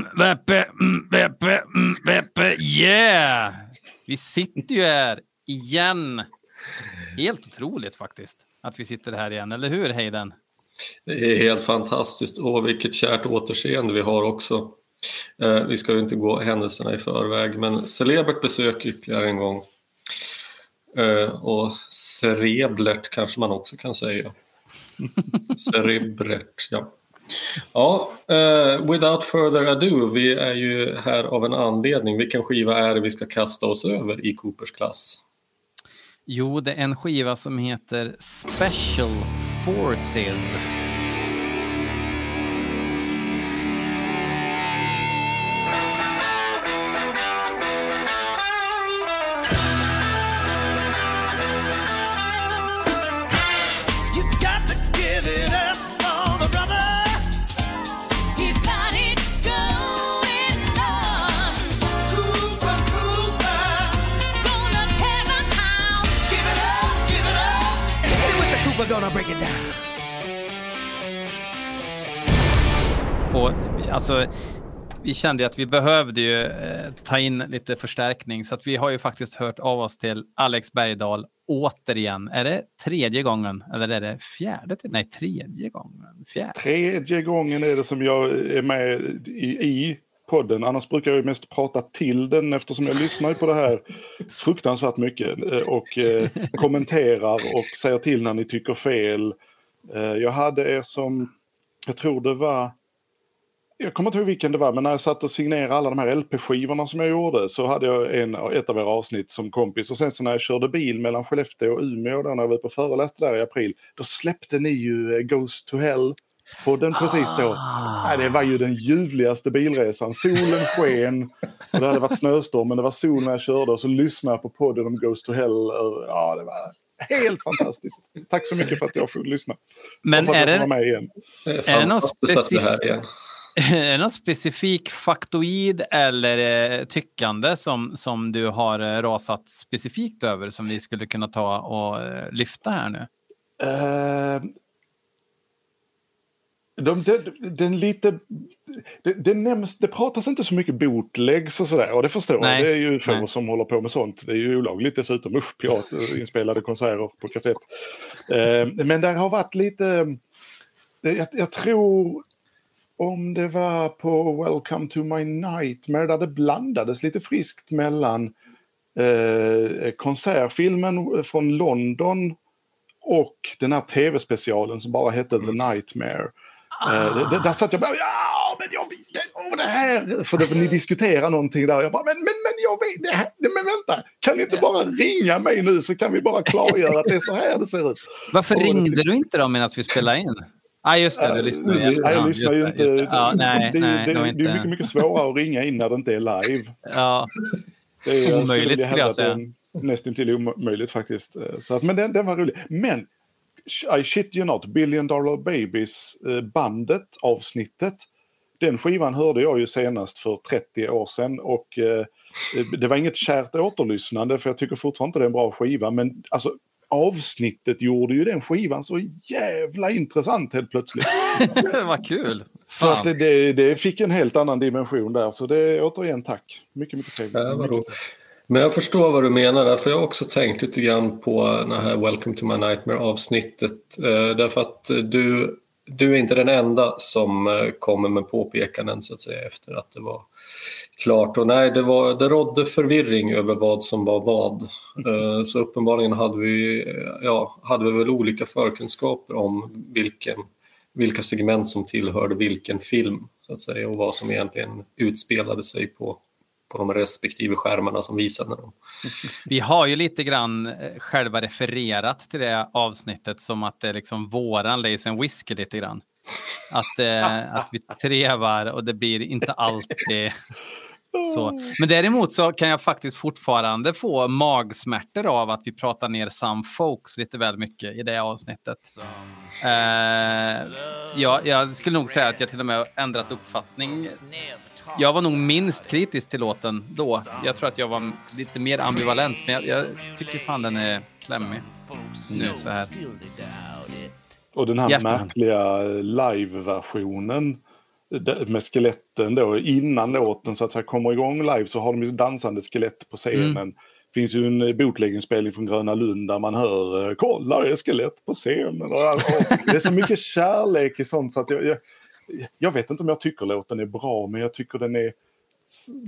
mm, Veppe, mm, Veppe, mm, yeah! Vi sitter ju här igen. Helt otroligt faktiskt att vi sitter här igen, eller hur Hayden? Det är helt fantastiskt och vilket kärt återseende vi har också. Eh, vi ska ju inte gå händelserna i förväg men celebert besök ytterligare en gång. Eh, och cereblert kanske man också kan säga. Cerebrert, ja. Ja, uh, without further ado, vi är ju här av en anledning. Vilken skiva är det vi ska kasta oss över i Coopers klass? Jo, det är en skiva som heter Special Forces. Och alltså, vi kände att vi behövde ju eh, ta in lite förstärkning så att vi har ju faktiskt hört av oss till Alex Bergdahl återigen. Är det tredje gången eller är det fjärde? Nej, tredje gången. Fjärde. Tredje gången är det som jag är med i, i podden. Annars brukar jag mest prata till den eftersom jag lyssnar på det här fruktansvärt mycket eh, och eh, kommenterar och säger till när ni tycker fel. Eh, jag hade er som, jag tror det var, jag kommer inte ihåg vilken det var, men när jag satt och signerade alla de här LP-skivorna som jag gjorde så hade jag en, ett av era avsnitt som kompis. Och sen så när jag körde bil mellan Skellefteå och Umeå, där när jag var uppe och föreläste där i april, då släppte ni ju Ghost to Hell podden precis då. Ah. det var ju den ljuvligaste bilresan. Solen sken och det hade varit snöstorm men det var sol när jag körde och så lyssnade jag på podden om Ghost to Hell. Ja, det var helt fantastiskt. Tack så mycket för att jag får lyssna. Men är det, med igen. är det någon specifik... Är det någon specifik faktoid eller eh, tyckande som, som du har eh, rasat specifikt över som vi skulle kunna ta och eh, lyfta här nu? Uh, de, de, den lite, det, det, nämns, det pratas inte så mycket bootlegs och sådär och det förstår jag. Det är ju få som håller på med sånt. Det är ju olagligt dessutom. Usch, piratinspelade konserter på kassett. Eh, men det har varit lite, jag, jag, tror om det var på Welcome to my nightmare där det blandades lite friskt mellan eh, konsertfilmen från London och den här tv-specialen som bara hette The Nightmare. Ah. där satt jag bara, ja men jag vet, oh, det här, för det, ni diskuterar någonting där. Jag bara, men, men, men jag vet, det här, men vänta, kan ni inte bara ringa mig nu så kan vi bara klargöra att det är så här det ser ut. Varför och, ringde du inte då medan vi spelade in? Ja, ah, just det, du lyssnar ju. Nej, jag lyssnar ju inte. Det, ja, nej, det, nej, det, det, det är mycket, mycket svårare att ringa in när det inte är live. Ja, det är, omöjligt skulle jag säga. Nästintill omöjligt faktiskt. Så att, men den, den var rolig. Men i shit you not, Billion Dollar Babies eh, avsnittet. Den skivan hörde jag ju senast för 30 år sedan och eh, det var inget kärt återlyssnande för jag tycker fortfarande inte det är en bra skiva men alltså avsnittet gjorde ju den skivan så jävla intressant helt plötsligt. Vad kul! Så att det, det, det, fick en helt annan dimension där så det återigen tack. Mycket, mycket trevligt. Ja, men jag förstår vad du menar för jag har också tänkt lite grann på det här Welcome to my nightmare avsnittet. Eh, därför att du, du är inte den enda som eh, kommer med påpekanden så att säga efter att det var klart. Och nej, det, var, det rådde förvirring över vad som var vad. Eh, så uppenbarligen hade vi, ja, hade vi väl olika förkunskaper om vilken, vilka segment som tillhörde vilken film så att säga och vad som egentligen utspelade sig på på de respektive skärmarna som visade dem. Vi har ju lite grann eh, själva refererat till det avsnittet som att det är liksom våran Lace and Whisky lite grann. Att, eh, att vi trevar och det blir inte alltid så. Men däremot så kan jag faktiskt fortfarande få magsmärtor av att vi pratar ner Some Folks lite väl mycket i det avsnittet. Eh, ja, jag skulle nog säga att jag till och med har ändrat uppfattning jag var nog minst kritisk till låten då. Jag tror att jag var lite mer ambivalent, men jag, jag tycker fan den är klämmig nu så här. Och den här märkliga live-versionen med skeletten då innan låten så att säga kommer igång live så har de ju dansande skelett på scenen. Mm. Det finns ju en bootleggingspelning från Gröna Lund där man hör “Kolla, det är skelett på scenen”. Och, och, det är så mycket kärlek i sånt så att jag, jag, jag vet inte om jag tycker låten är bra men jag tycker den är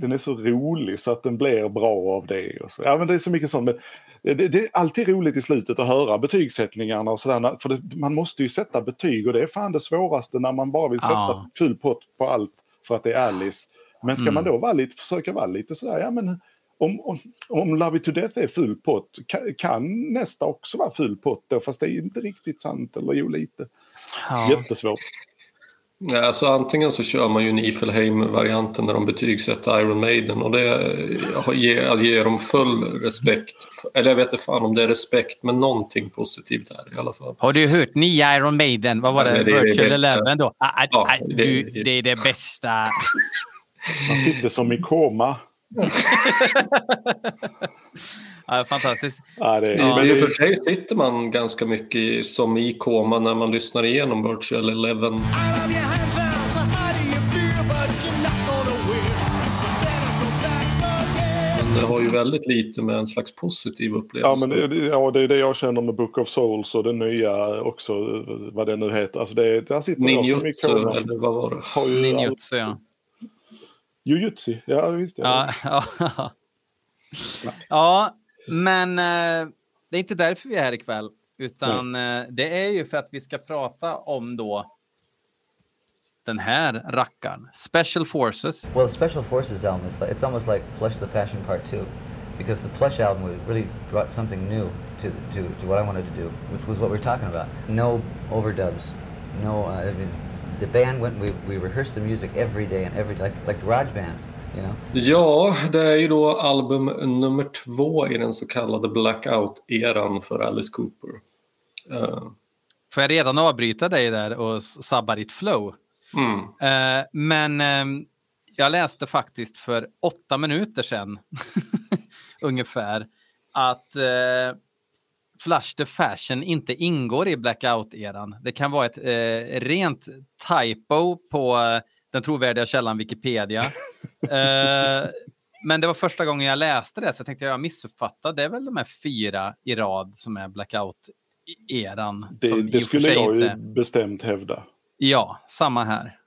den är så rolig så att den blir bra av det. Och så. Ja, men det är så mycket sånt. Men det, det, är alltid roligt i slutet att höra betygssättningarna och sådär. För det, man måste ju sätta betyg och det är fan det svåraste när man bara vill sätta ja. full pott på allt för att det är Alice. Men ska mm. man då vara lite, försöka vara lite sådär, ja men om, om, om Love It To Death är full pott, kan, kan, nästa också vara full pott då? Fast det är inte riktigt sant, eller jo lite. Ja. Jättesvårt. Alltså antingen så kör man ju Nifelheim-varianten när de betygsätter Iron Maiden och det ger, ger dem full respekt. Eller jag vet inte fan om det är respekt, men någonting positivt här i alla fall. Har du hört nya Iron Maiden? Vad var det? Ja, det Virtual Eleven då? Ah, ah, ja, ah, det, du, det är det bästa. Man sitter som i koma. ja, fantastiskt. Ja, det, ja, men i och för sig sitter man ganska mycket som i koma när man lyssnar igenom Virtual Eleven. Men det har ju väldigt lite med en slags positiv upplevelse. Ja, men det, ja, det är det jag känner med Book of Souls och det nya också, vad det nu heter. Alltså det, där sitter Ninjutsu, eller vad var det? Ninjutsu, ja. Jujutsu, ja visst. Ja, ja, ja. men eh, det är inte därför vi är här ikväll. Utan eh, det är ju för att vi ska prata om då den här rackaren. Special Forces. Well, Special Forces album is like, it's almost like Flush the Fashion Part 2. Because the Flush album really brought something new to, to, to what I wanted to do, which was what we are talking about. No overdubs. No, uh, I mean, the band went, we, we rehearsed the music every day and every, like, like garage bands. You know? Ja, det är ju då album nummer två i den så kallade Blackout-eran för Alice Cooper. Uh. Får jag redan avbryta dig där och sabba ditt flow? Mm. Uh, men um, jag läste faktiskt för åtta minuter sedan, ungefär, att uh, Flash the Fashion inte ingår i blackout-eran. Det kan vara ett eh, rent typo på eh, den trovärdiga källan Wikipedia. eh, men det var första gången jag läste det, så jag tänkte jag missuppfattade. Det är väl de här fyra i rad som är blackout-eran. Det, det skulle jag ju bestämt hävda. Ja, samma här.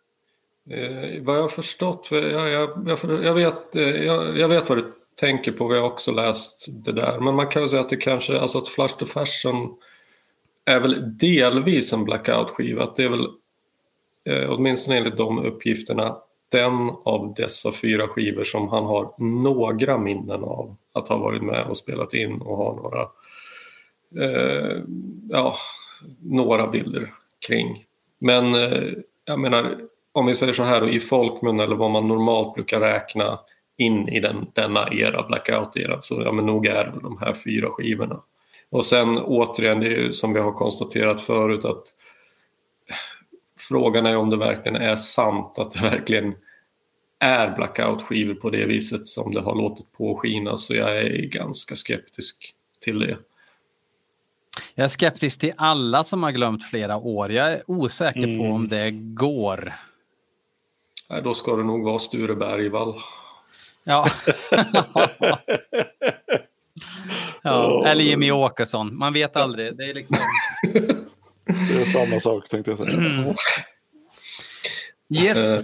Eh, vad jag har förstått, jag, jag, jag, jag vet, eh, jag, vet vad du tänker på, vi har också läst det där. Men man kan väl säga att det kanske, alltså att Flash to Fashion är väl delvis en blackout-skiva. Att det är väl, eh, åtminstone enligt de uppgifterna, den av dessa fyra skivor som han har några minnen av att ha varit med och spelat in och har några, eh, ja, några bilder kring. Men eh, jag menar, om vi säger så här då, i folkmun eller vad man normalt brukar räkna in i den, denna era, blackout-era. Så ja, men nog är det de här fyra skivorna. Och sen återigen, det är ju som vi har konstaterat förut att frågan är om det verkligen är sant att det verkligen är blackout-skivor på det viset som det har låtit påskina. Så jag är ganska skeptisk till det. Jag är skeptisk till alla som har glömt flera år. Jag är osäker mm. på om det går. Nej, då ska det nog vara Sture Bergvall. Ja. ja. Eller Jimmy Åkesson. Man vet aldrig. Det är liksom... det är samma sak tänkte jag säga. Mm. Yes.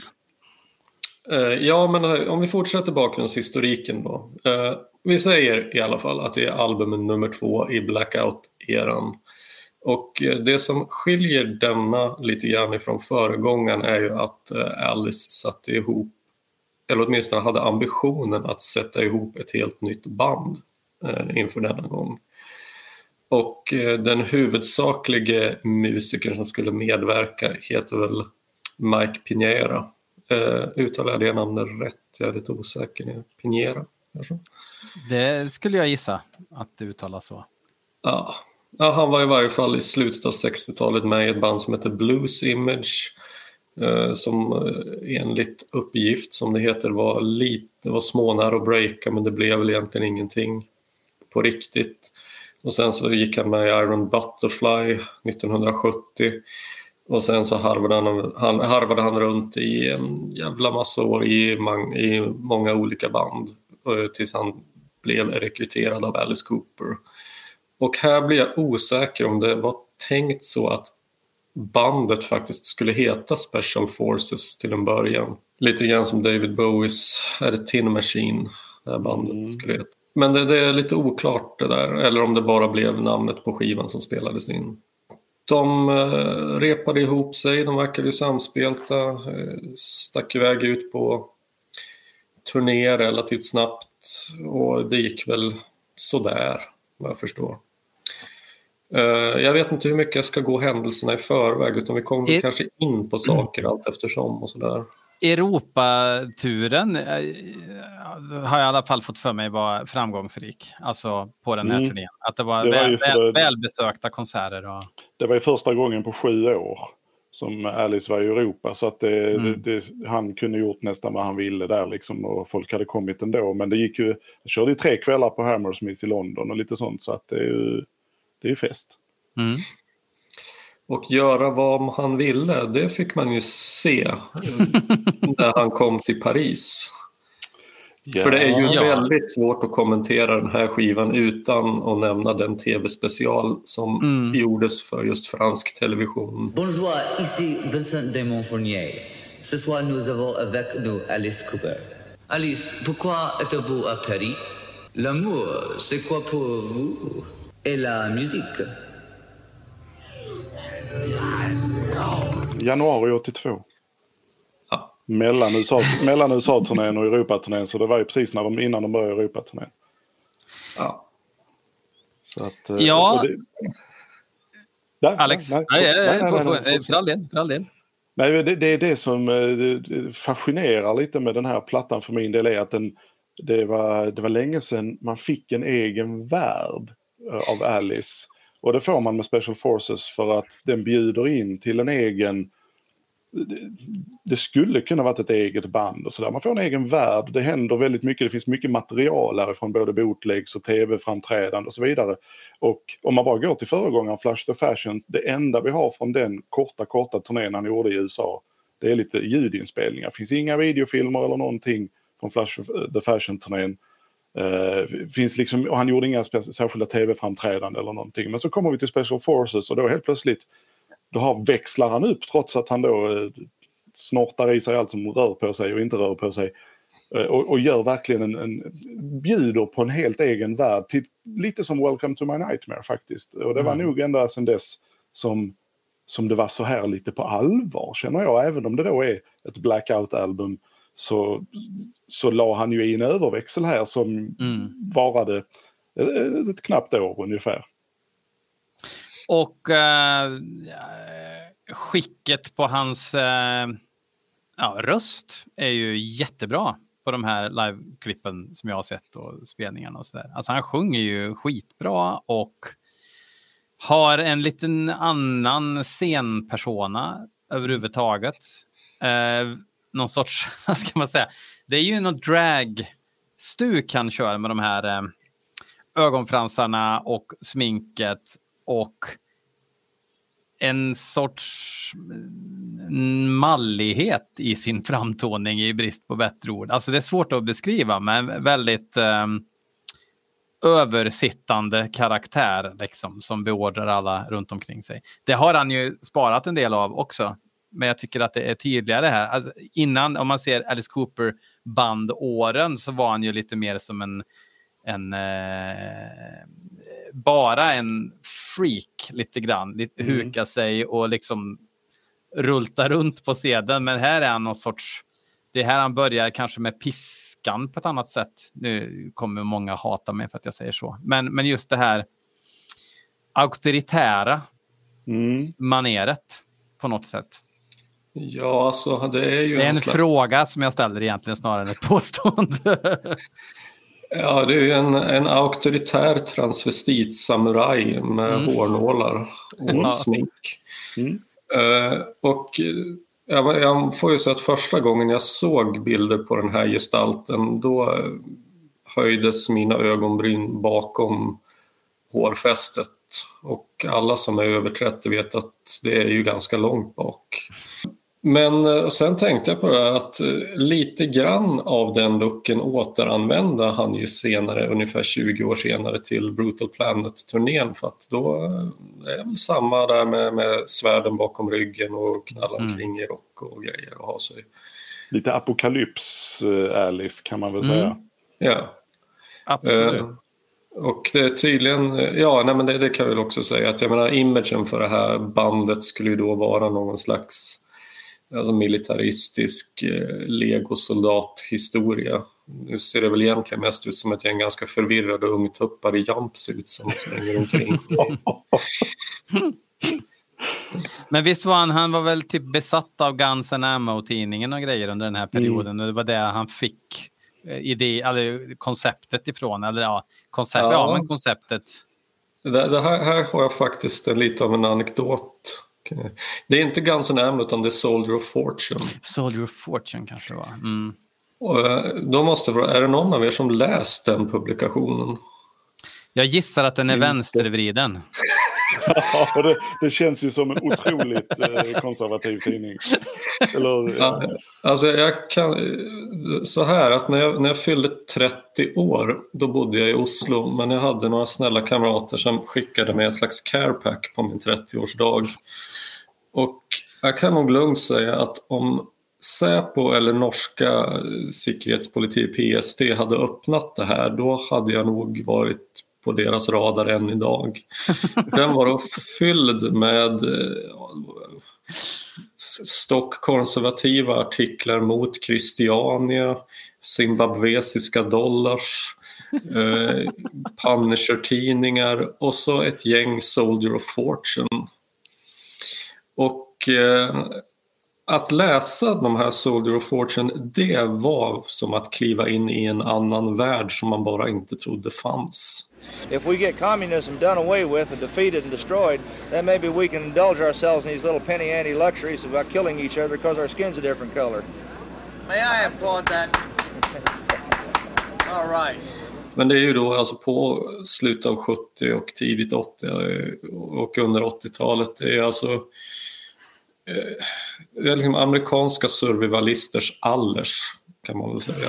Uh, uh, ja, men uh, om vi fortsätter bakgrundshistoriken då. vi säger i alla fall att det är albumen nummer två i Blackout-eran. Och det som skiljer denna lite grann ifrån föregångaren är ju att Alice satte ihop eller åtminstone hade ambitionen att sätta ihop ett helt nytt band eh, inför denna gång. Och eh, den huvudsakliga musikern som skulle medverka heter väl Mike Pinera. Eh, uttalar jag namnet rätt? Jag är lite osäker. Pinera? Kanske? Det skulle jag gissa att det uttalas så. Ja. ja, han var i varje fall i slutet av 60-talet med i ett band som heter Blues Image Eh, som eh, enligt uppgift, som det heter, var lite, var smånära att breaka men det blev väl egentligen ingenting på riktigt. Och sen så gick han med i Iron Butterfly 1970 Och sen så harvade han, han, harvade han runt i en jävla massa år i, man, i många olika band eh, tills han blev rekryterad av Alice Cooper. Och här blir jag osäker om det var tänkt så att bandet faktiskt skulle heta Special Forces till en början. Lite grann som David Bowies är det Tin Machine, det här bandet mm. skulle heta. Men det, det, är lite oklart det där, eller om det bara blev namnet på skivan som spelades in. De eh, repade ihop sig, de verkade samspelta, eh, stack iväg ut på turné relativt snabbt och det gick väl sådär, vad jag förstår. Eh, jag vet inte hur mycket jag ska gå händelserna i förväg utan vi kommer It... kanske in på saker allt eftersom och sådär. Europaturen eh, har jag i alla fall fått för mig var framgångsrik. Alltså på den här mm. turnén. Att det var, det var väl, väl, välbesökta konserter. Och... Det var ju första gången på sju år som Alice var i Europa. Så att det, mm. det, det, han kunde gjort nästan vad han ville där liksom. Och folk hade kommit ändå. Men det gick ju, jag körde ju tre kvällar på Hammersmith i London och lite sånt. Så att det är ju, det är fest. Mm. Och göra vad han ville, det fick man ju se när han kom till Paris. Ja. För det är ju ja. väldigt svårt att kommentera den här skivan utan att nämna den tv-special som mm. gjordes för just fransk television. Bonjour, ici Vincent Damon Fournier. Ce soir nous avons avec nous Alice Cooper. Alice, pourquoi êtes-vous à Paris? L'amour, c'est quoi pour vous? Et la musique? Januari 82. Ja. Mellan, USA, mellan USA-turnén och Europaturnén. Så det var ju precis när de, innan de började Europaturnén. Ja. Så att, eh, ja. Det... Nej, Alex, nej, nej, nej, nej, nej, nej, nej, för all del. För all del. Nej, det, det är det som eh, fascinerar lite med den här plattan för min del är att den, det, var, det var länge sedan man fick en egen värld eh, Eh, av Alice. Och det får man med Special Forces för att den bjuder in till en egen det skulle kunna varit ett eget band och sådär. Man får en egen värld, det händer väldigt mycket, det finns mycket material härifrån både bootlegs och tv-framträdande och så vidare. Och om man bara går till föregångaren Flash the Fashion, det enda vi har från den korta, korta turnén han gjorde i USA, det är lite ljudinspelningar. Det finns inga videofilmer eller någonting från Flash the Fashion-turnén. Uh, finns liksom, och han gjorde inga särskilda tv-framträdanden eller någonting. Men så kommer vi till Special Forces och då helt plötsligt då har, växlar han upp trots att han då uh, snortar i sig allt som rör på sig och inte rör på sig. Uh, och, och, gör verkligen en, en, bjuder på en helt egen värld. Till, lite som Welcome to my nightmare faktiskt. Och det var mm. nog ända sedan dess som, som det var så här lite på allvar känner jag. Även om det då är ett blackout-album så, så la han ju i en överväxel här som mm. varade ett, ett knappt år ungefär. Och eh, skicket på hans eh, ja, röst är ju jättebra på de här liveklippen som jag har sett och spelningarna och sådär. Alltså han sjunger ju skitbra och har en liten annan scenpersona överhuvudtaget. Eh, någon sorts, vad ska man säga, det är ju någon drag-stuk han kör med de här eh, ögonfransarna och sminket och en sorts mm, mallighet i sin framtoning i brist på bättre ord. Alltså det är svårt att beskriva, men väldigt eh, översittande karaktär liksom, som beordrar alla runt omkring sig. Det har han ju sparat en del av också men jag tycker att det är tydligare här. Alltså, innan, om man ser Alice Cooper bandåren så var han ju lite mer som en, en eh, bara en freak lite grann. Lite, mm. Huka sig och liksom rulta runt på scenen. Men här är han någon sorts, det är här han börjar kanske med piskan på ett annat sätt. Nu kommer många hata mig för att jag säger så. Men, men just det här auktoritära mm. maneret på något sätt. Ja, alltså det är ju... Det är en, en slags... fråga som jag ställer egentligen snarare än ett påstående. ja, det är ju en, en auktoritär transvestit-samuraj med mm. hårnålar och mm. smink. Mm. Uh, och jag, jag får ju säga att första gången jag såg bilder på den här gestalten då höjdes mina ögonbryn bakom hårfästet och alla som är över 30 vet att det är ju ganska långt bak. Men eh, sen tänkte jag på det här att eh, lite grann av den looken återanvände han ju senare, ungefär 20 år senare till Brutal Planet-turnén för att då eh, är det väl samma där med, med svärden bakom ryggen och knalla Mm. omkring i rock och grejer och ha sig. Lite apokalyps, Alice, kan man väl Mm. säga. Ja. Absolut. Eh, Och det är tydligen, ja nej men det, det kan jag väl också säga att jag menar imagen för det här bandet skulle ju då vara någon slags alltså militaristisk eh, legosoldathistoria. Nu ser det väl egentligen mest ut som ett gäng ganska förvirrade ungtuppar i jumpsuits som slänger omkring. Men visst var han, han var väl typ besatt av Guns N' Ammo-tidningen och grejer under den här perioden. Och det var det han fick eh, idé, eller konceptet ifrån. Eller ja, koncept, ja. Ja. men konceptet. Det, det här, här har jag faktiskt en, lite av en anekdot. Det är inte Guns N' Ammo utan det är Soldier of Fortune. Soldier of Fortune kanske det var. Mm. Och, eh, då måste fråga, är det någon av er som läst den publikationen? Jag gissar att den är Inte. vänstervriden. Ja, det, det känns ju som en otroligt eh, konservativ tidning. Eller, eh, Ja, alltså jag kan, så här att när jag, när jag fyllde 30 år då bodde jag i Oslo men jag hade några snälla kamrater som skickade mig ett slags carepack på min 30-årsdag. Och jag kan nog lugnt säga att om Säpo eller norska säkerhetspolitik PST hade öppnat det här då hade jag nog varit på deras radar än idag. Den var då fylld med eh, stockkonservativa artiklar mot Christiania, zimbabwesiska dollars, eh, Punisher-tidningar och så ett gäng Soldier of Fortune. Och eh, att läsa de här Soldier of Fortune, det var som att kliva in i en annan värld som man bara inte trodde fanns. If we get communism done away with and defeated and destroyed, then maybe we can indulge ourselves in these little penny ante luxuries about killing each other because our skin's a different color. May I applaud that? All right. Men det är ju då alltså på slutet av 70 och tidigt 80 och under 80-talet. Det är alltså eh, det är liksom amerikanska survivalisters allers kan man väl säga.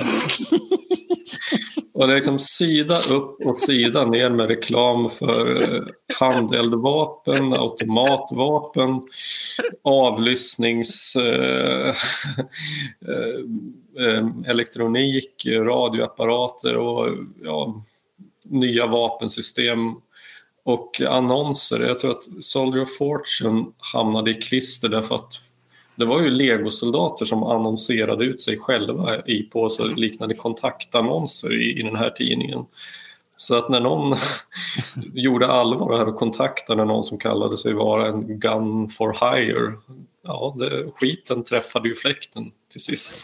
Och det är liksom sida upp och sida ner med reklam för eh, handeldvapen, automatvapen, avlyssnings... Eh, eh, eh, elektronik, radioapparater och ja, nya vapensystem och annonser. Jag tror att Soldier of Fortune hamnade i klister därför att det var ju legosoldater som annonserade ut sig själva i på så liknande kontaktannonser i, i den här tidningen. Så att när någon gjorde allvar här och kontaktade någon som kallade sig vara en gun for hire, ja, det, skiten träffade ju fläkten till sist.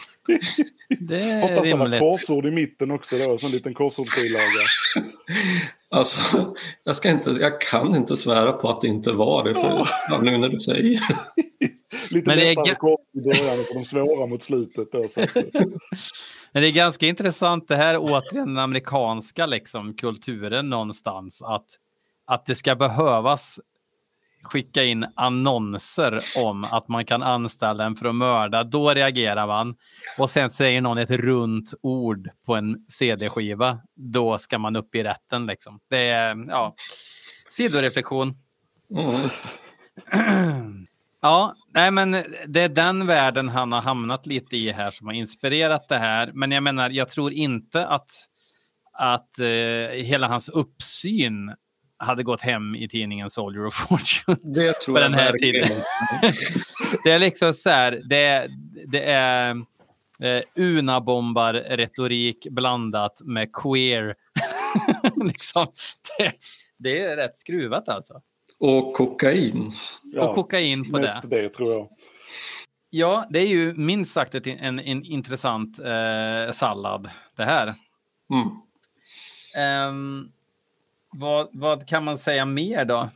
Det är Hoppas det var korsord i mitten också då, som en liten korsordsbilaga. Alltså, jag, ska inte, jag kan inte svära på att det inte var det, för fan, nu när du säger Lite Men det är korsord i början och så de svåra mot slutet. Då, så Men det är ganska intressant det här återigen den amerikanska liksom, kulturen någonstans. Att, att det ska behövas skicka in annonser om att man kan anställa en för att mörda. Då reagerar man. Och sen säger någon ett runt ord på en CD-skiva. Då ska man upp i rätten. Liksom. Det är ja, sidoreflektion. mm, Ja, nej, men det är den världen han har hamnat lite i här som har inspirerat det här. Men jag menar, jag tror inte att, att eh, hela hans uppsyn hade gått hem i tidningen Soldier of Fortune. det tror På jag den här tiden. det är liksom så här, det, det är eh, Unabombar-retorik blandat med queer. liksom, det, det är rätt skruvat alltså. Och kokain. ja, Och kokain på det. mest det tror jag. Ja, det är ju minst sagt ett, en, en intressant eh, sallad det här. Mm. Ehm, vad, vad kan man säga mer då?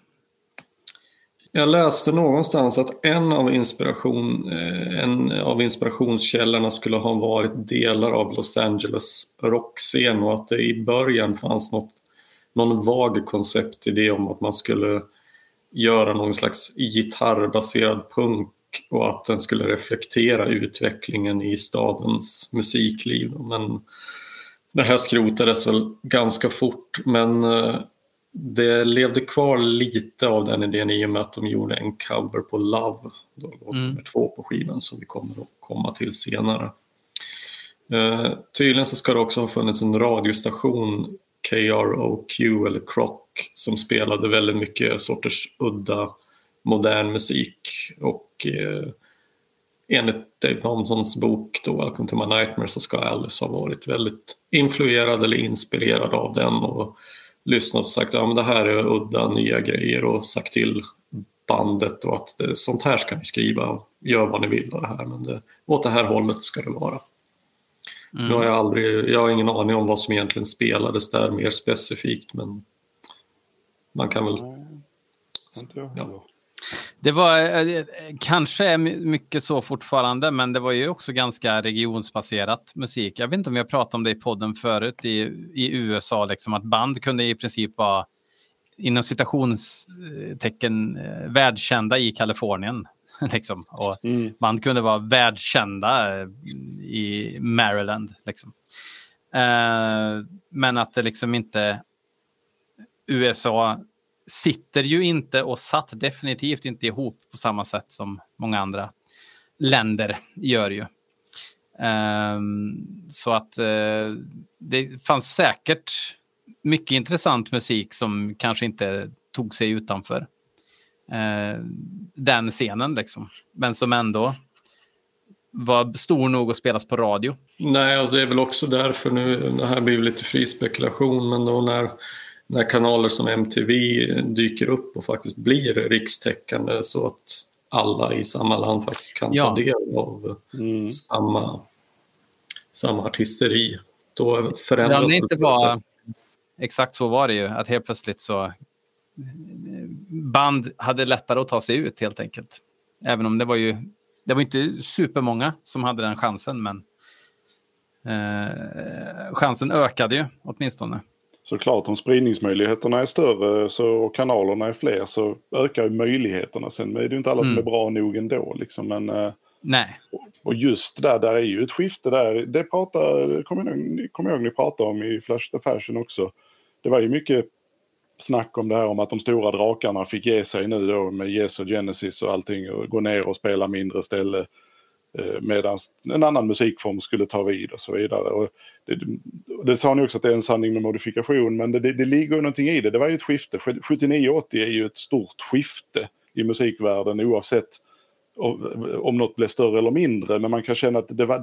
Jag läste någonstans att en av, inspiration, eh, en av inspirationskällorna skulle ha varit delar av Los Angeles rockscen och att det i början fanns något någon vag konceptidé om att man skulle göra någon slags gitarrbaserad punk och att den skulle reflektera utvecklingen i stadens musikliv. Men det här skrotades väl ganska fort men eh, det levde kvar lite av den idén i och med att de gjorde en cover på Love, då låt mm. nummer två på skivan som vi kommer att komma till senare. Eh, tydligen så ska det också ha funnits en radiostation, KROQ eller Croc, som spelade väldigt mycket sorters udda modern musik och eh, enligt Dave Thompsons bok då, Welcome to my nightmare så ska Alice ha varit väldigt influerad eller inspirerad av den och lyssnat och sagt att ja, det här är udda nya grejer och sagt till bandet och att det, sånt här ska ni skriva, gör vad ni vill av det här men det, åt det här hållet ska det vara. Mm. Nu har jag, aldrig, jag har ingen aning om vad som egentligen spelades där mer specifikt men man kan väl... Ja. Det var eh, kanske är mycket så fortfarande, men det var ju också ganska regionsbaserat musik. Jag vet inte om vi har pratat om det i podden förut i, i USA, liksom, att band kunde i princip vara inom citationstecken eh, världskända i Kalifornien. Liksom. Och mm. Band kunde vara världskända eh, i Maryland. Liksom. Eh, men att det liksom inte USA sitter ju inte och satt definitivt inte ihop på samma sätt som många andra länder gör ju. Um, så att uh, det fanns säkert mycket intressant musik som kanske inte tog sig utanför uh, den scenen, liksom. men som ändå var stor nog att spelas på radio. Nej, alltså det är väl också därför nu, det här blir lite fri spekulation, men då när när kanaler som MTV dyker upp och faktiskt blir rikstäckande så att alla i samma land faktiskt kan ja. ta del av mm. samma, samma artisteri. Då förändras det. Inte var, exakt så var det ju, att helt plötsligt så band hade lättare att ta sig ut helt enkelt. Även om det var ju, det var inte supermånga som hade den chansen, men eh, chansen ökade ju åtminstone såklart om spridningsmöjligheterna är större så, och kanalerna är fler så ökar möjligheterna. Sen är det ju inte alla mm. som är bra nog ändå. Liksom, men, eh, Nej. Och just där, där är ju ett skifte där. Det pratar, kommer jag, kommer jag ihåg ni pratade om i Flash the Fashion också. Det var ju mycket snack om det här om att de stora drakarna fick ge sig nu då med Yes och Genesis och allting och gå ner och spela mindre ställe. Eh, medan en annan musikform skulle ta vid och så vidare. Och det, det sa ni också att det är en sanning med modifikation, men det, det, det ligger någonting i det. Det var ju ett skifte. 79-80 är ju ett stort skifte i musikvärlden oavsett om något blev större eller mindre. Men man kan känna att det var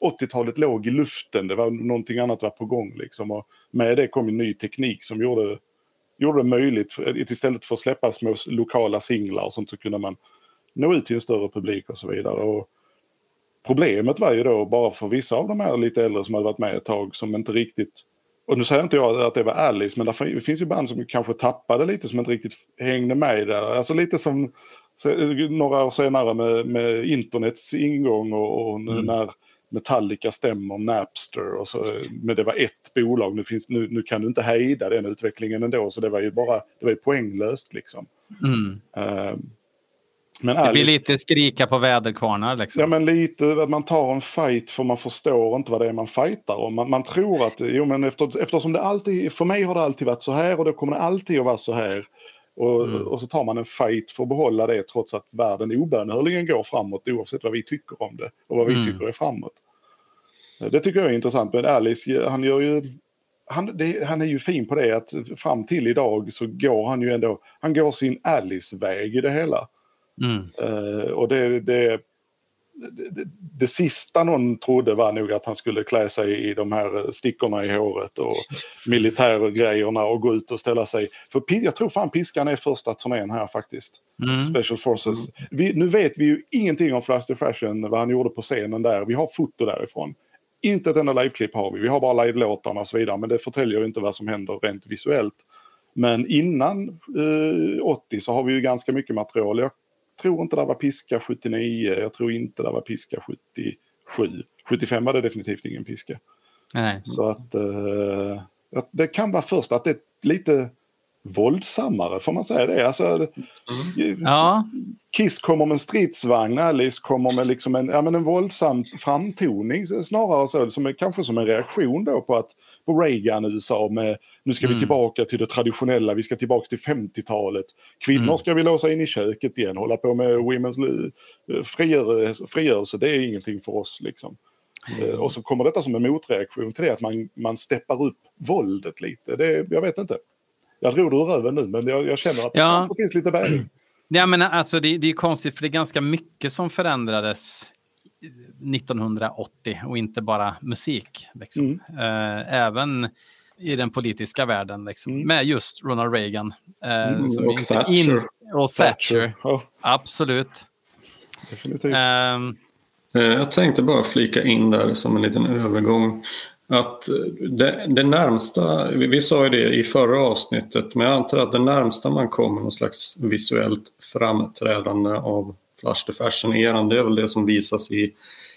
80-talet låg i luften, det var någonting annat var på gång. Liksom. Och med det kom en ny teknik som gjorde, gjorde det möjligt, för, istället för att släppa små lokala singlar och sånt så kunde man nå ut till en större publik och så vidare. Och problemet var ju då bara för vissa av de här lite äldre som hade varit med ett tag som inte riktigt och nu säger inte jag att det var Alice, men det finns ju band som kanske tappade lite, som inte riktigt hängde med där. Alltså lite som några år senare med, med internets ingång och, och mm. när Metallica stämmer Napster. Och så, men det var ett bolag, nu, finns, nu, nu kan du inte hejda den utvecklingen ändå. Så det var ju bara det var ju poänglöst liksom. Mm. Uh, men det blir lite skrika på väderkvarnar. Liksom. Ja, men lite att man tar en fight för man förstår inte vad det är man fightar om. Man, man tror att, jo men efter, eftersom det alltid, för mig har det alltid varit så här och då kommer det alltid att vara så här. Och, mm. och så tar man en fight för att behålla det trots att världen obönhörligen går framåt oavsett vad vi tycker om det och vad vi mm. tycker är framåt. Det tycker jag är intressant. Men Alice, han gör ju han, det, han, är ju fin på det att fram till idag så går han ju ändå, han går sin Alice-väg i det hela. Mm. Uh, och det, det, det, det, sista någon trodde var nog att han skulle klä sig i de här stickorna i håret och militärgrejerna och gå ut och ställa sig. För jag tror fan piskan är första turnén här faktiskt. Mm. Special Forces. Mm. Vi, nu vet vi ju ingenting om Flash the Fashion, vad han gjorde på scenen där. Vi har foto därifrån. Inte ett enda liveklipp har vi. Vi har bara live-låtarna och så vidare. Men det förtäljer ju inte vad som händer rent visuellt. Men innan eh, 80 så har vi ju ganska mycket material. Jag tror inte det var piska 79, jag tror inte det var piska 77. 75 var det definitivt ingen piska. Nej. Så att... Att det kan vara först att det är lite våldsammare, får man säga det? Alltså, Ja, Kiss kommer med en stridsvagn, Alice kommer med liksom en, ja, men en våldsam framtoning snarare så, som kanske som en reaktion då på att på Reagan-USA med nu ska vi Mm. tillbaka till det traditionella, vi ska tillbaka till 50-talet. Kvinnor Mm. ska vi låsa in i köket igen, hålla på med women's eh, frigörelse, frigörelse det är ingenting för oss liksom. Mm. Eh, Och så kommer detta som en motreaktion till det, att man, man steppar upp våldet lite. Det, jag vet inte. Jag drog det ur röven nu, men jag, jag känner att det Ja. kanske finns lite bäring. Ja, men alltså, det, det är konstigt för det är ganska mycket som förändrades 1980 och inte bara musik. Liksom. Mm. Eh, även i den politiska världen liksom. Mm. med just Ronald Reagan. eh, Mm, som och inte Thatcher. och Thatcher. Ja, Absolut. definitivt. Eh, Jag tänkte bara flika in där som en liten övergång. Att eh, det, det närmsta, vi sa ju det i förra avsnittet, men jag antar att det närmsta man kommer någon slags visuellt framträdande av Flash the Fashion-eran, det är väl det som visas i,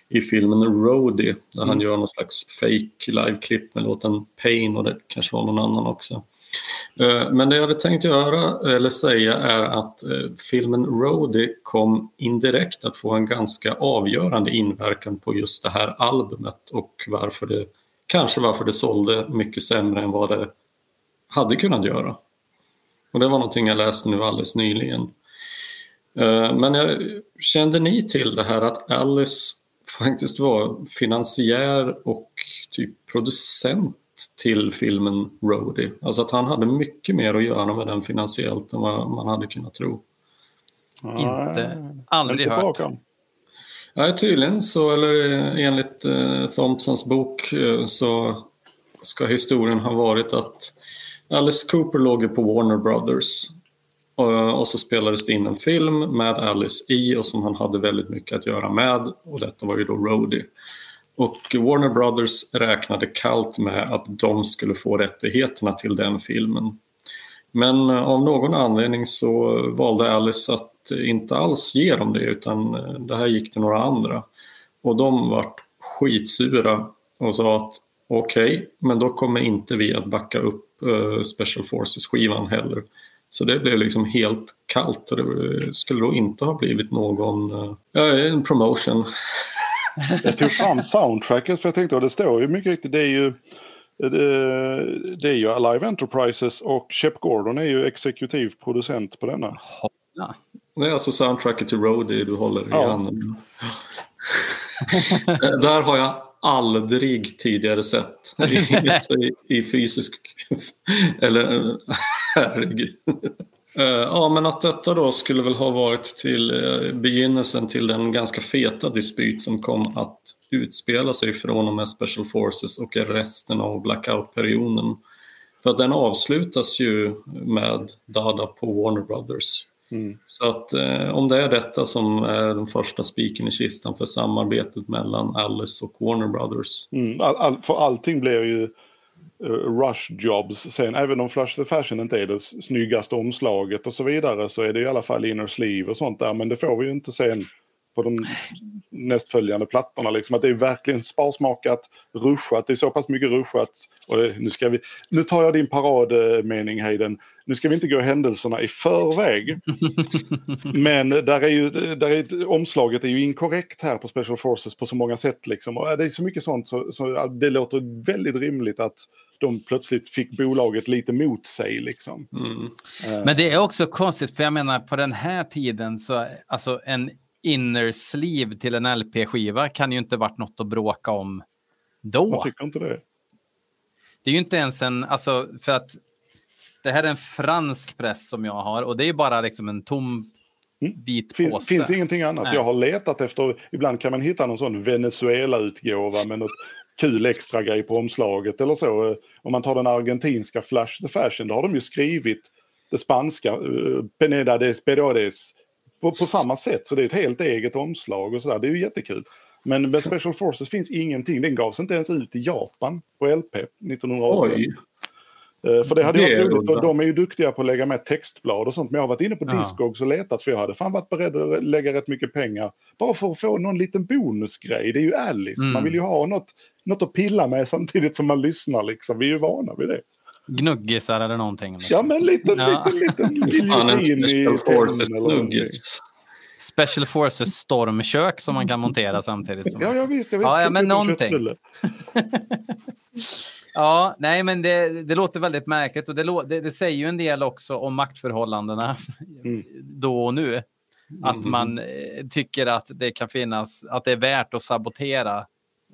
i filmen Roadie, där han gör någon slags fake live-klipp med låten Pain och det kanske var någon annan också. Eh, Men det jag hade tänkt göra eller säga är att eh, filmen Roadie kom indirekt att få en ganska avgörande inverkan på just det här albumet och varför det kanske varför det sålde mycket sämre än vad det hade kunnat göra. Och det var någonting jag läste nu alldeles nyligen. Eh, Men jag, kände ni till det här att Alice faktiskt var finansiär och typ producent till filmen Roadie. Alltså att han hade mycket mer att göra med den finansiellt än vad man hade kunnat tro. inte, aldrig inte hört. bakom. Nej, tydligen så, eller enligt eh, Thompsons bok eh, så ska historien ha varit att Alice Cooper låg på Warner Brothers och, och så spelades det in en film med Alice i och som han hade väldigt mycket att göra med och detta var ju då Roadie. Och Warner Brothers räknade kallt med att de skulle få rättigheterna till den filmen. Men eh, av någon anledning så valde Alice att inte alls ge dem det utan eh, det här gick till några andra. Och de vart skitsura och sa att okej, men då kommer inte vi att backa upp eh, Special Forces-skivan heller. Så det blev liksom helt kallt och det skulle då inte ha blivit någon eh, ja, en promotion. Jag tog fram soundtracket för jag tänkte, och det står ju mycket riktigt, det är ju det, det är ju Alive Enterprises och Shep Gordon är ju exekutiv producent på denna. Ja. Är alltså soundtracket till Roadie du håller i Ja. handen. Eh, Där har jag aldrig tidigare sett i, i, fysisk... Eller eh, herregud. Eh, Ja, men att detta då skulle väl ha varit till begynnelsen till den ganska feta dispyt som kom att utspela sig från och med Special Forces och resten av blackout-perioden. För att den avslutas ju med Dada på Warner Brothers. Mm. Så att eh, om det är detta som är den första spiken i kistan för samarbetet mellan Alice och Warner Brothers. Mm, all, all, för allting blir ju eh, rush jobs sen. Även om Flash the Fashion inte är det snyggaste omslaget och så vidare så är det i alla fall inner sleeve och sånt där. Men det får vi ju inte sen på de nästföljande plattorna. Liksom. Att det är verkligen sparsmakat, ruschat. Det är så pass mycket ruschat. Och det, nu, ska vi, nu tar jag din paradmening Hayden. Nu ska vi inte gå händelserna i förväg. Men där är ju, där är, omslaget är ju inkorrekt här på Special Forces på så många sätt. Liksom. Och det är så mycket sånt så, så det låter väldigt rimligt att de plötsligt fick bolaget lite mot sig. Liksom. Mm. Eh, Men det är också konstigt, för jag menar på den här tiden så alltså en inner sleeve till en LP-skiva kan ju inte varit något att bråka om då. tycker inte det. Det är ju inte ens en, alltså för att det här är en fransk press som jag har och det är bara liksom en tom Mm. vit Finns, påse. finns ingenting annat. Nej. Jag har letat efter, ibland kan man hitta någon sån Venezuela-utgåva med något kul extra grej på omslaget eller så. Eh, Om man tar den argentinska Flash the Fashion, då har de ju skrivit det spanska, uh, Peneda de Esperores, på, på samma sätt. Så det är ett helt eget omslag och sådär. Det är ju jättekul. Men med Special Forces finns ingenting. Den gavs inte ens ut i Japan på LP 1980. Oj, För det hade Det varit roligt, de är ju duktiga på att lägga med textblad och sånt. Men jag har varit inne på Ja. Discogs och letat för jag hade fan varit beredd att lägga rätt mycket pengar. Bara för att få någon liten bonusgrej. Det är ju Alice, Mm. man vill ju ha något, något att pilla med samtidigt som man lyssnar liksom. Vi är ju vana vid det. Gnuggisar eller någonting. liksom. Ja men en liten, Ja. liten, liten i nuggets. Special Forces stormkök som man kan montera samtidigt. Som... Ja, ja visst. Jag visst Ja, ja, men någonting. Ja, nej, men det, det låter väldigt märkligt och det, det, det säger ju en del också om maktförhållandena Mm. då och nu. Att Mm. man eh, tycker att det kan finnas, att det är värt att sabotera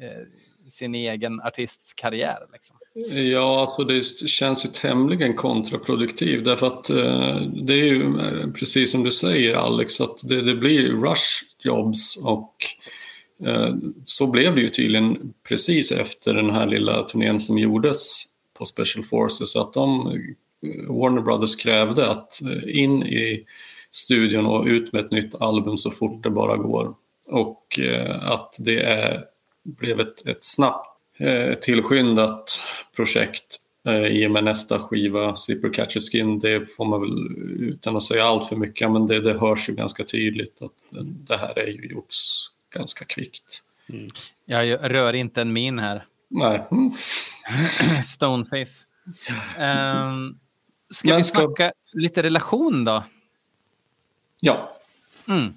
eh, sin egen artists karriär. Liksom. Ja, alltså det känns ju tämligen kontraproduktivt därför att eh, det är ju eh, precis som du säger Alex att det, det blir rush jobs och Eh, så blev det ju tydligen precis efter den här lilla turnén som gjordes på Special Forces att de, eh, Warner Brothers krävde att eh, in i studion och ut med ett nytt album så fort det bara går och att det är, blev ett, ett snabbt tillskyndat projekt i och med nästa skiva, Zipper Catcher Skin. Det får man väl, utan att säga allt för mycket, men det, det hörs ju ganska tydligt att det här är ju gjorts ganska kvickt. Jag gör- rör inte en min här. Nej. Mm. Stoneface. Um, ska Men vi ska- snacka lite relation då? Ja, Mm.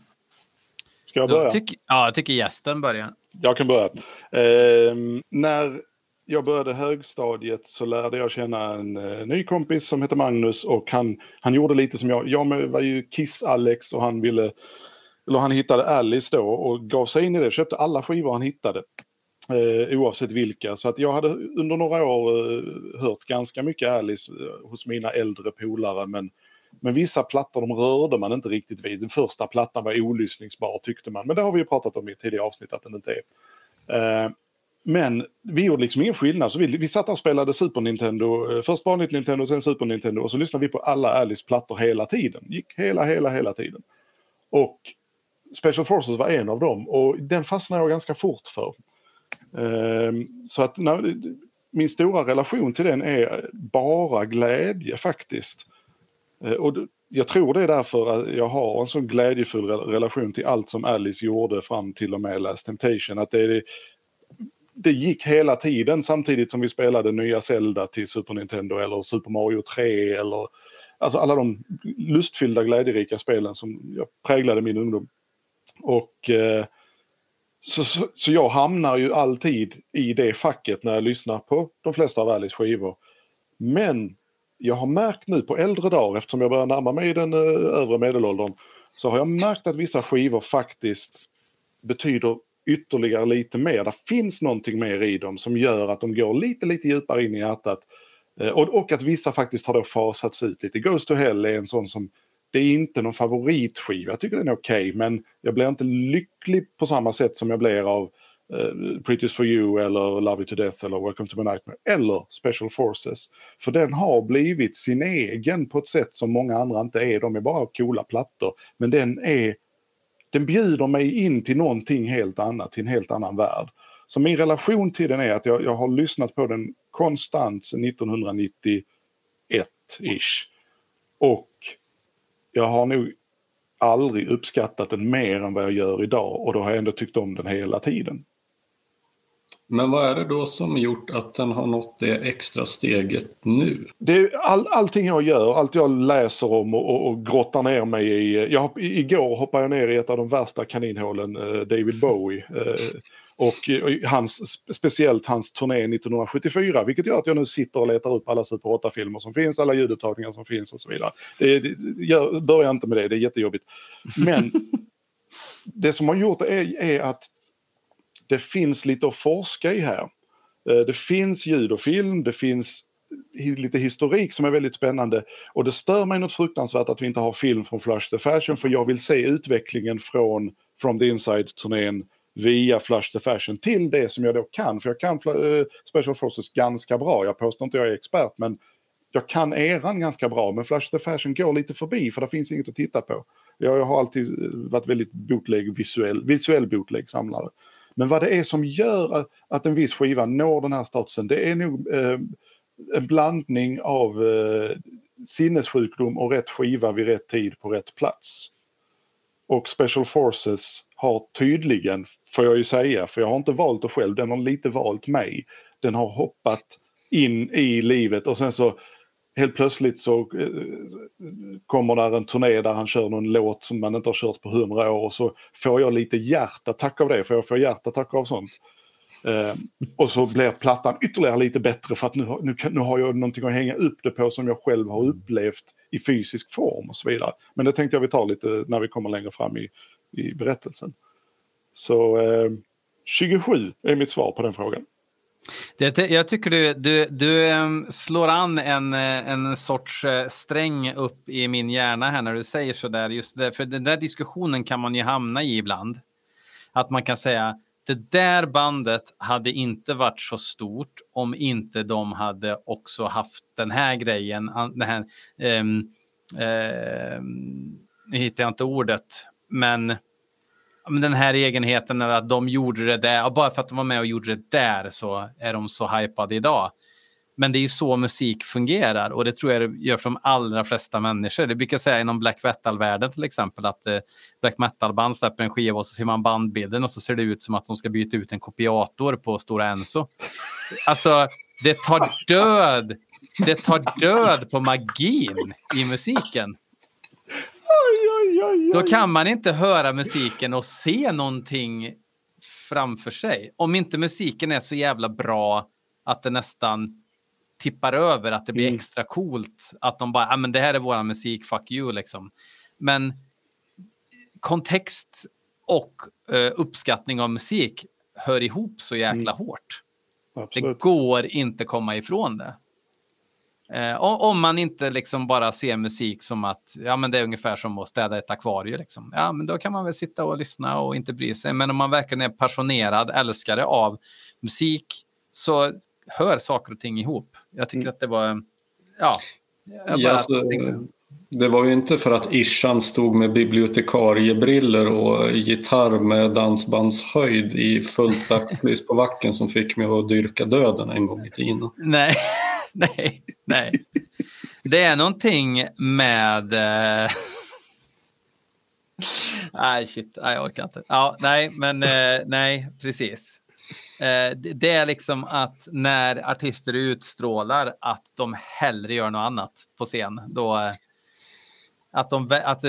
Ska jag börja? tyck, ja, jag tycker gästen börjar. Jag kan börja. Ehm, när jag började högstadiet så lärde jag känna en eh, ny kompis som heter Magnus och han, han gjorde lite som jag. Jag var ju Kiss-Alex och han ville, eller han hittade Alice då och gav sig in i det. Köpte alla skivor han hittade. Eh, oavsett vilka. Så att jag hade under några år eh, hört ganska mycket Alice eh, hos mina äldre polare. Men, men vissa plattor de rörde man inte riktigt vid. Den första plattan var olyssningsbar tyckte man. Men det har vi ju pratat om i tidigare avsnitt att den inte är. Eh, men vi gjorde liksom ingen skillnad. Så vi, vi satt och spelade Super Nintendo. eh, Först vanligt Nintendo, sen Super Nintendo. Och så lyssnade vi på alla Alice plattor hela tiden. Gick hela, hela, hela tiden. Och Special Forces var en av dem. Och den fastnade jag ganska fort för. Ehm, så att när, min stora relation till den är bara glädje faktiskt. Eh, och jag tror det är därför att jag har en sån glädjefull relation till allt som Alice gjorde fram till och med Last Temptation. Att det, det gick hela tiden samtidigt som vi spelade nya Zelda till Super Nintendo eller Super Mario 3 eller alltså alla de lustfyllda glädjerika spelen som jag präglade min ungdom. Och eh, så, så, så jag hamnar ju alltid i det facket när jag lyssnar på de flesta av Alice skivor. Men jag har märkt nu på äldre dagar, eftersom jag börjar närma mig den eh, övre medelåldern, så har jag märkt att vissa skivor faktiskt betyder ytterligare lite mer. Det finns någonting mer i dem som gör att de går lite, lite djupare in i hjärtat. Eh, Och, och att vissa faktiskt har då fasats ut lite. Ghost to Hell är en sån som, det är inte någon favoritskiva. Jag tycker den är okej, men jag blir inte lycklig på samma sätt som jag blir av uh, Prettiest for you eller Love you to death eller Welcome to my nightmare eller Special Forces. För den har blivit sin egen på ett sätt som många andra inte är. De är bara coola plattor. Men den är den bjuder mig in till någonting helt annat, till en helt annan värld. Så min relation till den är att jag, jag har lyssnat på den konstant sedan 1991-ish. Och jag har nog aldrig uppskattat den mer än vad jag gör idag och då har jag ändå tyckt om den hela tiden. men vad är det då som gjort att den har nått det extra steget nu? Det all, allting jag gör, allt jag läser om och, och, och grottar ner mig i. Jag, igår hoppade jag ner i ett av de värsta kaninhålen, eh, David Bowie. Eh, och, eh, och hans, speciellt hans turné 1974, vilket gör att jag nu sitter och letar upp alla Super 8-filmer som finns, alla ljudupptagningar som finns och så vidare. Det, det, gör, börja inte med det, det är jättejobbigt. Men det som har gjort det är, är att det finns lite att forska i här. Eh, det finns ljud och film, det finns lite historik som är väldigt spännande. Och det stör mig något fruktansvärt att vi inte har film från Flush the Fashion för jag vill se utvecklingen från From the Inside-turnén via Flash the Fashion till det som jag då kan. För jag kan eh, Special Forces ganska bra. Jag påstår inte jag är expert men jag kan eran ganska bra. Men Flash the Fashion går lite förbi för det finns inget att titta på. Jag, har alltid eh, varit väldigt bootleg, visuell, visuell bootleg-samlare. Men vad det är som gör att, att en viss skiva når den här statusen, det är nog eh, en blandning av eh, sinnessjukdom och rätt skiva vid rätt tid på rätt plats. Och Special Forces har tydligen, får jag ju säga, för jag har inte valt det själv, den har lite valt mig. Den har hoppat in i livet och sen så helt plötsligt så eh, kommer där en turné där han kör någon låt som man inte har kört på hundra år och så får jag lite hjärtattack av det, för jag får hjärtattack av sånt. Eh, och så blir plattan ytterligare lite bättre för att nu, nu, nu har jag någonting att hänga upp det på som jag själv har upplevt i fysisk form och så vidare. Men det tänkte jag vi tar lite när vi kommer längre fram i, i berättelsen. Så eh, 27 är mitt svar på den frågan. Det, jag tycker du, du, du ehm, slår an en, eh, en sorts eh, sträng upp i min hjärna här när du säger så där. Just det, för den där diskussionen kan man ju hamna i ibland. Att man kan säga det där bandet hade inte varit så stort om inte de hade också haft den här grejen. Den här, um, um, nu hittar jag inte ordet, men den här egenheten att de gjorde det där, och bara för att de var med och gjorde det där så är de så hypade idag. Men det är ju så musik fungerar och det tror jag det gör för de allra flesta människor. Det brukar jag säga inom black metal-världen till exempel att eh, black metal-band släpper en skiva och så ser man bandbilden och så ser det ut som att de ska byta ut en kopiator på Stora Enso. Alltså, det tar död. Det tar död på magin i musiken. Då kan man inte höra musiken och se någonting framför sig. Om inte musiken är så jävla bra att det nästan tippar över, att det blir mm. extra coolt. Att de bara, ja ah, men det här är våran musik, fuck you liksom. Men kontext och uh, uppskattning av musik hör ihop så jäkla mm. hårt. Absolut. Det går inte komma ifrån det. Eh, om man inte liksom bara ser musik som att ja, men det är ungefär som att städa ett akvarium. Liksom. Ja, men då kan man väl sitta och lyssna och inte bry sig. Men om man verkligen är passionerad älskare av musik så hör saker och ting ihop. Jag tycker att det var... Ja, ja alltså, det var ju inte för att Ishan stod med bibliotekariebriller och gitarr med dansbandshöjd i fullt dagslys på vacken som fick mig att dyrka döden en gång i tiden. Nej. nej, nej. Det är någonting med... Eh... Nej, shit, nej, jag orkar inte. Ja, nej, men eh, nej, precis. Eh, det är liksom att när artister utstrålar att de hellre gör något annat på scen, då... Att de, att,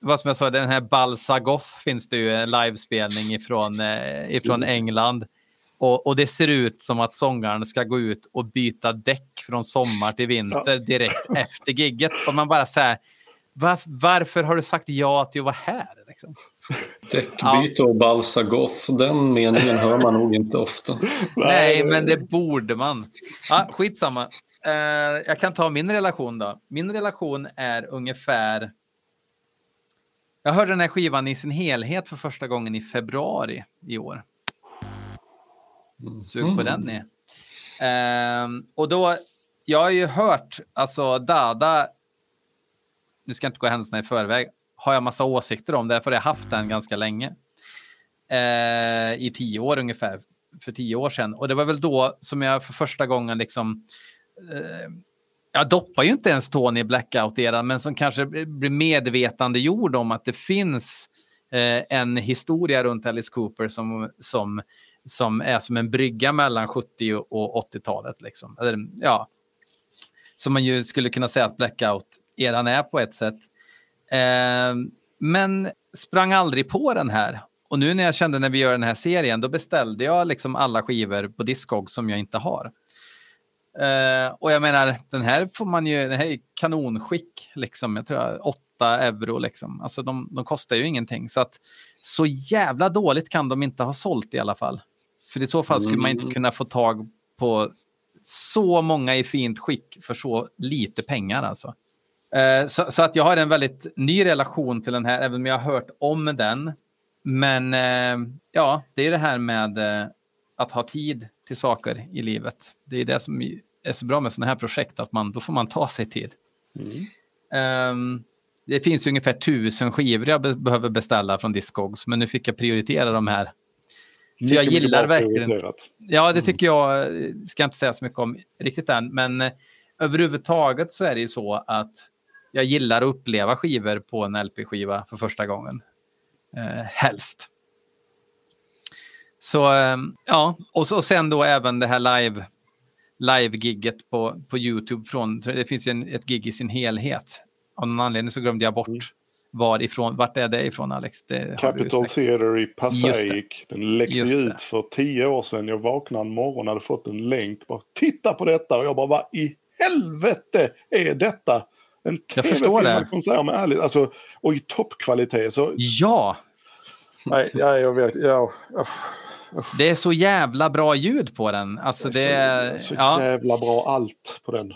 vad som jag sa, den här Balsagoth finns det ju en livespelning ifrån, ifrån England och, och, det ser ut som att sångaren ska gå ut och byta däck från sommar till vinter direkt efter gigget. Och man bara säger var, varför har du sagt ja till att vara här? Liksom? Däckbyte och balsagoth, den meningen hör man nog inte ofta. Nej, men det borde man. Ja, skitsamma. Uh, jag kan ta min relation då. Min relation är ungefär... Jag hörde den här skivan i sin helhet för första gången i februari i år. Sug på mm. den ni. Um, och då, jag har ju hört, alltså Dada, nu ska jag inte gå händelserna i förväg, har jag massa åsikter om, därför har jag haft den ganska länge. Uh, I tio år ungefär, för tio år sedan. Och det var väl då som jag för första gången liksom uh, jag doppar ju inte ens tån i blackout-eran, men som kanske blir medvetandegjord om att det finns eh, en historia runt Alice Cooper som, som som är som en brygga mellan 70 och 80-talet. Liksom. ja. Som man ju skulle kunna säga att blackout-eran är på ett sätt. Eh, men sprang aldrig på den här. Och nu när jag kände när vi gör den här serien, då beställde jag liksom alla skivor på Discog som jag inte har. Eh, och jag menar, den här får man ju, den här är kanonskick, liksom. jag tror 8 euro liksom. Alltså de, de kostar ju ingenting. Så att så jävla dåligt kan de inte ha sålt i alla fall. För i så fall skulle man inte mm. kunna få tag på så många i fint skick för så lite pengar alltså. Eh, så, så, att jag har en väldigt ny relation till den här, även om jag har hört om den. Men eh, ja, det är det här med eh, att ha tid till saker i livet. Det är det som är så bra med sådana här projekt, att man, då får man ta sig tid. Mm. Um, det finns ungefär tusen skivor jag be behöver beställa från Discogs, men nu fick jag prioritera de här För jag gillar verkligen... Ja, det tycker jag. eh, Ska jag inte säga så mycket om riktigt än. Men eh, överhuvudtaget så är det ju så att jag gillar att uppleva skivor på en LP-skiva för första gången. Eh, helst. Så eh, ja, och, så, och sen då även det här live live-gigget på, på YouTube. Från, det finns en, ett gig i sin helhet. Av någon anledning så glömde jag bort Mm. Varifrån. Vart är det ifrån Alex? Det Capital. Theatre i Passaic. Den läckte ut för tio år sedan. Jag vaknade en morgon och hade fått en länk. Bara, Titta på detta! Och jag bara, vad i helvete är detta? En Jag förstår det. tv-filmad konsert med ärligt, alltså, och i toppkvalitet. Så, Ja, nej, ja, jag vet. Ja, det är så jävla bra ljud på den. Alltså det, är så, så ja, jävla bra allt på den.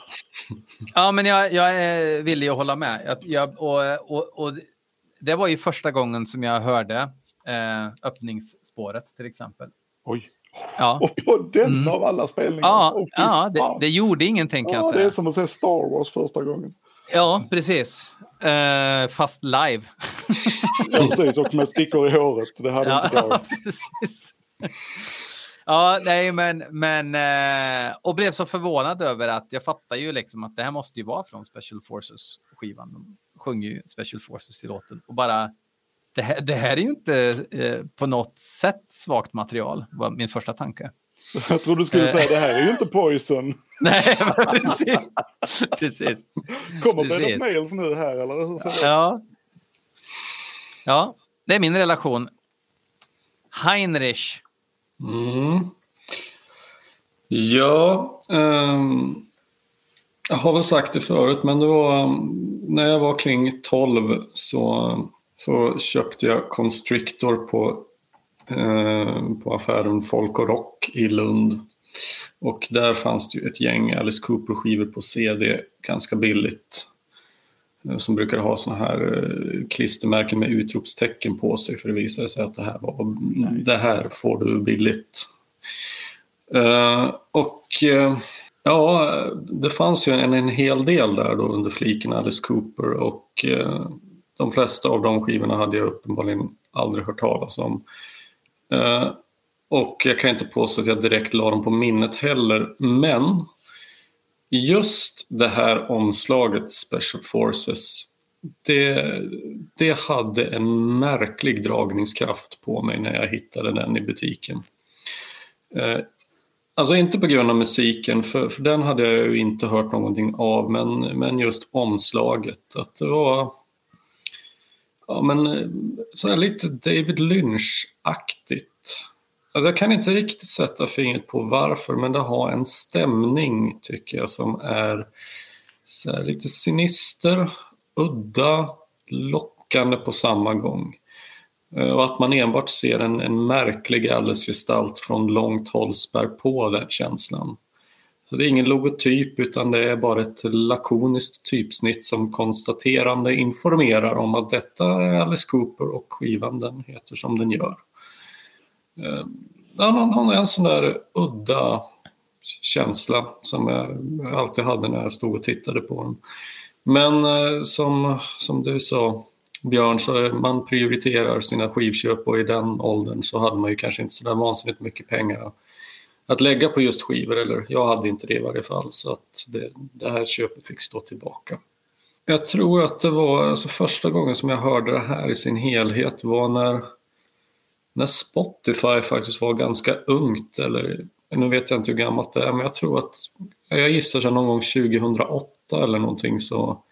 ja, men jag, jag är villig att hålla med. Jag, jag, och, och, och det var ju första gången som jag hörde eh, öppningsspåret till exempel. Oj. Ja, Och på den Mm. av alla spelningar. ja, ja det, det gjorde ingenting kan jag ja, det är säga. som att se Star Wars första gången. Ja, precis. Eh, fast live. Ja, precis. Och med stickor i håret. Det hade Ja, inte jag. precis. Ja, nej, men, men eh, och blev så förvånad över att jag fattar ju liksom att det här måste ju vara från Special Forces-skivan. De sjunger ju Special Forces i låten och bara det här, det här är ju inte eh, på något sätt svagt material, var min första tanke. Jag trodde du skulle säga det här är ju inte Poison. Nej, precis. precis. Kommer. Bennett Nails nu här eller? hur ser det? Ja. ja, det är min relation. Heinrich. Mm. Ja, ehm, jag har väl sagt det förut, men det var um, när jag var kring 12 så, så köpte jag Constrictor på, eh, på affären Folk och Rock i Lund. Och där fanns det ju ett gäng Alice Cooper-skivor på CD ganska billigt eh, Som brukar ha såna här eh, klistermärken med utropstecken på sig för det visade sig att det här, var, det här får du billigt. Eh, och ja, det fanns ju en, en hel del där då under fliken Alice Cooper och de flesta av de skivorna hade jag uppenbarligen aldrig hört talas om. Och jag kan inte påstå att jag direkt la dem på minnet heller, men just det här omslaget Special Forces det, det hade en märklig dragningskraft på mig när jag hittade den i butiken. Eh, Alltså inte på grund av musiken, för, för den hade jag ju inte hört någonting av, men, men just omslaget. Att det var ja, men, eh, så här lite David Lynch-aktigt. Alltså jag kan inte riktigt sätta fingret på varför, men det har en stämning tycker jag som är så här, lite sinister, udda, lockande på samma gång. Eh, och att man enbart ser en, en märklig Alice-gestalt från långt håll spär på den känslan. Så det är ingen logotyp utan det är bara ett lakoniskt typsnitt som konstaterande informerar om att detta är Alice Cooper och skivan den heter som den gör. Eh, han han har en sån där udda känsla som jag alltid hade när jag stod och tittade på den. Men eh, som, som du sa Björn, så man prioriterar sina skivköp och i den åldern så hade man ju kanske inte så där vansinnigt mycket pengar att lägga på just skivor, eller jag hade inte det i varje fall, så att det, det här köpet fick stå tillbaka. Jag tror att det var alltså första gången som jag hörde det här i sin helhet var när, när Spotify faktiskt var ganska ungt, eller nu vet jag inte hur gammalt det är, men jag tror att, jag gissar så någon gång 2008 eller någonting så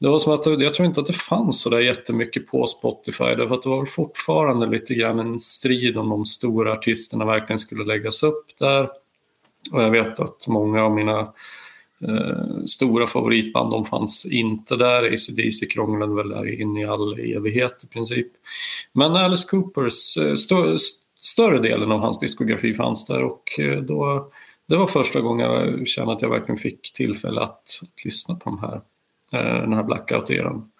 det var som att jag tror inte att det fanns så där jättemycket på Spotify därför att det var fortfarande lite grann en strid om de stora artisterna verkligen skulle läggas upp där. Och jag vet att många av mina eh, stora favoritband de fanns inte där. ACDC krånglade väl där in i all evighet i princip. Men Alice Coopers eh, stö större delen av hans diskografi fanns där och eh, då, det var första gången jag kände att jag verkligen fick tillfälle att, att lyssna på de här eh, den här blackout-eran.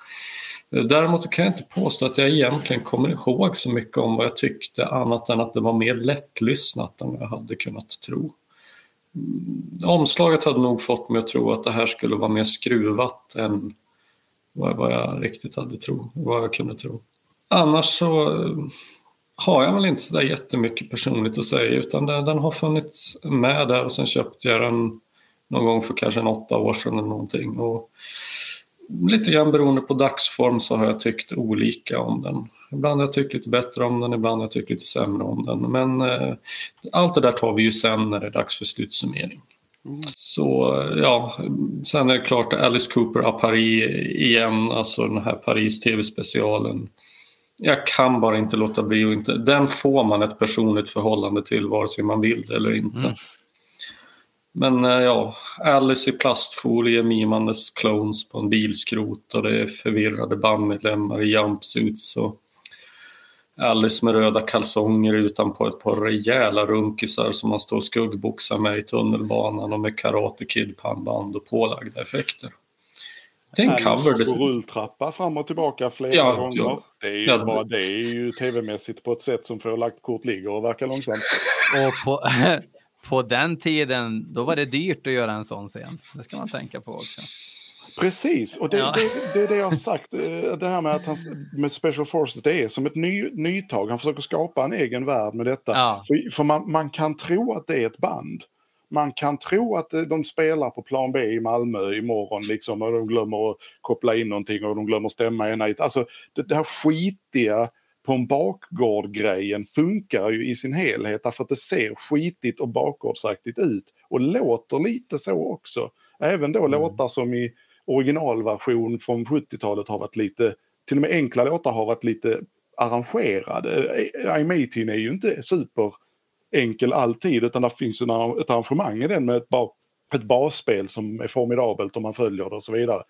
Eh, däremot kan jag inte påstå att jag egentligen kommer ihåg så mycket om vad jag tyckte annat än att det var mer lättlyssnat än vad jag hade kunnat tro. Omslaget hade nog fått mig att tro att det här skulle vara mer skruvat än vad vad jag riktigt hade tro, vad jag kunde tro. Annars så, eh, har jag väl inte så där jättemycket personligt att säga utan den, den har funnits med där och sen köpte jag den någon gång för kanske en åtta år sedan eller någonting. Och lite grann beroende på dagsform så har jag tyckt olika om den. Ibland har jag tyckt lite bättre om den, ibland har jag tyckt lite sämre om den. Men eh, allt det där tar vi ju sen när det är dags för slutsummering. Så ja, sen är det klart Alice Cooper à Paris igen, alltså den här Paris TV-specialen. Jag kan bara inte låta bli och inte, den får man ett personligt förhållande till vare sig man vill det eller inte. Mm. Men eh, ja, Alice i plastfolie mimandes clones på en bilskrot och det är förvirrade bandmedlemmar i jumpsuits och Alice med röda kalsonger utanpå ett par rejäla runkisar som man står och skuggboxar med i tunnelbanan och med Karate Kid-pannband och pålagda effekter. Det är en cover. Det... rulltrappa fram och tillbaka flera ja, gånger. Ja. Det är ju ja, bara det är ju tv-mässigt på ett sätt som får lagt kort ligger och verkar långsamt. Och på, på den tiden, då var det dyrt att göra en sån scen. Det ska man tänka på också. Precis, och det, ja. det, det, är det jag har sagt. Eh, det här med att han, med Special Forces, det är som ett ny, nytag. Han försöker skapa en egen värld med detta. Ja. För, för man, man, kan tro att det är ett band. Man kan tro att eh, de spelar på plan B i Malmö imorgon liksom och de glömmer att koppla in någonting och de glömmer stämma en night. Alltså det, det här skitiga på en bakgård-grejen funkar ju i sin helhet därför att det ser skitigt och bakgårdsaktigt ut och låter lite så också. Även då mm. låtar som i originalversion från 70-talet har varit lite, till och med enkla låtar har varit lite arrangerade. I'm 18 är ju inte super enkel alltid utan det finns ju ett arrangemang i den med ett, ba ett basspel som är formidabelt om man följer det och så vidare.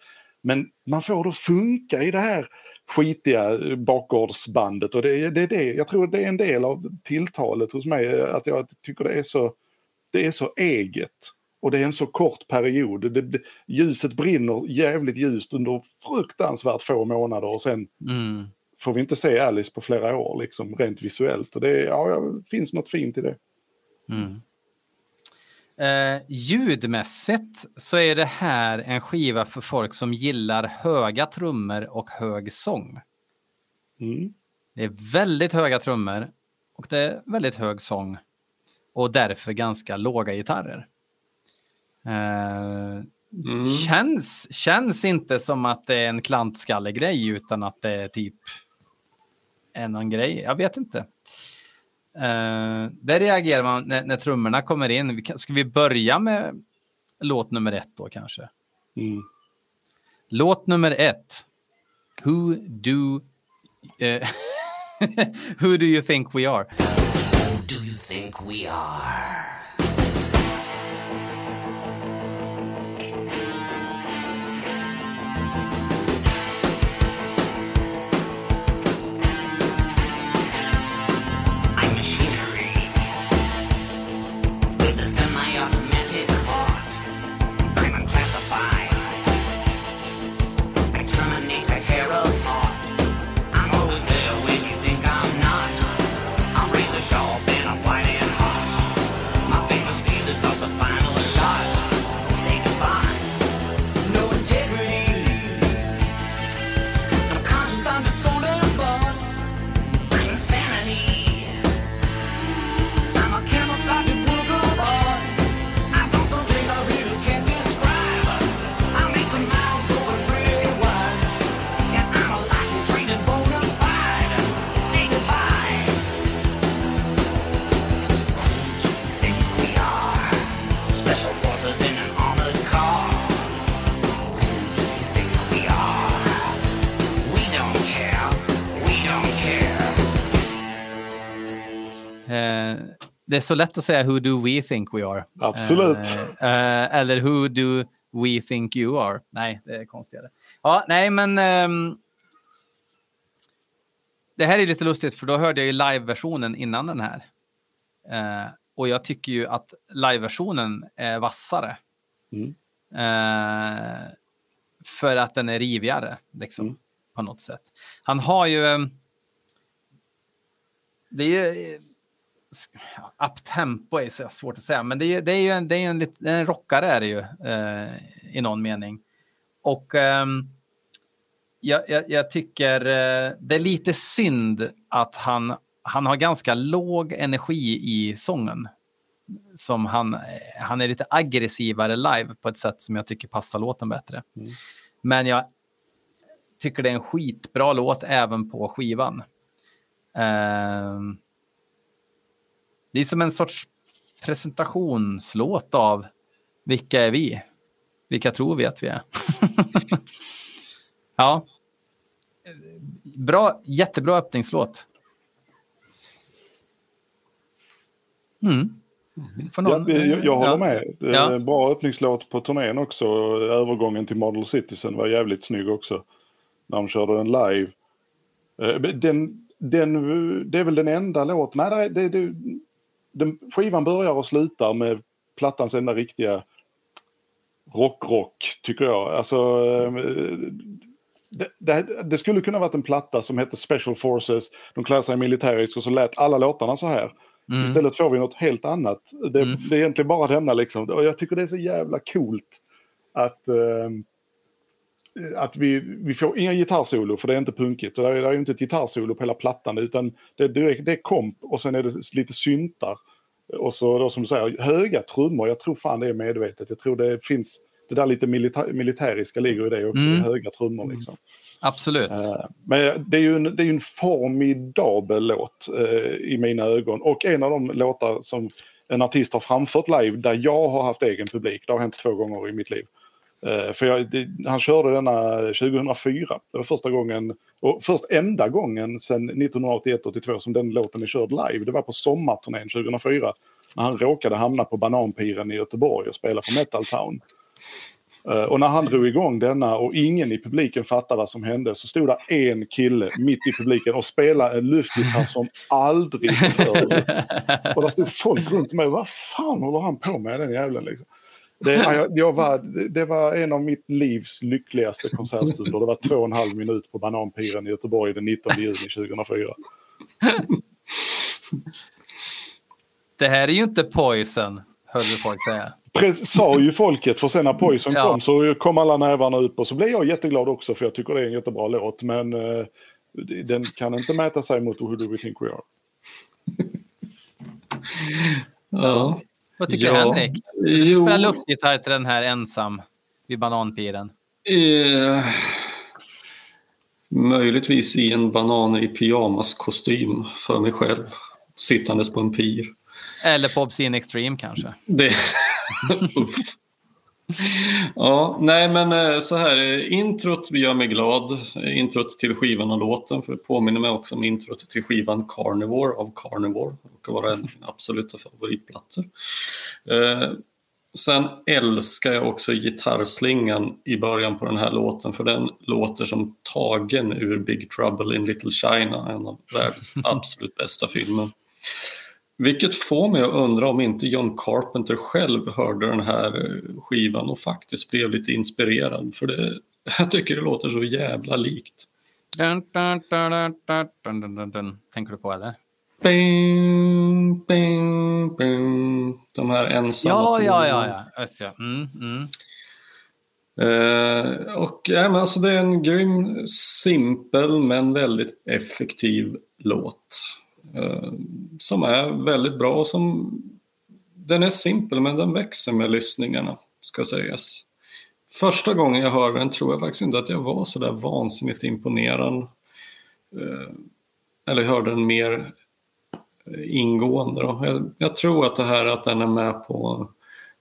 Men man får det att funka i det här skitiga eh, bakgårdsbandet och det, det är det, jag tror det är en del av tilltalet hos mig eh, att jag tycker det är så, det är så eget. Och det är en så kort period. Det, det, ljuset brinner jävligt ljust under fruktansvärt få månader och sen mm. får vi inte se Alice på flera år, liksom rent visuellt. Och det, ja, finns något fint i det. Mm. Eh, ljudmässigt så är det här en skiva för folk som gillar höga trummor och hög sång. Mm. Det är väldigt höga trummor och det är väldigt hög sång och därför ganska låga gitarrer. Eh, mm. känns, känns inte som att det är en klantskallegrej utan att det är typ en annan grej. Jag vet inte. Uh, där reagerar man när, när trummorna kommer in. Ska vi börja med låt nummer ett då kanske? Mm. Låt nummer ett. Who do... Uh, who do you think we are? Who do you think we are? Det är så lätt att säga who do we think we are? Absolut. Uh, uh, eller who do we think you are? Nej, det är konstigare. Ja, nej, men um, det här är lite lustigt för då hörde jag ju live-versionen innan den här. Uh, och jag tycker ju att live-versionen är vassare. Mm. för att den är rivigare, liksom, mm. på något sätt. Han har ju... Um, det är ju uptempo är så svårt att säga, men det är, det är ju en, det är en, en rockare är det ju eh, i någon mening. Och eh, jag, jag, jag, tycker eh, det är lite synd att han han har ganska låg energi i sången. Som han, han är lite aggressivare live på ett sätt som jag tycker passar låten bättre. Mm. Men jag tycker det är en skitbra låt även på skivan. Ehm, det är som en sorts presentationslåt av vilka är vi? Vilka tror vi att vi är? ja. Bra, jättebra öppningslåt. Mm. Får Ja, någon- jag, jag håller ja. med. Ja. Bra öppningslåt på turnén också. Övergången till Model Citizen var jävligt snygg också. När de körde den live. Eh, Den, den, det är väl den enda låten. Nej, det, det, den, skivan börjar och slutar med plattans enda riktiga rock-rock, tycker jag. Alltså, eh, det, det, det skulle kunna varit en platta som hette Special Forces. De klär sig militäriskt och så lät alla låtarna så här. Mm. Istället får vi något helt annat. Det, Mm. det är egentligen bara denna liksom. Och jag tycker det är så jävla coolt att, eh, att vi, vi får inga gitarrsolo för det är inte punkigt. Så det är, det är inte ett gitarrsolo på hela plattan utan det, det, är, det är komp och sen är det lite syntar. Och så då som du säger, höga trummor. Jag tror fan det är medvetet. Jag tror det finns, det där lite milita- militäriska ligger i det också. Mm. Höga trummor liksom. Absolut. Eh, Men det är ju en, det är en formidabel låt eh, i mina ögon. Och en av de låtar som en artist har framfört live där jag har haft egen publik. Det har hänt två gånger i mitt liv. Eh, för jag, det, han körde denna 2004. Det var första gången, och först enda gången sedan 1981-82 som den låten är körd live. Det var på sommarturnén 2004. När han råkade hamna på Bananpiren i Göteborg och spela på Metal Town. Eh, och när han drog igång denna och ingen i publiken fattade vad som hände så stod det en kille mitt i publiken och spelade en luftgitarr som aldrig förr. Och där stod folk runt mig. Vad fan håller han på med den jävlen liksom? Det, ja, jag, jag var, det var en av mitt livs lyckligaste konsertstunder. Det var två och en halv minut på Bananpiren i Göteborg den 19 juni 2004. Det här är ju inte Poison, hörde folk säga. Pre- sa ju folket, för sen när Poison Ja. kom så kom alla nävarna upp och så blev jag jätteglad också för jag tycker det är en jättebra låt. Men eh, den kan inte mäta sig mot Who Do We Think We Are. Ja. Vad tycker Ja, Henrik? Du jo. spelar luftgitarr till den här ensam vid bananpiren. Eh, möjligtvis i en banan i pyjamaskostym för mig själv. Sittandes på en pir. Eller på Obscene Extreme kanske. Det... Ja, nej men eh, så här, eh, introt gör mig glad. Eh, Introt till skivan och låten, för det påminner mig också om introt till skivan Carnivore av Carnivore. Vara en absoluta favoritplattor. Eh, sen älskar jag också gitarrslingan i början på den här låten, för den låter som tagen ur Big Trouble in Little China, en av världens absolut bästa filmer. Vilket får mig att undra om inte John Carpenter själv hörde den här eh, skivan och faktiskt blev lite inspirerad. För det, jag tycker det låter så jävla likt. Dun, dun, dun, Tänker du på eller? Bing, bing, bing. De här ensamma tonerna. Ja, ja, ja. Ja. Mm, mm. Eh, och, ja, men alltså, det är en grym, simpel men väldigt effektiv låt. Eh, som är väldigt bra och som den är simpel men den växer med lyssningarna ska sägas. Första gången jag hörde den tror jag faktiskt inte att jag var så där vansinnigt imponerad. Eh, eller hörde den mer eh, ingående. Då. Jag, jag tror att det här att den är med på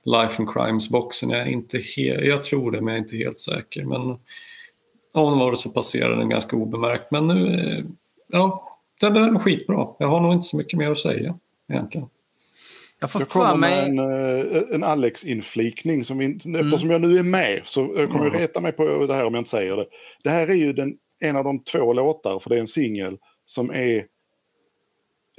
Life and Crimes-boxen, jag, är inte jag tror det men jag är inte helt säker. Men om det var det så passerade den ganska obemärkt. Men nu, ja, den där är skitbra. Jag har nog inte så mycket mer att säga egentligen. Jag får Jag för kommer mig... med en, eh, en Alex-inflikning. Som in, Eftersom jag nu är med så jag kommer jag reta mig på det här om jag inte säger det. Det här är ju den, en av de två låtar, för det är en singel, som är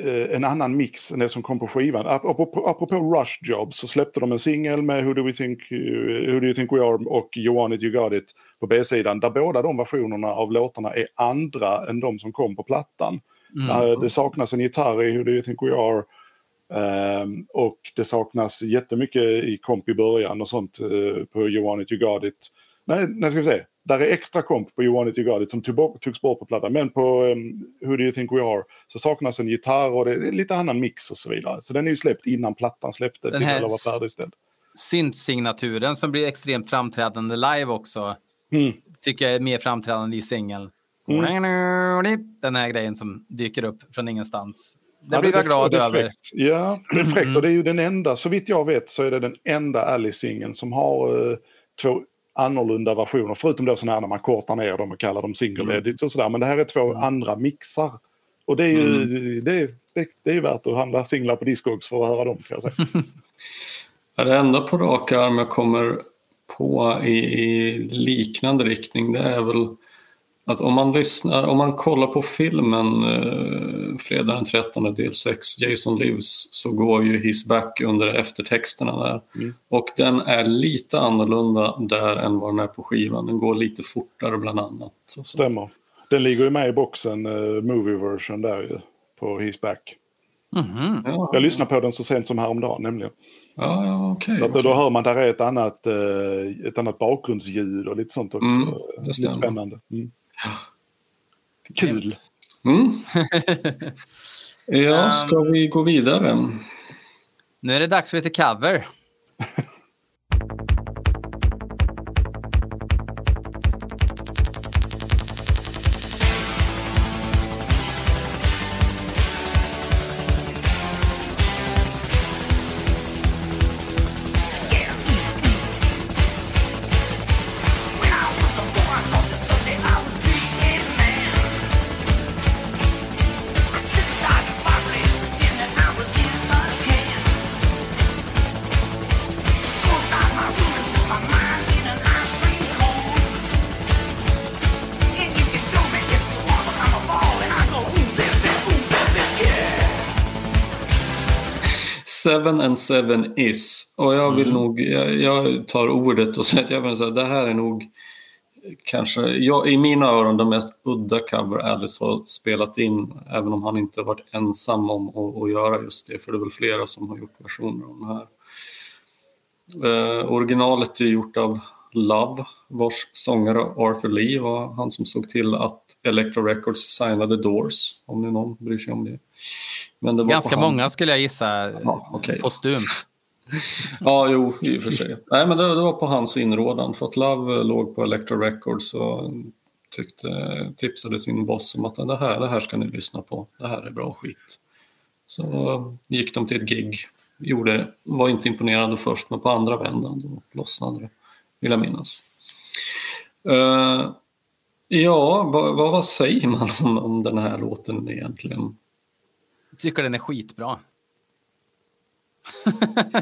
eh, en annan mix än det som kom på skivan. Ap- Apropå, apropå Rush Job så släppte de en singel med Who Do, We Think, Who Do You Think We Are och You Want It You Got It på B-sidan. Där båda de versionerna av låtarna är andra än de som kom på plattan. Mm. Eh, Det saknas en gitarr i Who Do You Think We Are. Ehm, och det saknas jättemycket i komp i början och sånt eh, på You Want It You Got It. Nej, nej, ska vi se. Där är extra komp på You Want It You Got It som togs bort på plattan. Men på um, Who Do You Think We Are så saknas en gitarr och det är lite annan mix och så vidare. Så den är ju släppt innan plattan släpptes Den här var färdigställd. Synt-signaturen som blir extremt framträdande live också. Mm. Tycker jag är mer framträdande i singeln. Den här grejen som dyker upp från ingenstans. Det Ja, blir jag det- glad det över. fräckt. Ja, det är fräckt och det är ju den enda, så vitt jag vet så är det den enda Alice-singeln som har eh, två annorlunda versioner. Förutom då sådana här när man kortar ner dem och kallar dem single edits och sådär. Men det här är två andra mixar. Och det är ju det, är- det, det är värt att handla singlar på Discogs för att höra dem kan jag säga. Ja, Det enda på rak arm jag kommer på i, i liknande riktning det är väl att om man lyssnar, om man kollar på filmen eh, Fredag den 13 del 6, Jason Lives, så går ju His Back under eftertexterna där. Och den är lite annorlunda där än vad den är på skivan. Den går lite fortare bland annat. Och så. Stämmer. Den ligger ju med i boxen, uh, movie version där ju. På His Back. Mhm. Ja, Jag lyssnade på den så sent som häromdagen nämligen. ja, ja okej. Så att då hör man där är ett annat, eh, ett annat bakgrundsljud och lite sånt också. Mm, det lite spännande. Mm. Kul. Mm. Ja, ska vi gå vidare? Nu är det dags för lite cover. Seven and seven is. Och jag vill nog, jag, jag tar ordet och säger att jag vill säga, det här är nog kanske, jag, i mina öron, den mest udda cover Alice har spelat in. Även om han inte varit ensam om att, att göra just det. För det är väl flera som har gjort versioner av den här. Eh, originalet är gjort av Love, vars sångare Arthur Lee var han som såg till att Electro Records signade Doors, om är någon bryr sig om det. Men det var Ganska många skulle jag gissa Ja, okej. postumt. Ja, jo, i och för sig. Nej, men det, det var på hans inrådan. För att Love låg på Electro Records och tyckte, tipsade sin boss om att det här, det här ska ni lyssna på. Det här är bra skit. Så gick de till ett gig. Gjorde. Var inte imponerade först, men på andra vändan då lossnade det. Vill jag minnas. Eh, ja, vad, vad, vad säger man om, om den här låten egentligen? Jag tycker den är skitbra.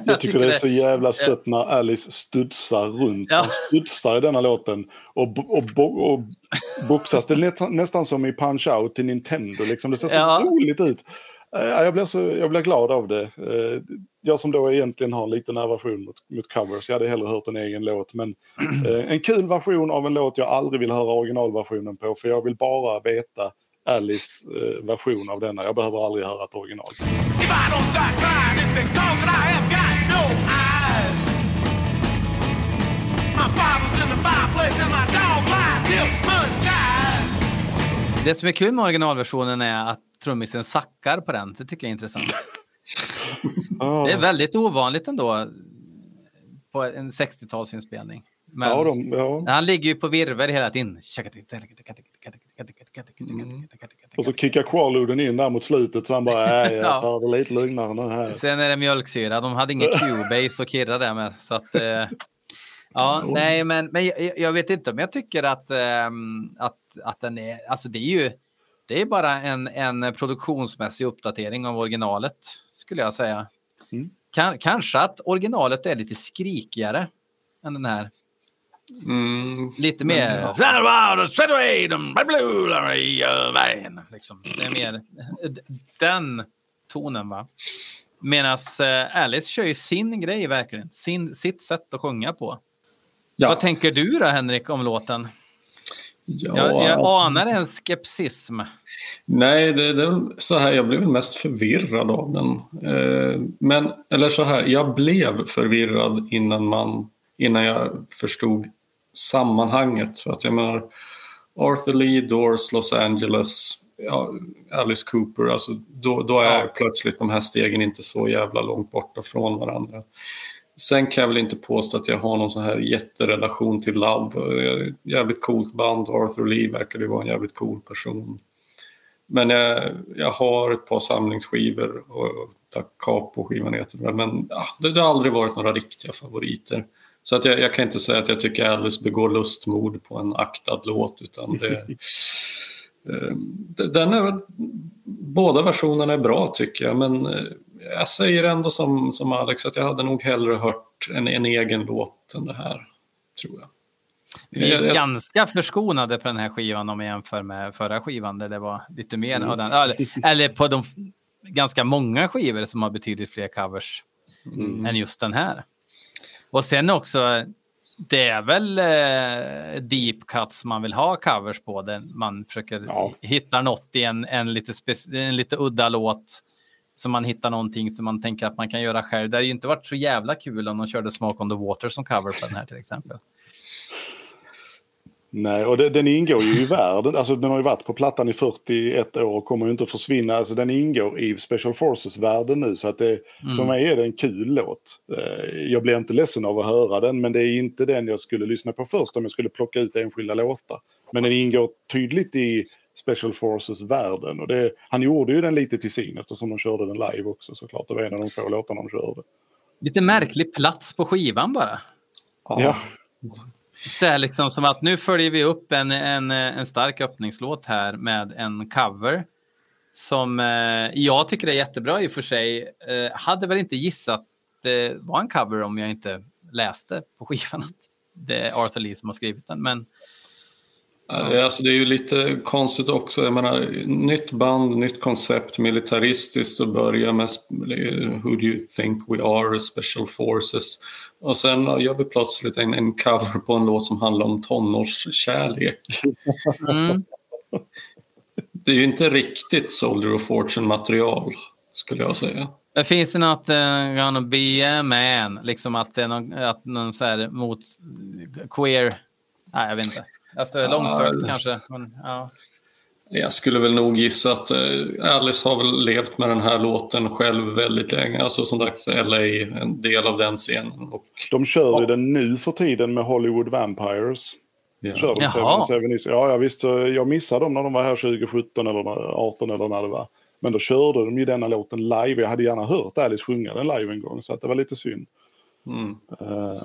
Jag tycker det är så jävla sött när Alice studsar runt. Ja. Han studsar i denna låten och, och, bo- och boxas. Det är nästan, nästan som i Punch-Out till Nintendo. Liksom. Det ser så Ja. roligt ut. Eh, Jag blir, så, jag blir glad av det. Eh, Jag som då egentligen har en liten aversion mot, mot covers. Jag hade hellre hört en egen låt. Men eh, en kul version av en låt jag aldrig vill höra originalversionen på. För jag vill bara veta Alice version av denna. Jag behöver aldrig höra ett original. Det som är kul med originalversionen är att trummisen sackar på den. Det tycker jag är intressant. Det är väldigt ovanligt ändå på en 60-talsinspelning. Men Ja, de, ja. han ligger ju på virvel hela tiden. Och så kickar Qualuden in där mot slutet så han bara, nej Ja. jag tar det lite lugnare nu här. Sen är det mjölksyra. De hade ingen Cubase att kirra där med. Så att, eh, ja, nej, men, men jag, jag vet inte om jag tycker att, ehm, att, att den är... Alltså det är ju det är bara en, en produktionsmässig uppdatering av originalet, skulle jag säga. Mm. Kan, kanske att originalet är lite skrikigare än den här. Mm, Lite mer... Liksom. Det är mer den tonen, va? Medan eh, Alice kör ju sin grej verkligen. Sin, sitt sätt att sjunga på. ja. Vad tänker du då, Henrik, om låten? Ja, Jag, jag alltså- anar en skepsism. Nej, det, det så här, jag blev mest förvirrad av den. Eh, men, eller så här, jag blev förvirrad innan, man, innan jag förstod sammanhanget. För att jag menar, Arthur Lee, Doors, Los Angeles, ja, Alice Cooper, alltså, då, då är Ja. plötsligt de här stegen inte så jävla långt borta från varandra. Sen kan jag väl inte påstå att jag har någon sån här jätterelation till Love. Jävligt coolt band, Arthur Lee verkar ju vara en jävligt cool person. Men jag, jag har ett par samlingsskivor och Capo-skivan heter det. Men ja, det, det har aldrig varit några riktiga favoriter. Så att jag, jag kan inte säga att jag tycker Alice begår lustmord på en aktad låt. Utan det, eh, den är, båda versionerna är bra tycker jag. Men eh, jag säger ändå som, som Alex att jag hade nog hellre hört en, en egen låt än det här. Tror jag. Vi Jag- är jag- ganska förskonade på den här skivan om vi jämför med förra skivan där det var lite mer av den. Eller, eller på de ganska många skivor som har betydligt fler covers än just den här. Och sen också, det är väl eh, deep cuts man vill ha covers på. Där man försöker Ja. hitta något i en, en, lite en lite udda låt. Så man hittar någonting som man tänker att man kan göra själv. Det hade ju inte varit så jävla kul om de körde Smoke on the Water som cover på den här till exempel. Nej, och det, den ingår ju i världen. Alltså den har ju varit på plattan i 41 år och kommer ju inte att försvinna. Alltså den ingår i Special Forces-världen nu. Så att det, för mig är det en kul låt. Eh, Jag blir inte ledsen av att höra den, men det är inte den jag skulle lyssna på först om jag skulle plocka ut enskilda låtar. Men den ingår tydligt i Special Forces-världen. Och det, han gjorde ju den lite till sin eftersom de körde den live också såklart. Det var en av de få låtarna de körde. Lite märklig plats på skivan bara. Ja, Så liksom som att nu följer vi upp en, en, en stark öppningslåt här med en cover. Som eh, jag tycker är jättebra i och för sig. Eh, hade väl inte gissat det var en cover om jag inte läste på skivan att det är Arthur Lee som har skrivit den. Men Alltså det är ju lite konstigt också. Jag menar, nytt band, nytt koncept, militaristiskt och börja med Who do you think we are, Special Forces. Och sen gör vi plötsligt en, en cover på en låt som handlar om tonårskärlek. mm, Det är ju inte riktigt Soldier of Fortune-material, skulle jag säga. det finns det något uh, gonna be a man, liksom att det är någon, att någon så här mot queer, nej jag vet inte. Alltså långsökt det- kanske. Men, ja. Jag skulle väl nog gissa att eh, Alice har väl levt med den här låten själv väldigt länge. Alltså som sagt, LA är en del av den scenen. Och, de kör ju den nu för tiden med Hollywood Vampires. ja. Kör de Jaha. Seven Seven Ja, jag visste, jag missade dem när de var här 2017 eller 2018 eller när det var. Men då körde de ju denna låten live. Jag hade gärna hört Alice sjunga den live en gång, så att det var lite synd. Mm. Eh,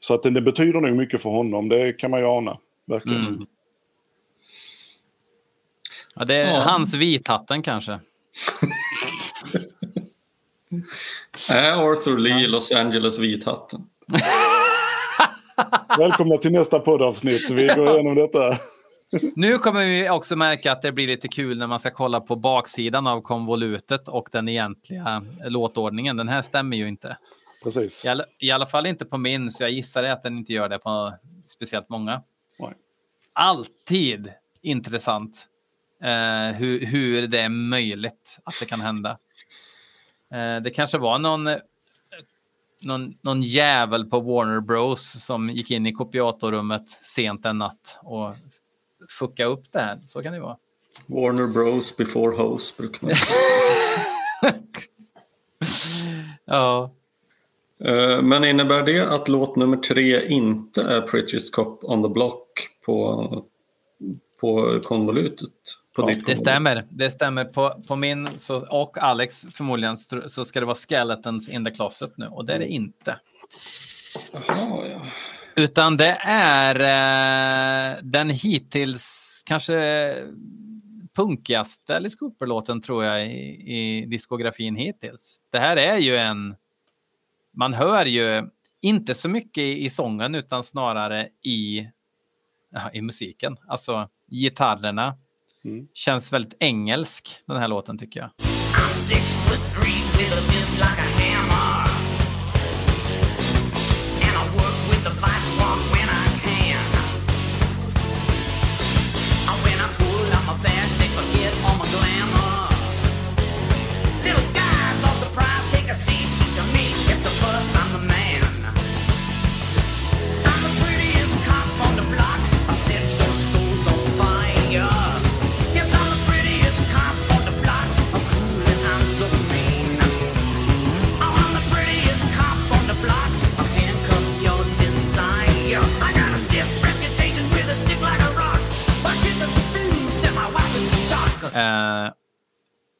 så att det, det betyder nog mycket för honom, det kan man ju ana. Verkligen. Mm. Ja, det är Ja. hans vithatten kanske. Är Arthur Lee Los Angeles vithatten? Välkomna till nästa poddavsnitt. Vi går igenom detta. Nu kommer vi också märka att det blir lite kul när man ska kolla på baksidan av konvolutet och den egentliga låtordningen. Den här stämmer ju inte. Precis. I alla, I alla fall inte på min, så jag gissar att den inte gör det på speciellt många. Nej. Alltid intressant eh, hur, hur det är möjligt att det kan hända. Eh, det kanske var någon, eh, någon, någon jävel på Warner Bros som gick in i kopiatorrummet sent en natt och fucka upp det här. Så kan det vara. Warner Bros before Hose brukar man Ja. Eh, Men innebär det att låt nummer tre inte är Prettiest Cop on the Block på, på konvolutet? På Ja, Det stämmer. Det stämmer. På, på min så, och Alex förmodligen så ska det vara Skeletons in the Closet nu och det är det inte. Jaha, ja. Utan det är eh, den hittills kanske punkigaste Alice Cooper-låten tror jag i, i diskografin hittills. Det här är ju en... Man hör ju inte så mycket i, i sången utan snarare i, i musiken. Alltså gitarrerna. Mm. Känns väldigt engelsk den här låten tycker jag. I'm six foot three with a fist like a hammer.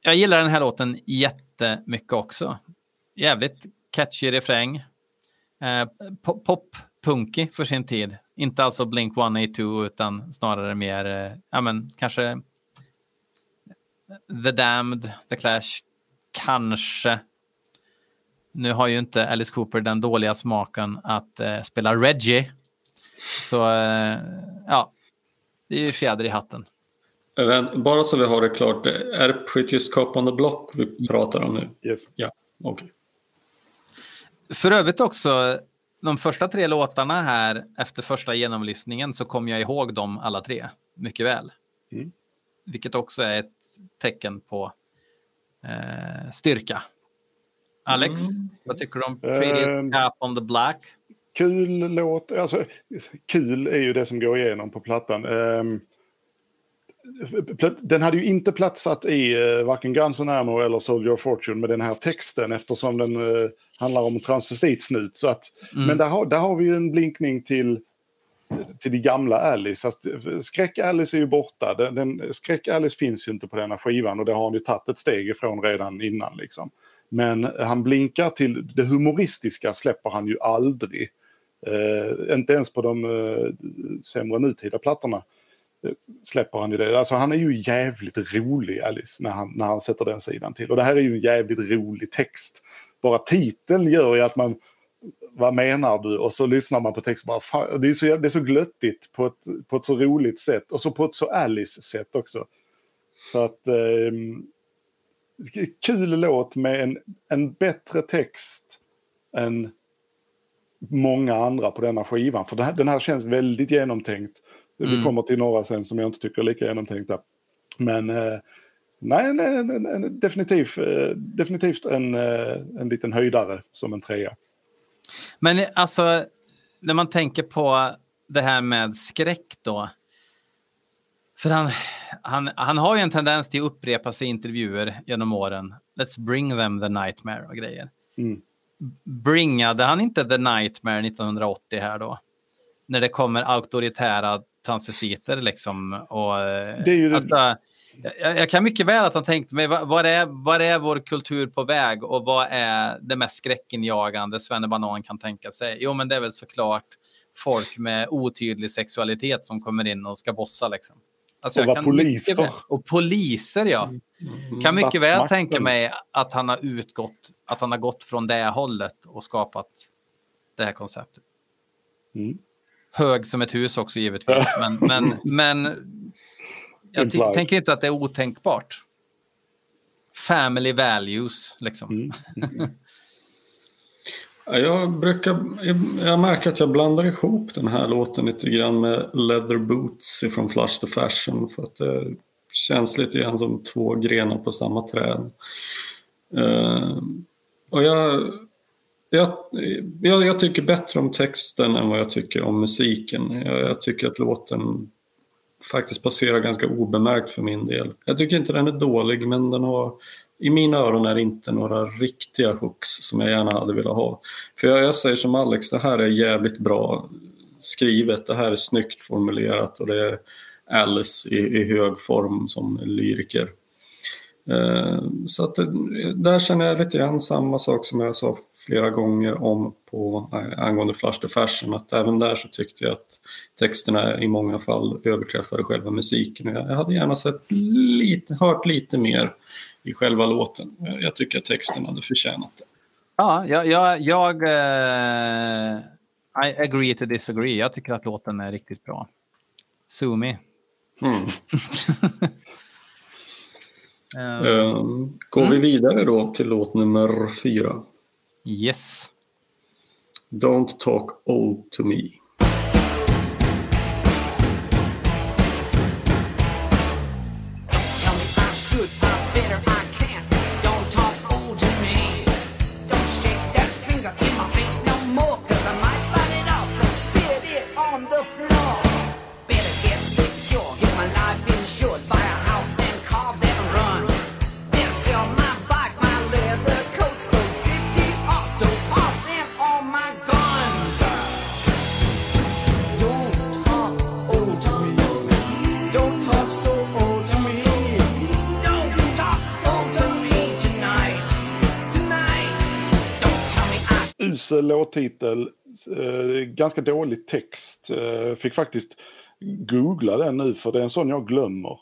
Jag gillar den här låten jättemycket också. Jävligt catchy refräng. Eh, Pop-punky för sin tid. Inte alltså Blink 182 utan snarare mer, eh, ja men kanske eh, The Damned, The Clash, kanske. Nu har ju inte Alice Cooper den dåliga smaken att eh, spela Reggie. Så eh, ja, det är ju fjäder i hatten. Bara så vi har det klart, är det Prettiest Cop on the Block vi pratar om nu? Yes. Ja, okej. För övrigt också, de första tre låtarna här efter första genomlyssningen så kom jag ihåg dem alla tre mycket väl. Mm. Vilket också är ett tecken på eh, styrka. Alex, vad tycker du om Prettiest Ehm. Cap on the Black? Kul låt. Alltså, kul är ju det som går igenom på plattan. Pl- Den hade ju inte platsat i eh, varken Guns N' Ammo eller Soldier of Fortune med den här texten eftersom den eh, handlar om transvestitsnut. Så att, Mm. Men där har, där har vi ju en blinkning till, till de gamla Alice. Alltså, Skräck-Alice är ju borta. Den, den, Skräck-Alice finns ju inte på denna skivan och det har han ju tagit ett steg ifrån redan innan. Liksom. Men han blinkar till det humoristiska släpper han ju aldrig. Eh, inte ens på de eh, sämre nutida plattorna eh, släpper han ju det. Alltså han är ju jävligt rolig Alice när han, när han sätter den sidan till. Och det här är ju en jävligt rolig text. Bara titeln gör ju att man vad menar du? Och så lyssnar man på texten bara, fan, det, är så, det är så glöttigt på ett, på ett så roligt sätt och så på ett så Alice-sätt också. Så att Eh, kul låt med en, en bättre text än många andra på denna skivan. För den här, den här känns väldigt genomtänkt. Vi Mm. kommer till några sen som jag inte tycker är lika genomtänkta. Men eh, nej, nej, nej, nej definitivt, eh, definitivt en, eh, en liten höjdare som en trea. Men alltså, när man tänker på det här med skräck då. För han, han, han har ju en tendens till att upprepa sig i intervjuer genom åren. Let's bring them the nightmare och grejer. Mm. Bringade han inte the nightmare 1980 här då? När det kommer auktoritära transvestiter liksom. Och, eh, Det är ju det- alltså, jag, jag kan mycket väl att han tänkte mig, vad, är, vad är vår kultur på väg och vad är det mest skräckinjagande Banan kan tänka sig? Jo, men det är väl såklart folk med otydlig sexualitet som kommer in och ska bossa liksom. Alltså, Och poliser. väl- Och poliser, ja. Kan mycket väl tänka mig att han har utgått, att han har gått från det hållet och skapat det här konceptet. Mm. Hög som ett hus också givetvis, men, men, men jag ty- tänker inte att det är otänkbart. Family values, liksom. Mm. Ja, Jag, brukar, jag märker att jag blandar ihop den här låten lite grann med Leather Boots från Flush the Fashion för att det känns lite grann som två grenar på samma träd. Eh, och jag, jag, jag, jag tycker bättre om texten än vad jag tycker om musiken. Jag, jag tycker att låten faktiskt passerar ganska obemärkt för min del. Jag tycker inte den är dålig men den har i mina öron är det inte några riktiga hooks som jag gärna hade velat ha. För jag, jag säger som Alex, det här är jävligt bra skrivet. Det här är snyggt formulerat och det är Alice i, i hög form som lyriker. Eh, så att eh, där känner jag lite grann samma sak som jag sa flera gånger om på eh, angående Flush the Fashion. Att även där så tyckte jag att texterna i många fall överträffade själva musiken. Jag hade gärna sett lite, hört lite mer i själva låten. Jag- Jag tycker att texten hade förtjänat det. Ja, jag, jag, jag eh, I agree to disagree. Jag tycker att låten är riktigt bra. Sumi. Mm. Eh, Eh, går vi vidare då till låt nummer fyra. Yes. Don't talk old to me. Doors eh, låttitel, eh, ganska dålig text. Eh, fick faktiskt googla den nu för det är en sån jag glömmer.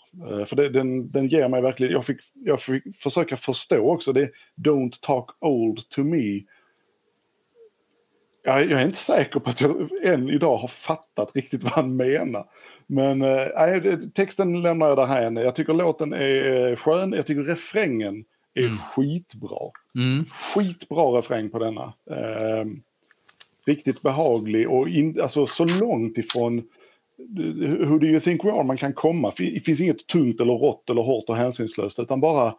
För det, den, den ger mig verkligen, jag fick, jag fick försöka förstå också, det är Don't talk old to me. Jag, jag är inte säker på att jag än idag har fattat riktigt vad han menar. Men äh, texten lämnar jag därhän. Jag tycker låten är skön, jag tycker refrängen är Mm. skitbra. Mm. Skitbra refräng på denna. Eh, riktigt behaglig och in, alltså så långt ifrån Who do you think we are man kan komma. Det finns inget tungt eller rått eller hårt och hänsynslöst utan bara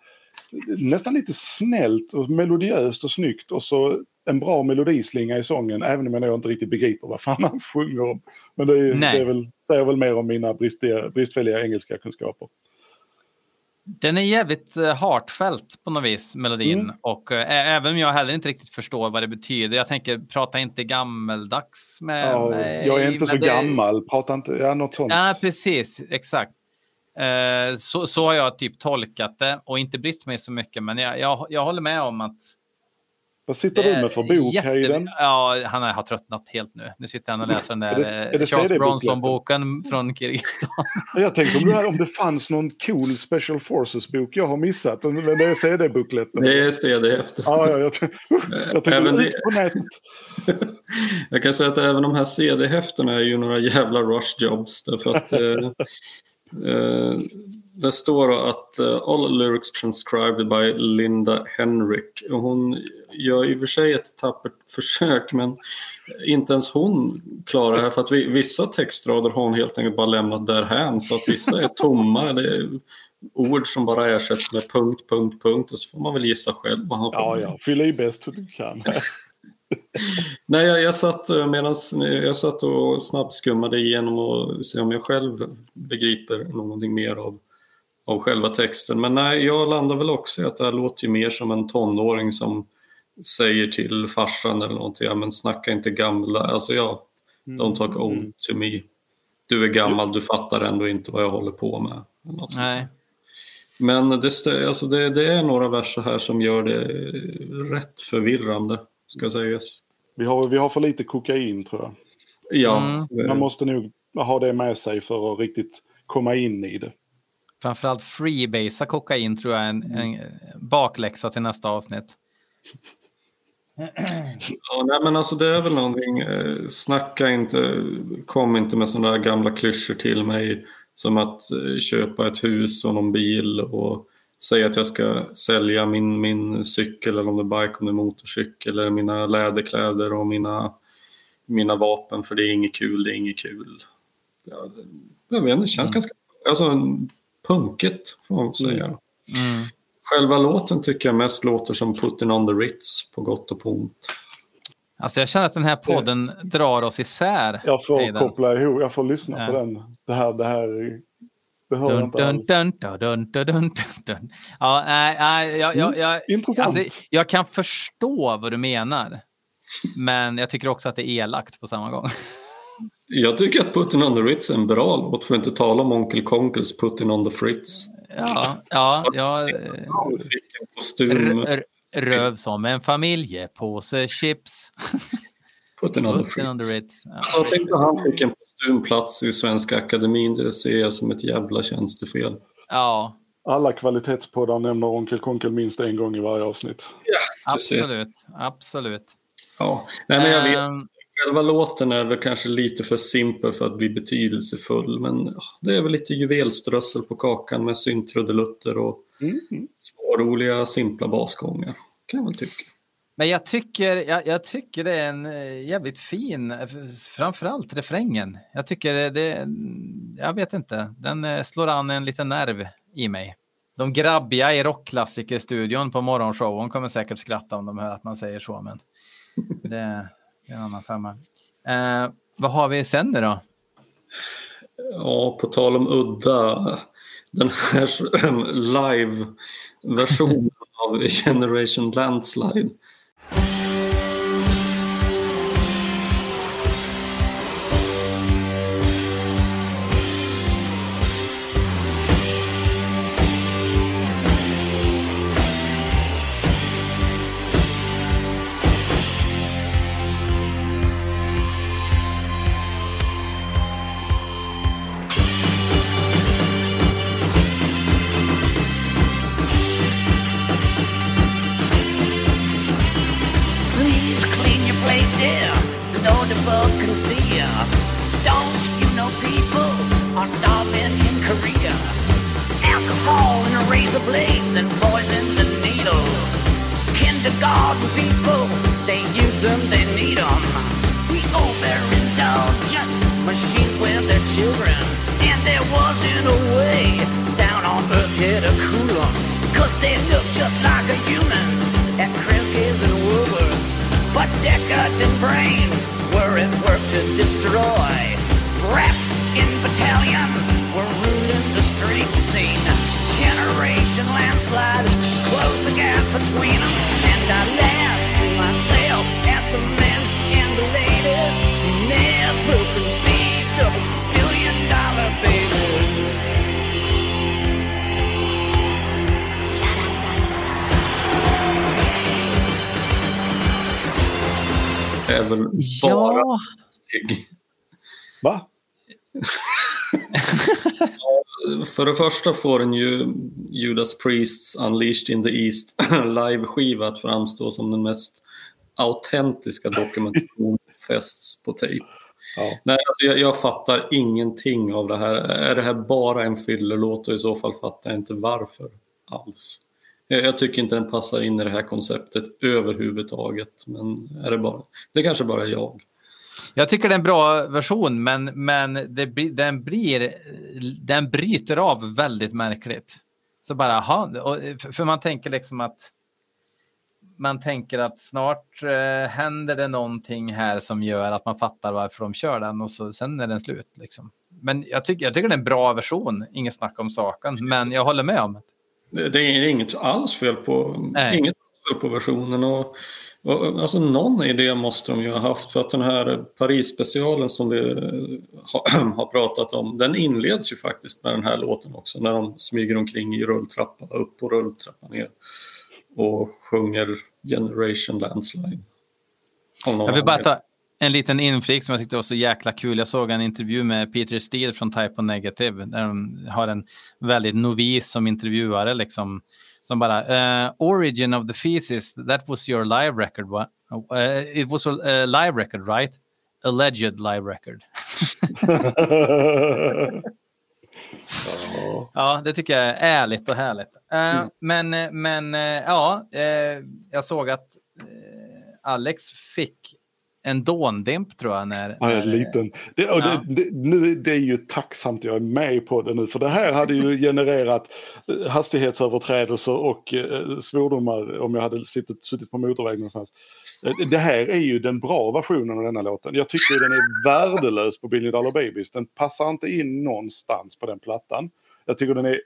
nästan lite snällt och melodiöst och snyggt och så en bra melodislinga i sången även om jag inte riktigt begriper vad fan han sjunger om. Men det, är, det är väl, säger väl mer om mina bristiga, bristfälliga engelska kunskaper. Den är jävligt uh, heartfelt på något vis, melodin. Mm. Och eh, ä- även om jag heller inte riktigt förstår vad det betyder. Jag tänker, prata inte gammeldags med Ja, mig. jag är inte så det- gammal, prata inte, ja något sånt. Ja, precis. Exakt. Eh, så, så har jag typ tolkat det och inte brytt mig så mycket. Men jag, jag, jag håller med om att... Vad sitter du med för bok, jätte- Hayden? Ja, han har tröttnat helt nu. Nu sitter han och läser den där Är det- är eh, det Charles? Bronson-boken från Kirgizistan. Jag tänkte om, du hade, om det fanns någon cool Special Forces-bok jag har missat, men det är CD-bukletten. Det är CD-häftet. Ja, ja, jag, jag tänkte Även ut det- på nätet. Jag kan säga att även de här CD-häftena är ju några jävla rush jobs. Därför att eh, eh, det står att eh, all lyrics transcribed by Linda Henrik. Hon gör i och för sig ett tappert försök men inte ens hon klarar det här för att vi, vissa textrader har hon helt enkelt bara lämnat därhän så att vissa är tomma. Det är ord som bara ersätts med punkt, punkt, punkt och så får man väl gissa själv vad han Ja, ja, fyll i bäst du kan. Nej, jag, jag, satt, eh, medans, jag satt och snabbskummade igenom och se om jag själv begriper någonting mer av, av själva texten. Men nej, jag landar väl också i att det här låter ju mer som en tonåring som säger till farsan eller någonting, ja men snacka inte gamla, alltså ja, don't talk old to me. Du är gammal, du fattar ändå inte vad jag håller på med. Nej. Men det, alltså det, det är några verser här som gör det rätt förvirrande, ska sägas. Vi har, vi har för lite kokain tror jag. Ja, Man måste nog ha det med sig för att riktigt komma in i det. Framförallt freebasea kokain tror jag är en, en bakläxa till nästa avsnitt. Ja, nej, men alltså det är väl någonting, eh, snacka inte, kom inte med sådana där gamla klyschor till mig som att eh, köpa ett hus och någon bil och säga att jag ska sälja min, min cykel eller om det är bike, om det är motorcykel eller mina läderkläder och mina, mina vapen för det är inget kul, det är inget kul. Ja, jag vet inte, det känns ganska, alltså punket får man säga. Mm. Själva låten tycker jag mest låter som Putting on the Ritz på gott och på ont. Alltså jag känner att den här podden drar oss isär. Jag får Hayden. koppla ihop, jag får lyssna Ja. på den. Det här, det här det hör jag inte dun, alls. dun, dun, dun, dun, dun, dun. Ja, nej, nej, jag, jag, jag, Intressant. alltså, jag kan förstå vad du menar. Men jag tycker också att det är elakt på samma gång. Jag tycker att Putting on the Ritz är en bra låt, för att inte tala om Onkel Konkels Putting on the Fritz. Ja, ja, ja. eh, Han fick en r- Röv som en familjepåse chips. Putting on the Putting on the Fritz. Ritz. Ja, Alltså, jag tänkte att han fick en kostymplats i Svenska Akademin, det ser jag som ett jävla tjänstefel. ja, Alla kvalitetspoddar nämner Onkel Konkel minst en gång i varje avsnitt. Ser. absolut. Absolut. Ja. Nej, men jag vet, Ehm, själva låten är väl kanske lite för simpel för att bli betydelsefull, men det är väl lite juvelströssel på kakan med syntrudelutter och småroliga simpla basgångar, kan jag väl tycka. Men jag tycker, jag, jag tycker det är en eh, jävligt fin, eh, framförallt refrängen. Jag tycker det, jag vet inte, den eh, slår an en liten nerv i mig. De grabbiga i rockklassikerstudion på morgonshowen kommer säkert skratta om de hör att man säger så, men det, en annan femma. Eh, vad har vi sen nu då? Ja, på tal om udda, den här live-versionen av Generation Landslide. Är väl bara Ja, steg. Va? För det första får en ju Judas Priests Unleashed in the East live-skiva att framstå som den mest autentiska dokumentation fästs på tejp. Ja. Nej, alltså jag, jag fattar ingenting av det här. Är det här bara en fyllerlåt och i så fall fattar jag inte varför alls. Jag, tycker inte den passar in i det här konceptet överhuvudtaget. Men är det bara, det är kanske bara är jag. jag tycker det är en bra version, men, men det den, blir, den bryter av väldigt märkligt. Så bara, aha, och, för- man tänker liksom att man tänker att snart eh, händer det någonting här som gör att man fattar varför de kör den och så, sen är den slut. Liksom. Men jag, tycker jag tycker det är en bra version, inget snack om saken, men jag håller med om det. Det är inget alls fel på, Nej. inget fel på versionen. Och, och, alltså någon idé måste de ju ha haft för att den här Paris-specialen som vi har, har pratat om, den inleds ju faktiskt med den här låten också när de smyger omkring i rulltrappan, upp på rulltrappan ner och sjunger Generation Landslide. Någon Jag vill bara ta en liten inflik som jag tyckte var så jäkla kul. Jag såg en intervju med Peter Steele från Type O Negative där de har en väldigt novis som intervjuare liksom som bara eh, origin of the feces that was your live record? Eh, it was a uh, live record right? Alleged live record. ja. Ja, det tycker jag är ärligt och härligt. Eh, Men, men ja, jag såg att Alex fick en dåndimp tror jag. När, Ja, en liten. Det, Ja. det, det, nu, det är ju tacksamt jag är med på det nu, för det här hade ju genererat eh, hastighetsöverträdelser och eh, svordomar om jag hade suttit, suttit på motorväg någonstans. Eh, Det här är ju den bra versionen av denna låten. Jag tycker den är värdelös på Billy Dollar Babies. Den passar inte in någonstans på den plattan. Jag tycker den är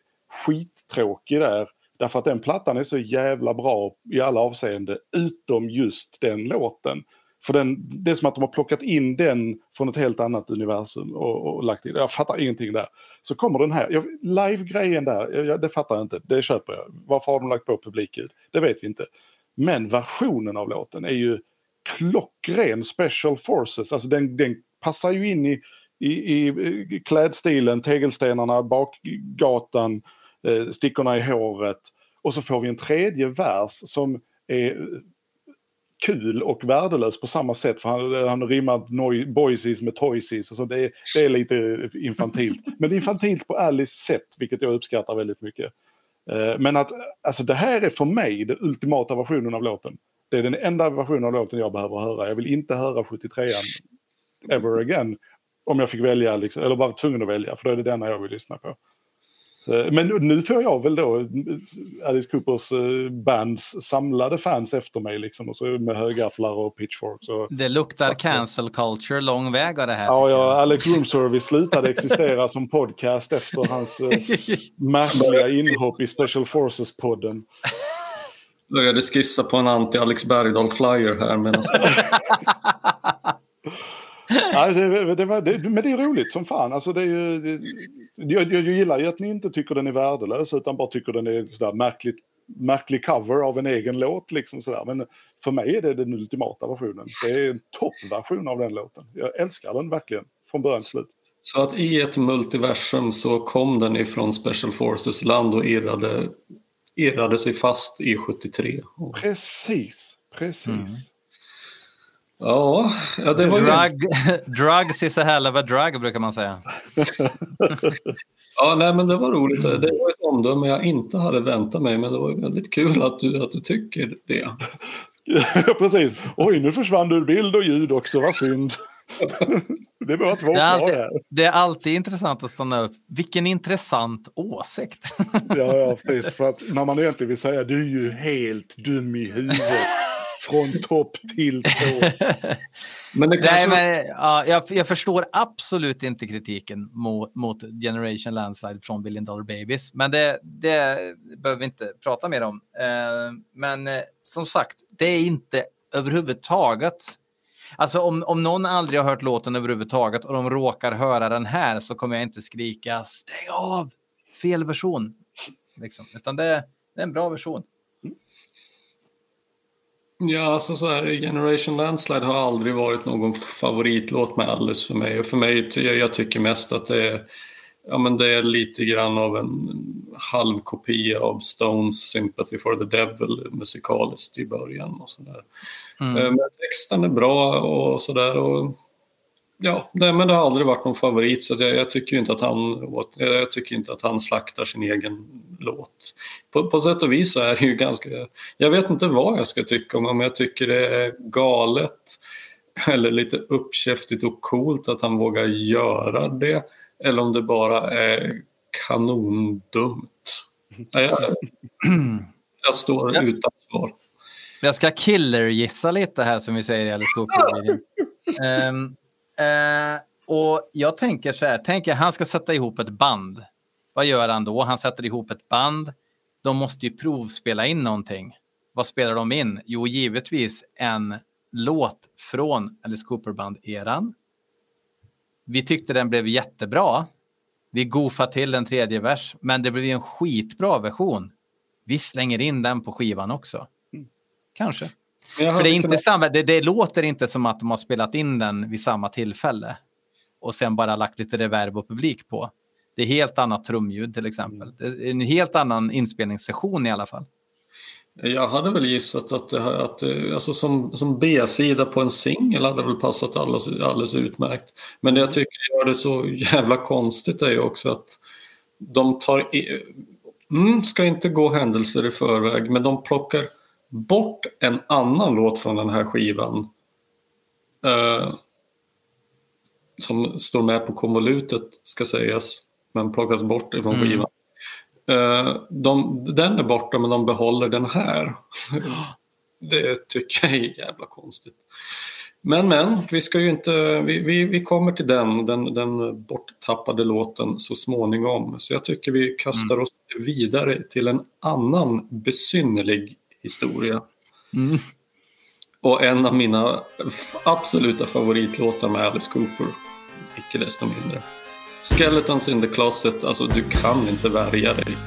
skittråkig där. Därför att den plattan är så jävla bra i alla avseenden, utom just den låten. För den, det är som att de har plockat in den från ett helt annat universum och, och lagt in. Jag fattar ingenting där. Så kommer den här, live-grejen där, jag, jag, det fattar jag inte. Det köper jag. Varför har de lagt på publikljud? Det vet vi inte. Men versionen av låten är ju klockren special forces. Alltså den, den passar ju in i, i, i klädstilen, tegelstenarna, bakgatan, eh, stickorna i håret. Och så får vi en tredje vers som är kul och värdelös på samma sätt. För han, han rimmar noi- boysies med toysies. Alltså det, är, det är lite infantilt. Men infantilt på Alice sätt, vilket jag uppskattar väldigt mycket. Eh, Men att alltså det här är för mig den ultimata versionen av låten. Det är den enda versionen av låten jag behöver höra. Jag vill inte höra 73an ever again. Om jag fick välja, liksom, eller var tvungen att välja, för då är det denna jag vill lyssna på. Eh, Men nu får jag väl då Alice Coopers eh, bands samlade fans efter mig liksom, och så med högafflar och pitchforks. Och, Det luktar cancel culture lång väg av det här. ja, ja, Alex Room Service slutade existera som podcast efter hans eh, märkliga inhopp i Special Forces-podden. började skissa på en anti-Alex Bergdahl-flyer här medan Ja, det, det var, det, men det är roligt som fan. Alltså det är ju, det, jag, jag gillar ju att ni inte tycker den är värdelös utan bara tycker den är sådär märkligt, märklig cover av en egen låt. Liksom sådär. Men för mig är det den ultimata versionen. Det är en toppversion av den låten. Jag älskar den verkligen från början till slut. Så att i ett multiversum så kom den ifrån Special Forces land och irrade, irrade sig fast i 73. Och Precis, precis. Ja, ja det var ju... Drug, drugs is a hell of a drug brukar man säga. Ja, nej, men det var roligt. Det var ett omdöme jag inte hade väntat mig, men det var väldigt kul att du, att du tycker det. Ja, precis. Oj, nu försvann du bild och ljud också, vad synd. Det är bara två Det är, alltid, här. det är alltid intressant att stanna upp. Vilken intressant åsikt. Ja, ja, precis. För att när man egentligen vill säga du är ju helt dum i huvudet. Från topp till tå. Men det Nej, kanske... men, ja, jag, jag förstår absolut inte kritiken mot, mot Generation Landslide från Billion Dollar Babies. Men det, det behöver vi inte prata mer om. Eh, men eh, som sagt, det är inte överhuvudtaget... Alltså om, om någon aldrig har hört låten överhuvudtaget och de råkar höra den här så kommer jag inte skrika stäng av, fel version. Liksom. Utan det, det är en bra version. Ja, alltså så här, Generation Landslide har aldrig varit någon favoritlåt med Alice för mig. Och för mig, jag, jag tycker mest att det är, ja, men det är lite grann av en halv kopia av Stones Sympathy for the Devil musikaliskt i början och sådär. Mm. Eh, Men texten är bra och sådär. Och, ja, det, men det har aldrig varit någon favorit så jag, jag tycker inte att han jag tycker inte att han slaktar sin egen låt. På, på sätt och vis så är det ju ganska... Jag vet inte vad jag ska tycka om men jag tycker det är galet eller lite uppkäftigt och coolt att han vågar göra det. Eller om det bara är kanondumt. Nej, Jag, jag står Ja. utan svar. Jag ska killer-gissa lite här som vi säger i Alice Cooper. um, uh, och jag tänker så här, tänker han ska sätta ihop ett band. Vad gör han då? Han sätter ihop ett band. De måste ju provspela in någonting. Vad spelar de in? Jo, givetvis en låt från Alice Cooper-band-eran. Vi tyckte den blev jättebra. Vi goofade till en tredje vers, men det blev ju en skitbra version. Vi slänger in den på skivan också. Kanske. För det, är inte kunnat- samma, det, det låter inte som att de har spelat in den vid samma tillfälle och sen bara lagt lite reverb och publik på. Det är helt annat trumljud till exempel. Det är en helt annan inspelningssession i alla fall. Jag hade väl gissat att, det, här- att det- alltså som, som B-sida på en singel hade väl passat alldeles, alldeles utmärkt. Men det jag tycker gör det så jävla konstigt är ju också att de tar... I, mm, ska inte gå händelser i förväg, men de plockar bort en annan låt från den här skivan. eh, som står med på konvolutet, ska sägas, men plockas bort ifrån Mm. skivan. Eh, de, den är borta men de behåller den här. Det tycker jag är jävla konstigt. Men men, vi ska ju inte, vi, vi, vi kommer till den, den, den borttappade låten så småningom. Så jag tycker vi kastar oss vidare till en annan besynnerlig historia. Mm. Och en av mina absoluta favoritlåtar med Alice Cooper. Icke desto mindre. Skeletons in the closet, alltså du kan inte värja dig.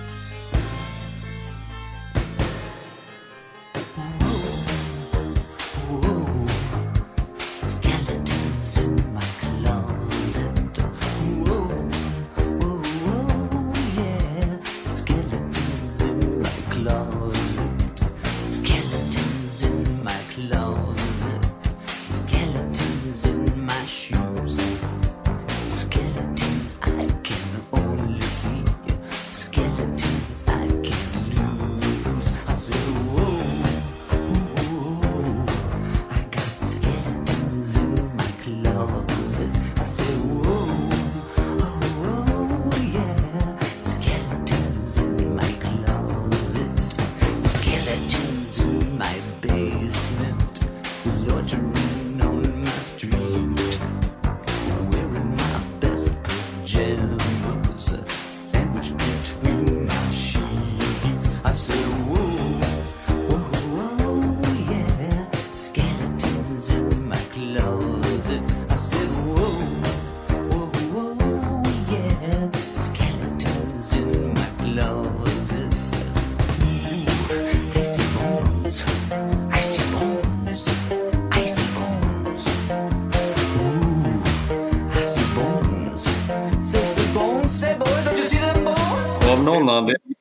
Någon anledning,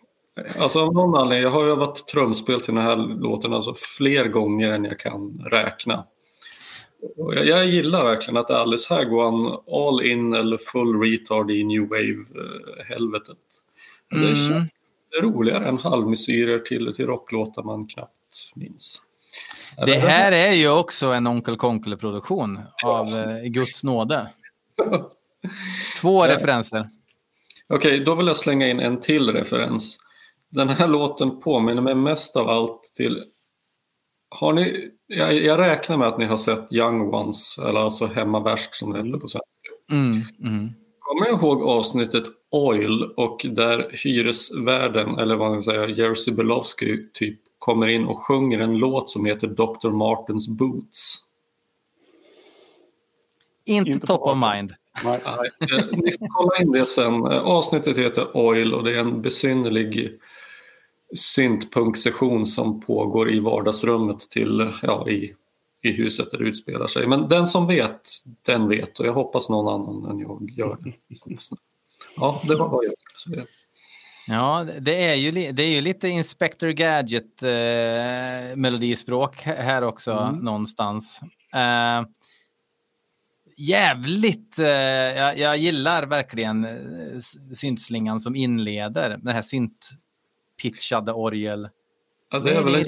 alltså av någon anledning, jag har övat trumspel till den här låten alltså fler gånger än jag kan räkna. Jag, jag gillar verkligen att Alice här går han all in eller full retard i new wave-helvetet. Det Mm. känns roligare än halvmesyrer till, till rocklåtar man knappt minns. Det här är ju också en Onkel Konkel-produktion av eh, Guds nåde. Två referenser. Okej, då vill jag slänga in en till referens. Den här låten påminner mig mest av allt till... Har ni... Jag, jag räknar med att ni har sett Young Ones, eller alltså Hemma Värst som det heter på svenska. Mm, mm. Kommer jag ihåg avsnittet Oil och där hyresvärden, eller vad man ska säga, Jerzy Belowski typ kommer in och sjunger en låt som heter Dr. Martens Boots. Inte, Inte top of mind. Nej. Nej, eh, Ni får kolla in det sen. Eh, Avsnittet heter Oil och det är en besynnerlig syntpunk-session som pågår i vardagsrummet till, ja, i, i huset där det utspelar sig. Men den som vet, den vet och jag hoppas någon annan än jag gör det. Ja, det var vad jag skulle säga. Ja, det är ju, det är ju lite Inspector Gadget eh, melodispråk här också Mm. någonstans. Eh, jävligt, eh, jag, jag gillar verkligen eh, syntslingan som inleder den här syntpitchade orgel. Ja, det är väl ett,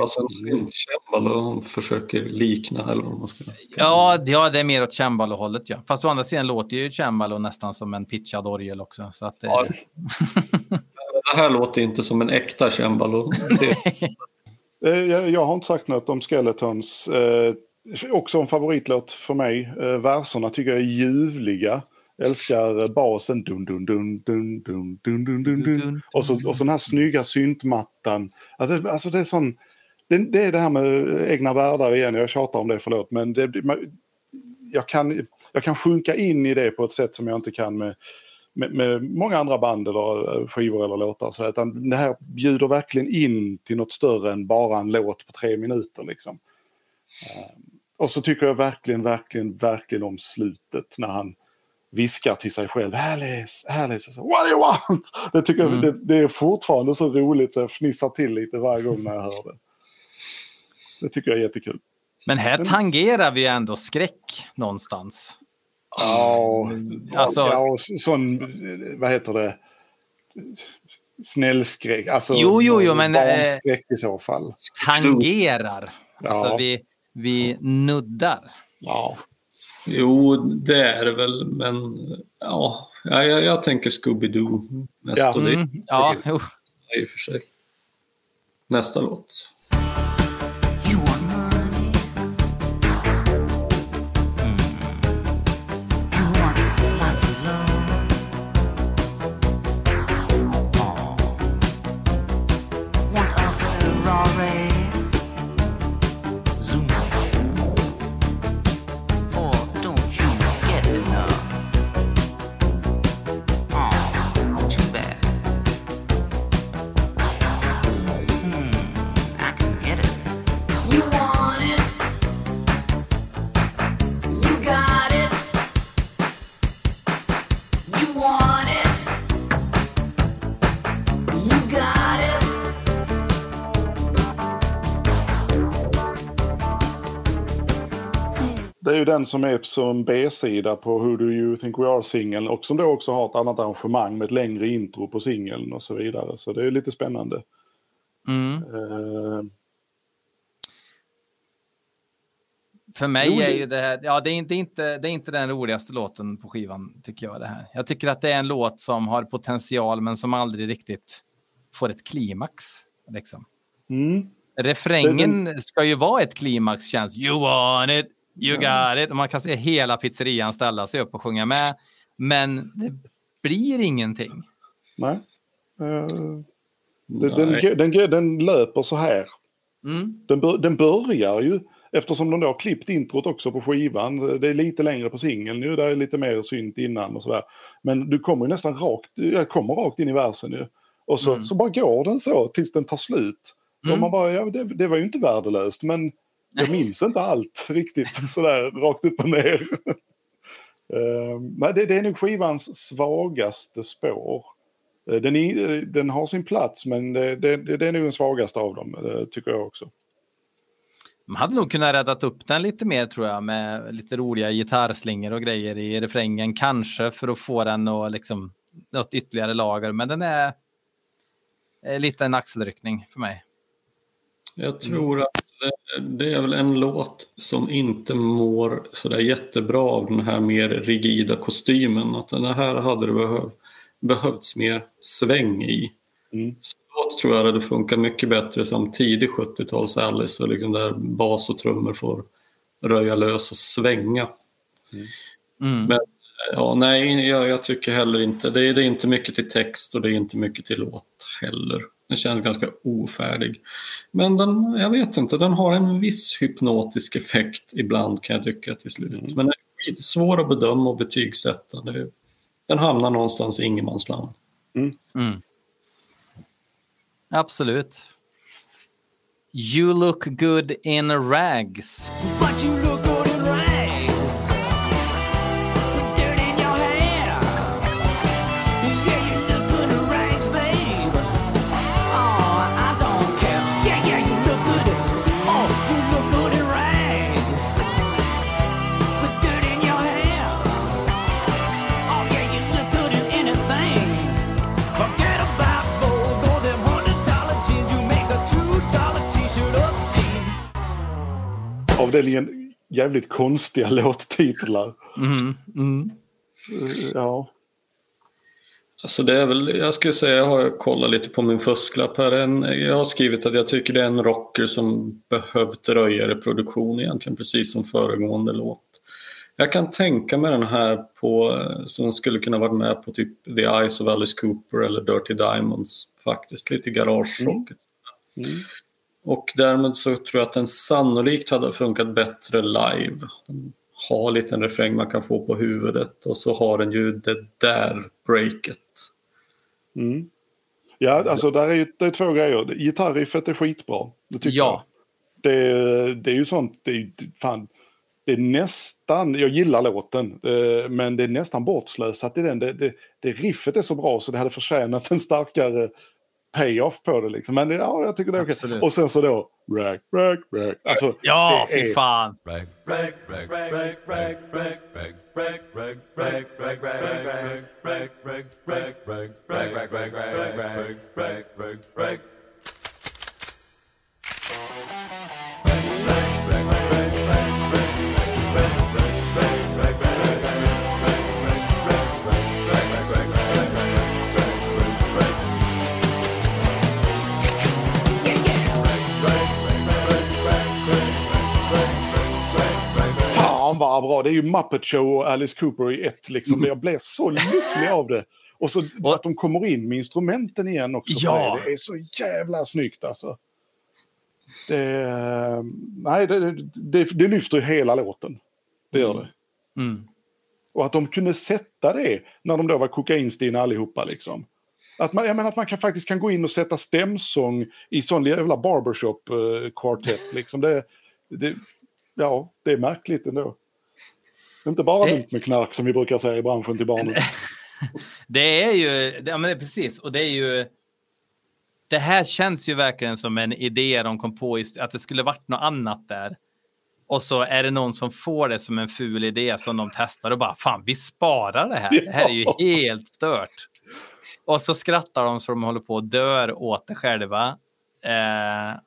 alltså en hon försöker likna eller vad man ska Ja, det- ja, det är mer åt cembalo-hållet. Ja. Fast å andra sidan låter ju cembalo nästan som en pitchad orgel också. Så att, eh, Ja. Det här låter inte som en äkta cembalo. Eh, Jag, jag har inte sagt något om Skeletons. Eh, också en favoritlåt för mig. Eh, verserna tycker jag är ljuvliga. Älskar eh, basen. Dun, dun, dun, dun, dun, dun, dun, dun, dun. Och, så, och så den här snygga syntmattan. Alltså det är sån... Det, det är det här med egna världar igen. Jag tjatar om det, förlåt. Men det, jag, kan, jag kan sjunka in i det på ett sätt som jag inte kan med, med, med många andra band eller eh, skivor eller låtar. Så utan det här bjuder verkligen in till något större än bara en låt på tre minuter. Liksom. Eh, Och så tycker jag verkligen, verkligen, verkligen om slutet när han viskar till sig själv. Alice, Alice, alltså, what do you want? Det, tycker jag, Mm. det, det är fortfarande så roligt så jag fnissar till lite varje gång när jag hör det. Det tycker jag är jättekul. Men här tangerar vi ändå skräck någonstans. Ja, Alltså- ja sån, vad heter det, snällskräck. Alltså, Jo, jo, jo, men, eh, Barnskräck i så fall. Tangerar. Ja. Alltså vi, vi nuddar. Ja. jo, det är det väl, men ja, jag, jag, tänker Scooby-Doo mest. Ja. och det Mm, ja, jo. är i och för sig. Nästa låt. Den som är som B-sida på Who Do You Think We Are-singeln och som då också har ett annat arrangemang med ett längre intro på singeln och så vidare. Så det är lite spännande. Mm. Eh, För mig Jo, är ju det här, ja det är, inte, inte, det är inte den roligaste låten på skivan tycker jag det här. Jag tycker att det är en låt som har potential men som aldrig riktigt får ett klimax. Liksom. mm. Refrängen ska ju vara ett klimax känns. You want it, you got it. Och man kan se hela pizzerian ställa sig upp och sjunga med. Men det blir ingenting. Nej. Eh, det- Nej. den, den, den löper så här. Mm. Den, den börjar ju, eftersom de då har klippt introt också på skivan, det är lite längre på singeln nu, där är lite mer synt innan och sådär. Men du kommer ju nästan rakt, jag kommer rakt in i versen ju. Och så, Mm. så bara går den så tills den tar slut. Och Mm. man bara, ja det, det var ju inte värdelöst, men jag minns inte allt riktigt sådär rakt upp och ner. Eh, Nej, det, det är nog skivans svagaste spår. Eh, Den, är, den har sin plats, men det, det, det är nog den svagaste av dem, eh, tycker jag också. Man hade nog kunnat räddat upp den lite mer tror jag med lite roliga gitarrslingor och grejer i refrängen. Kanske för att få den att liksom något ytterligare lager. Men den är, är lite en axelryckning för mig. Jag tror att det, är väl en låt som inte mår sådär jättebra av den här mer rigida kostymen. Att den här hade det behöv, behövts mer sväng i. Mm. Så låt tror jag hade funkat mycket bättre som tidig 70-tals Alice och liksom där bas och trummor får röja lös och svänga. Mm. Men ja, nej, jag, jag tycker heller inte. Det det är inte mycket till text och det är inte mycket till låt heller. Den känns ganska ofärdig. Men den, jag vet inte, den har en viss hypnotisk effekt ibland kan jag tycka till slut. Men den är svår att bedöma och betygsätta. Det, den hamnar någonstans i ingenmansland. Mm. Absolut. You look good in rags. Avdelningen jävligt konstiga låttitlar. Mm. Mm. Ja. Alltså det är väl, jag skulle säga, jag har kollat lite på min fusklapp här. En, jag har skrivit att jag tycker det är en rocker som behövt röjare produktion egentligen, precis som föregående låt. Jag kan tänka mig den här på, som skulle kunna vara med på typ The Eyes of Alice Cooper eller Dirty Diamonds faktiskt, lite garagerocket. Mm. Och därmed så tror jag att den sannolikt hade funkat bättre live. Den har en liten refräng man kan få på huvudet och så har den ju det där breaket. Mm. Ja, alltså där är det är två grejer. Gitarriffet är skitbra. Det tycker Ja. jag. Det, det är ju sånt, det är, fan, det är nästan, jag gillar låten, eh, men det är nästan bortslösat i den. Det, det, det riffet är så bra så det hade förtjänat en starkare payoff på det liksom. Men ja, jag tycker det är okej. Absolut. Och sen så då, rack, rack, rack. Alltså, Ja, det är- fy fan. Fan vad bra! Det är ju Muppet Show och Alice Cooper i ett liksom. Jag blev så lycklig av det. Och så att de kommer in med instrumenten igen också. Ja. Det, det är så jävla snyggt alltså. Det, nej, det, det, det, lyfter hela låten. Det gör det. Mm. Och att de kunde sätta det när de då var kokainstinna allihopa liksom. Att man, jag menar att man kan, faktiskt kan gå in och sätta stämsång i sån jävla barbershop-kvartett. liksom. det, det, ja, det är märkligt ändå. Inte bara Det- runt med knark som vi brukar säga i branschen till barnen. Det är ju, det- ja men det är precis, och det är ju, det här känns ju verkligen som en idé de kom på, att det skulle varit något annat där. Och så är det någon som får det som en ful idé som de testar och bara fan, vi sparar det här. Det här är ju helt stört. Och så skrattar de så de håller på och dör åt det själva. Eh,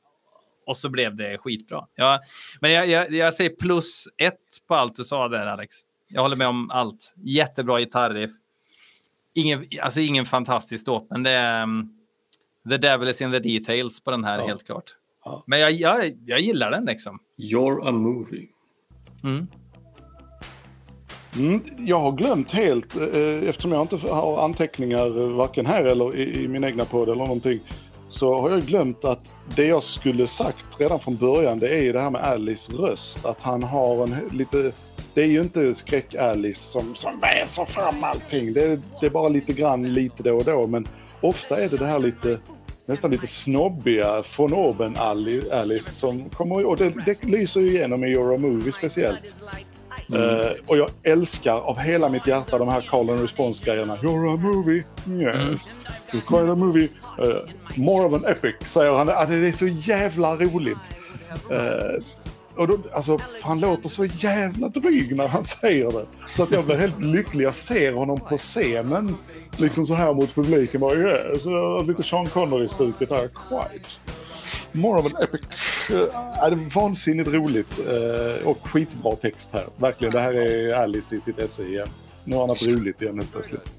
och så blev det skitbra. Ja, men jag, jag, jag säger plus ett på allt du sa där, Alex. Jag håller med om allt. Jättebra gitarriff. Ingen, alltså ingen fantastisk låt, men det är um, The Devil is in the details på den här, Ja. helt klart. Ja. Men jag, jag, jag gillar den liksom. You're a movie. Mm. Mm, jag har glömt helt, eh, eftersom jag inte har anteckningar eh, varken här eller i, i min egna podd eller någonting, så har jag glömt att det jag skulle sagt redan från början, det är ju det här med Alice röst. Att han har en lite... Det är ju inte skräck-Alice som, som väser fram allting. Det, det är bara lite grann lite då och då, men ofta är det det här lite nästan lite snobbiga von oben Alice som kommer och det, det lyser ju igenom i You're a Movie speciellt. Eh, och jag älskar av hela mitt hjärta de här call and response-grejerna. You're a movie, yes. You're quite a movie. Eh, more of an epic, säger han. Ah, det är så jävla roligt. Eh, och då, alltså, han låter så jävla dryg när han säger det. Så att jag blir helt lycklig. Jag ser honom på scenen, liksom så här mot publiken. Bara, yeah. så lite Sean Connery-stuket här. Quite. An epic. Uh, det är vansinnigt roligt uh, och skitbra text här. Verkligen, det här är Alice i sitt esse igen. Nu har han haft roligt igen helt plötsligt.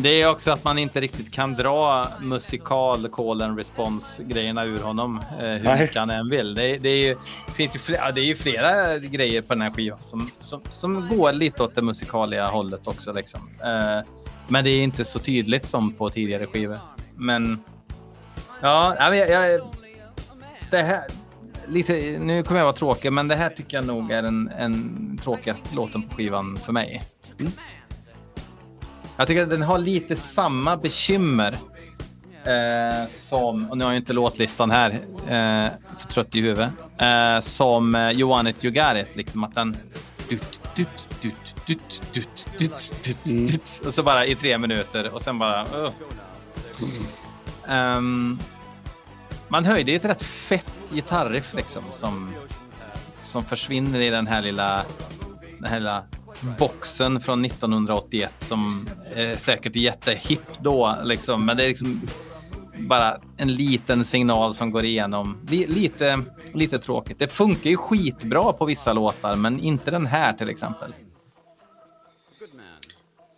Det är också att man inte riktigt kan dra musikal call and response grejerna ur honom eh, hur Nej. mycket han än vill. Det, det, är ju, finns ju flera, det är ju flera grejer på den här skivan som, som, som går lite åt det musikaliga hållet också. Liksom. Eh, men det är inte så tydligt som på tidigare skivor. Men ja, jag, jag, det här, lite, nu kommer jag vara tråkig, men det här tycker jag nog är den en tråkigaste låten på skivan för mig. Jag tycker att den har lite samma bekymmer eh, som, och nu har jag inte låtlistan här, eh, så trött i huvudet, eh, som eh, You want it, you got it. Liksom att den... Dut, dut, dut, dut, dut, dut, dut, dut, och så bara i tre minuter och sen bara... Uh. Ehm, man höjde ju ett rätt fett gitarriff liksom som, som försvinner i den här lilla, den här lilla boxen från 1981 som är säkert jättehipp då liksom, men det är liksom bara en liten signal som går igenom. Lite, lite tråkigt. Det funkar ju skitbra på vissa låtar, men inte den här till exempel.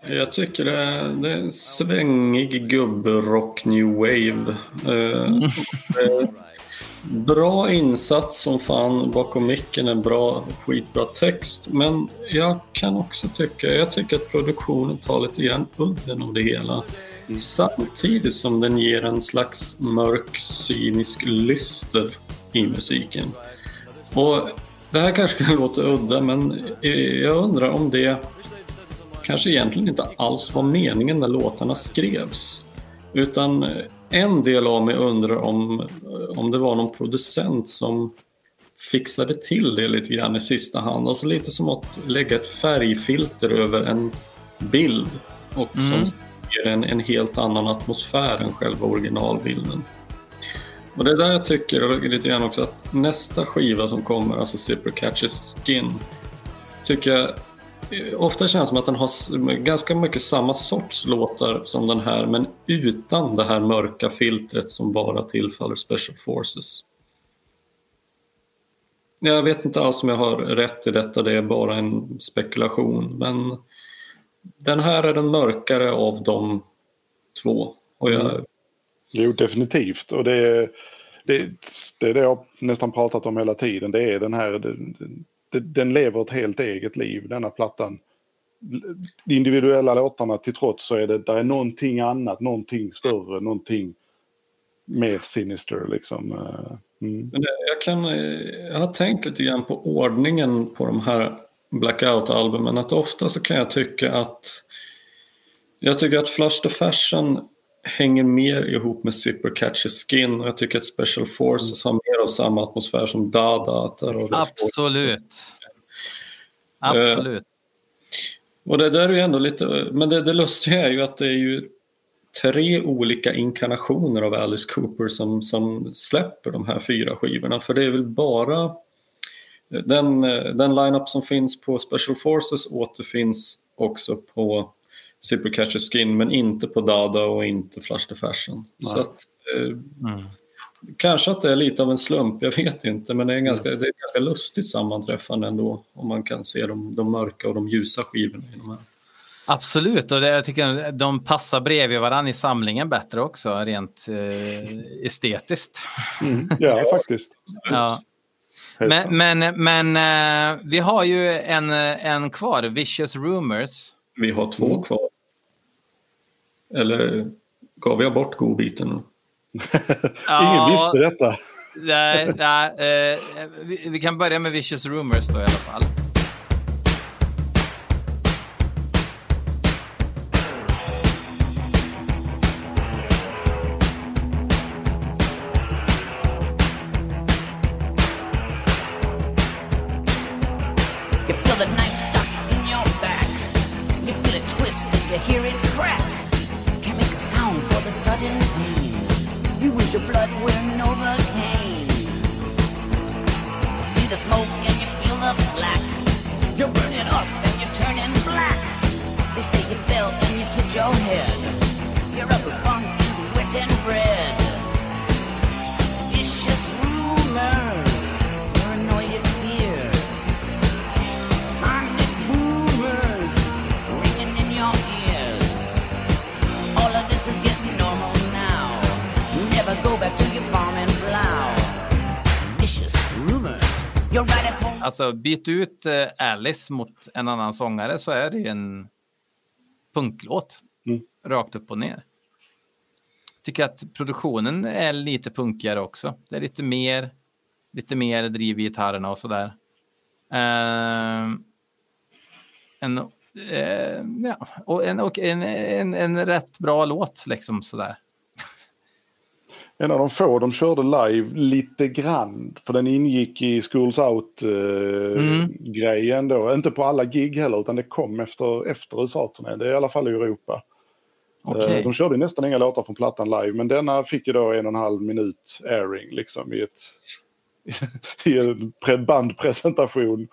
Jag tycker det är, det är en svängig gubbrock new wave. Eh, eh, bra insats som fan bakom micken, en bra, skitbra text. Men jag kan också tycka, jag tycker att produktionen tar lite grann udden av det hela. Samtidigt som den ger en slags mörk, cynisk lyster i musiken. Och det här kanske kan låta udda, men eh, jag undrar om det kanske egentligen inte alls var meningen när låtarna skrevs. Utan en del av mig undrar om, om det var någon producent som fixade till det lite grann i sista hand. Alltså lite som att lägga ett färgfilter över en bild och som ger en, en helt annan atmosfär än själva originalbilden. Och det är där jag tycker lite grann också att nästa skiva som kommer, alltså Zipper Catches Skin, tycker jag eh, ofta känns det som att den har ganska mycket samma sorts låtar som den här, men utan det här mörka filtret som bara tillfaller Special Forces. Jag vet inte alls om jag har rätt i detta, det är bara en spekulation, men den här är den mörkare av de två. Och jag, mm. Jo, definitivt. Och det är, det, det är det jag nästan pratat om hela tiden. Det är den här, den, lever ett helt eget liv, denna plattan. De individuella låtarna till trots så är det där är någonting annat, någonting större, någonting mer Sinister liksom. Eh, mm. Jag, kan, eh, jag har tänkt lite grann på ordningen på de här Blackout-albumen. Att ofta så kan jag tycka att jag tycker att Flush the Fashion hänger mer ihop med Zipper Catches Skin jag tycker att Special Forces har mer av samma atmosfär som Dada. Att har det- Absolut. Absolut. Och det där är ju ändå lite, men det, det lustiga är ju att det är ju tre olika inkarnationer av Alice Cooper som, som släpper de här fyra skivorna. För det är väl bara den, den line-up som finns på Special Forces återfinns också på Zipper Catcher Skin men inte på Dada och inte Flush the Fashion. Så att, eh, Kanske att det är lite av en slump, jag vet inte. Men det är, en ganska, det är ett ganska lustigt sammanträffande ändå. Om man kan se de, de mörka och de ljusa skivorna i de här. Absolut, och det, jag tycker de passar bredvid varandra i samlingen bättre också, rent eh, estetiskt. Mm. Ja, faktiskt. Ja. Men, men, men eh, vi har ju en, en kvar, Vicious Rumors. Vi har två Mm. kvar. Eller gav jag bort godbiten? Ingen visste detta. Nej, nej, eh, vi, vi kan börja med Vicious Rumors då i alla fall. Alltså byt ut eh, Alice mot en annan sångare så är det ju en punklåt. Mm. Rakt upp och ner. Tycker att produktionen är lite punkigare också. Det är lite mer, lite mer driv i gitarrerna och sådär. Uh, en, eh, ja, och en, och en, en, en rätt bra låt liksom sådär. En av de få de körde live lite grann. För den ingick i Schools Out-grejen Mm. då. Inte på alla gig heller utan det kom efter, efter USA-turnén. Det är i alla fall i Europa. Eh, De körde nästan inga låtar från plattan live men denna fick ju då en och en halv minut airing liksom i, ett, i en pre- bandpresentation.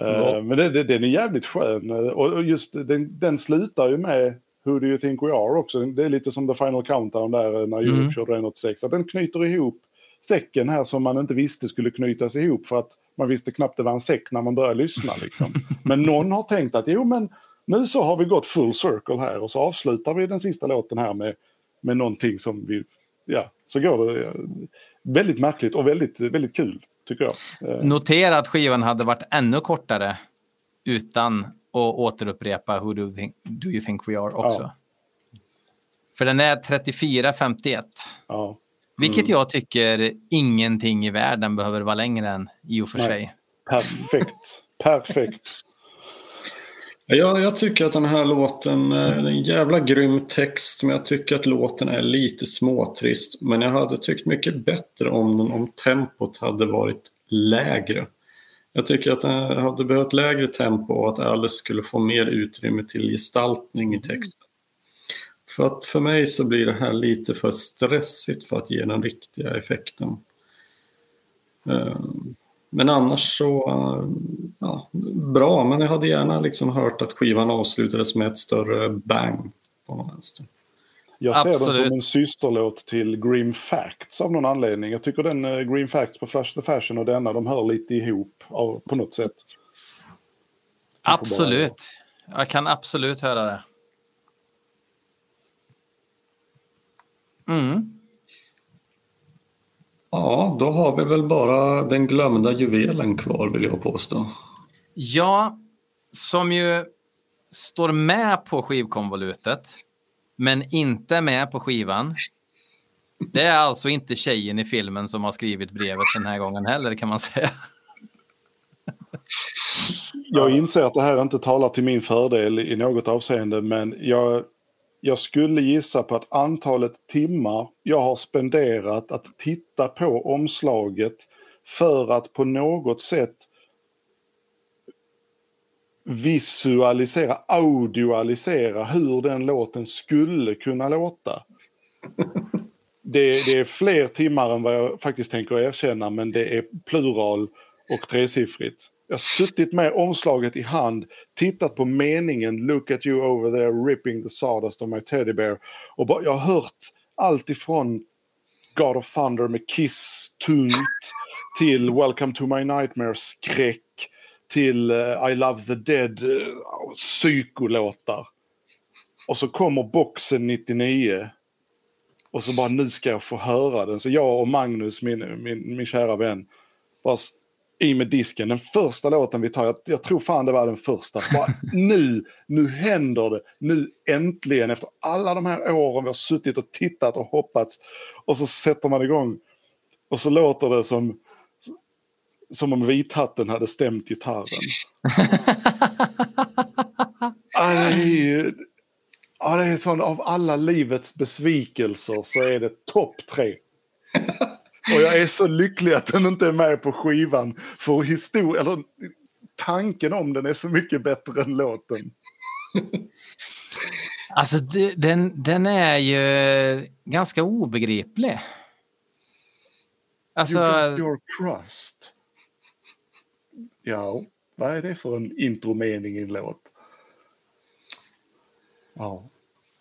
Eh. Men det, det, den är jävligt skön. Eh, och just den, den slutar ju med Who do you think we are också. Det är lite som The Final Countdown där eh, när Europe Mm. körde den 86. Att den knyter ihop säcken här som man inte visste skulle knytas ihop för att man visste knappt det var en säck när man började lyssna. Liksom. Men någon har tänkt att jo men nu så har vi gått full circle här och så avslutar vi den sista låten här med, med någonting som vi, ja, så går det eh, väldigt märkligt och väldigt, väldigt kul tycker jag. Eh, Notera att skivan hade varit ännu kortare utan att återupprepa Who do you think, do you think we are också. Ja. För den är 34.51. Ja. Vilket jag tycker ingenting i världen behöver vara längre än i och för Nej. sig. Perfekt. Perfekt. Ja, jag tycker att den här låten, eh, är en jävla grym text, men jag tycker att låten är lite småtrist. Men jag hade tyckt mycket bättre om den om tempot hade varit lägre. Jag tycker att den hade behövt lägre tempo och att Alice skulle få mer utrymme till gestaltning i texten. För att för mig så blir det här lite för stressigt för att ge den riktiga effekten. Eh, Men annars så, ja, bra. Men jag hade gärna liksom hört att skivan avslutades med ett större bang på någon vänster. Jag ser den Absolut. som en systerlåt till Grim Facts av någon anledning. Jag tycker den eh, Grim Facts på Flash the Fashion och denna, de hör lite ihop av, på något sätt. Absolut. Jag kan absolut höra det. Mm. Ja, då har vi väl bara den glömda juvelen kvar vill jag påstå. Ja, som ju står med på skivkonvolutet, men inte med på skivan. Det är alltså inte tjejen i filmen som har skrivit brevet den här gången heller kan man säga. Jag inser att det här inte talar till min fördel i något avseende men jag, jag skulle gissa på att antalet timmar jag har spenderat att titta på omslaget för att på något sätt visualisera, audioalisera hur den låten skulle kunna låta. Det, det är fler timmar än vad jag faktiskt tänker erkänna men det är plural och tresiffrigt. Jag har suttit med omslaget i hand, tittat på meningen “Look at you over there ripping the sawdust of my teddy bear” och bara, jag har hört allt ifrån God of Thunder med Kiss tunt till Welcome to my nightmare skräck till eh, I love the dead uh, psykolåtar. Och så kommer boxen 99 och så bara nu ska jag få höra den. Så jag och Magnus, min, min, min kära vän, bara i med disken. Den första låten vi tar, jag, jag tror fan det var den första. Bara, nu, nu händer det. Nu äntligen, efter alla de här åren vi har suttit och tittat och hoppats. Och så sätter man igång. Och så låter det som, som om vithatten hade stämt gitarren. Aj, ja, det är sån, av alla livets besvikelser så är det topp tre. Och jag är så lycklig att den inte är med på skivan. För historia, eller tanken om den är så mycket bättre än låten. Alltså, den, den är ju ganska obegriplig. Alltså, You got your trust. Ja, vad är det för en intromening i en låt? Ja.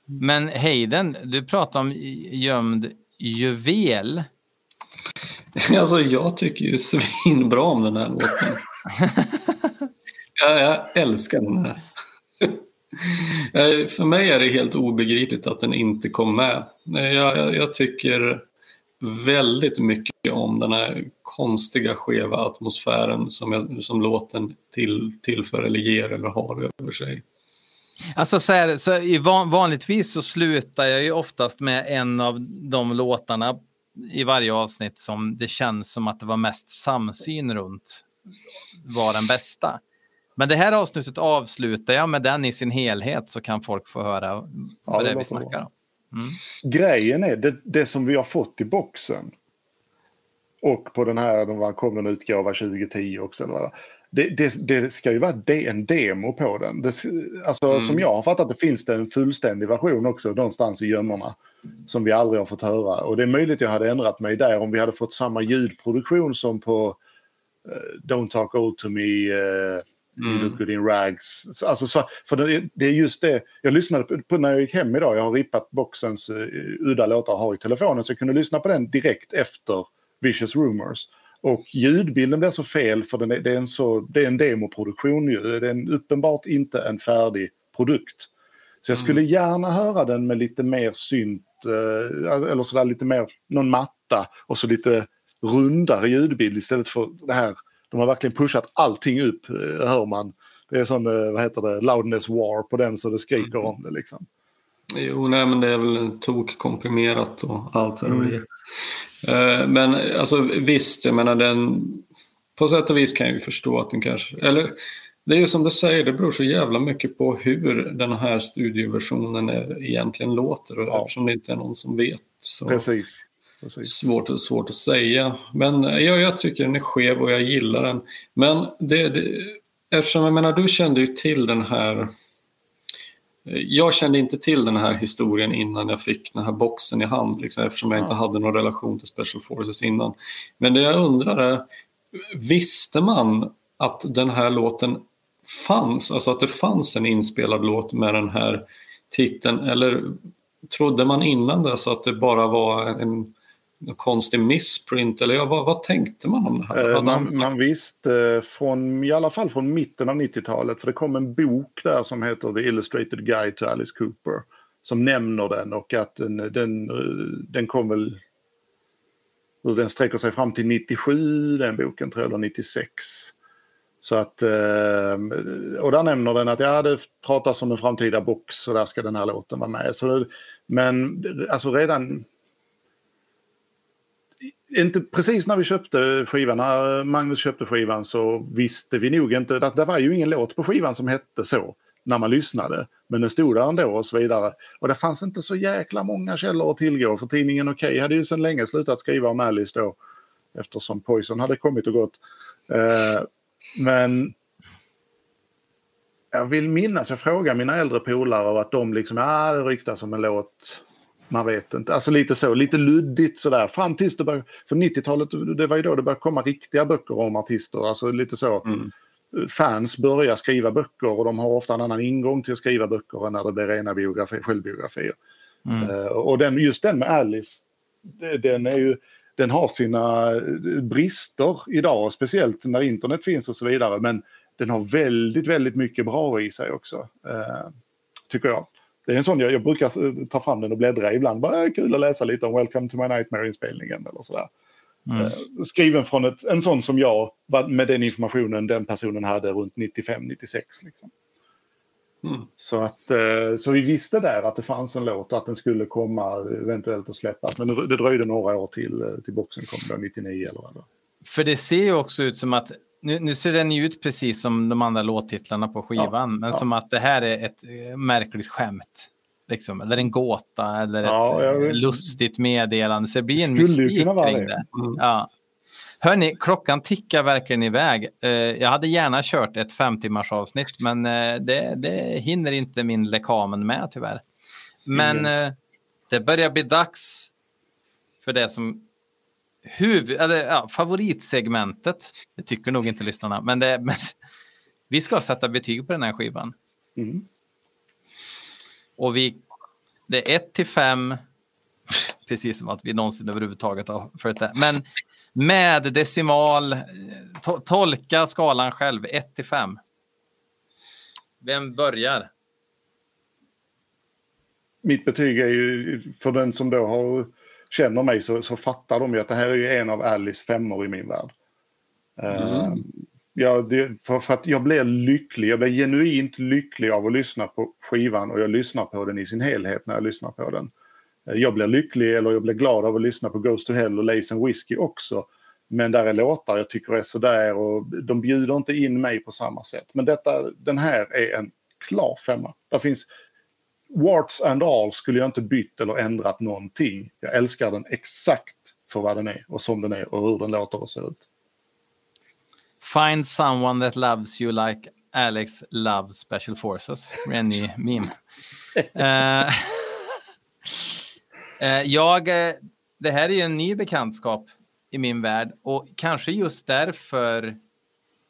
Men Hayden, du pratar om gömd juvel. Alltså jag tycker ju svinbra om den här låten. jag, jag älskar den här. Eh, För mig är det helt obegripligt att den inte kom med. Eh, Jag, jag, jag tycker väldigt mycket om den här konstiga skeva atmosfären som, jag, som låten till, tillför eller ger eller har över sig. Alltså så här, så i van, vanligtvis så slutar jag ju oftast med en av de låtarna i varje avsnitt som det känns som att det var mest samsyn runt var den bästa. Men det här avsnittet avslutar jag med den i sin helhet så kan folk få höra Ja, vad det det är vi snackar om. Mm. Grejen är det, det som vi har fått i boxen och på den här, de kom en utgåva 2010 också. Eller det, det, det ska ju vara de, en demo på den. Det, alltså, Mm. Som jag har fattat det finns det en fullständig version också någonstans i gömmorna. Som vi aldrig har fått höra. Och det är möjligt jag hade ändrat mig där om vi hade fått samma ljudproduktion som på eh, Don't Talk Old To Me, uh, Mm. Look Good In Rags. Så- Alltså, så, för det, det är just det. Jag lyssnade på, på när jag gick hem idag. Jag har rippat boxens uh, udda låtar har i telefonen. Så jag kunde lyssna på den direkt efter Vicious Rumors. Och ljudbilden blir så fel för den är, det, är en så, det är en demoproduktion ju. Det är en, uppenbart inte en färdig produkt. Så jag skulle gärna höra den med lite mer synt, eh, eller sådär lite mer, någon matta och så lite rundare ljudbild istället för det här. De har verkligen pushat allting upp, eh, hör man. Det är sån, eh, vad heter det, loudness war på den så det skriker om det liksom. Jo, nej, men det är väl tokkomprimerat och allt vad det är. Eh, Men alltså visst, jag menar den... På sätt och vis kan jag ju förstå att den kanske... Eller det är ju som du säger, det beror så jävla mycket på hur den här studioversionen egentligen låter. Och Ja. Eftersom det inte är någon som vet så Precis. Svårt, svårt att säga. Men eh, ja, jag tycker den är skev och jag gillar den. Men det, det, eftersom jag menar, du kände ju till den här jag kände inte till den här historien innan jag fick den här boxen i hand, liksom, eftersom jag inte hade någon relation till Special Forces innan. Men det jag undrar är, visste man att den här låten fanns, alltså att det fanns en inspelad låt med den här titeln, eller trodde man innan dess att det bara var en konstig missprint, eller ja, vad, vad tänkte man om det här? Eh, Man, man visste från, i alla fall från mitten av 90-talet, för det kom en bok där som heter The Illustrated Guide to Alice Cooper, som nämner den och att den, den, den kom väl, den sträcker sig fram till 97, den boken tror jag, eller 96. Så att, eh, och där nämner den att ja, det pratas om en framtida box och där ska den här låten vara med. Så, men alltså redan inte precis när vi köpte skivan, när Magnus köpte skivan så visste vi nog inte, att det var ju ingen låt på skivan som hette så när man lyssnade. Men den stod där ändå och så vidare. Och det fanns inte så jäkla många källor att tillgå för tidningen Okej hade ju sedan länge slutat skriva om Alice då eftersom Poison hade kommit och gått. Eh, men jag vill minnas, jag frågade mina äldre polare och att de liksom, ja det ryktas om en låt man vet inte. Alltså lite så, lite luddigt sådär. Fram tills det började, för 90-talet, det var ju då det började komma riktiga böcker om artister. Alltså lite så. Mm. Fans börjar skriva böcker och de har ofta en annan ingång till att skriva böcker än när det blir rena biografi, självbiografier. Mm. Eh, och den, just den med Alice, den, är ju, den har sina eh, brister idag, speciellt när internet finns och så vidare. Men den har väldigt, väldigt mycket bra i sig också, eh, tycker jag. Det är en sån, jag, jag brukar eh, ta fram den och bläddra ibland. Bara eh, kul att läsa lite om Welcome to my nightmare-inspelningen eller sådär. Mm. Eh, skriven från ett, en sån som jag, med den informationen den personen hade runt 95-96. Liksom. Mm. Så, att, eh, så vi visste där att det fanns en låt och att den skulle komma eventuellt att släppas. Men det dröjde några år till, till boxen kom då, 99 eller vad det. För det ser ju också ut som att, nu, nu ser den ju ut precis som de andra låttitlarna på skivan, Ja, men ja. som att det här är ett eh, märkligt skämt. Liksom, eller en gåta eller Ja, ett eh, lustigt meddelande. Så det blir en mystik kring det. Mm. Ja. Hörni, klockan tickar verkligen iväg. Eh, jag hade gärna kört ett fem timmars avsnitt, men eh, det, det hinner inte min lekamen med tyvärr. Men eh, det börjar bli dags för det som huvud, eller, ja, favoritsegmentet. Det tycker nog inte lyssnarna, men, det, men vi ska sätta betyg på den här skivan. Mm. Och vi, det är 1 till 5, precis som att vi någonsin överhuvudtaget har följt det. Men med decimal, to, tolka skalan själv, 1 till 5. Vem börjar? Mitt betyg är ju, för den som då har, känner mig så, så fattar de ju att det här är ju en av Alice femmor i min värld. Eh, ja, det, för, för att jag blir lycklig, jag blir genuint lycklig av att lyssna på skivan och jag lyssnar på den i sin helhet när jag lyssnar på den. Eh, Jag blir lycklig eller jag blir glad av att lyssna på Ghost to Hell och Lace and Whiskey också. Men där är låtar jag tycker är sådär och de bjuder inte in mig på samma sätt. Men detta, den här är en klar femma. Där finns warts and all skulle jag inte bytt eller ändrat någonting. Jag älskar den exakt för vad den är och som den är och hur den låter och ser ut. Find someone that loves you like Alex loves special forces. Det är en ny meme. Eh, jag, eh, det här är ju en ny bekantskap i min värld och kanske just därför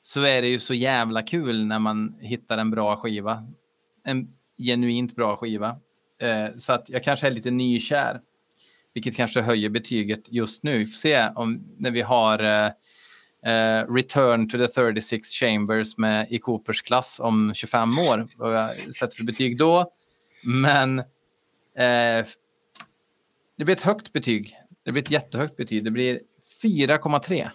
så är det ju så jävla kul när man hittar en bra skiva. En genuint bra skiva. Eh, så att jag kanske är lite nykär. Vilket kanske höjer betyget just nu. Vi får se om när vi har eh, eh Return to the 36 Chambers med, i Coopers klass om 25 år. Vad jag sätter för betyg då. Men eh, det blir ett högt betyg. Det blir ett jättehögt betyg. Det blir 4,3.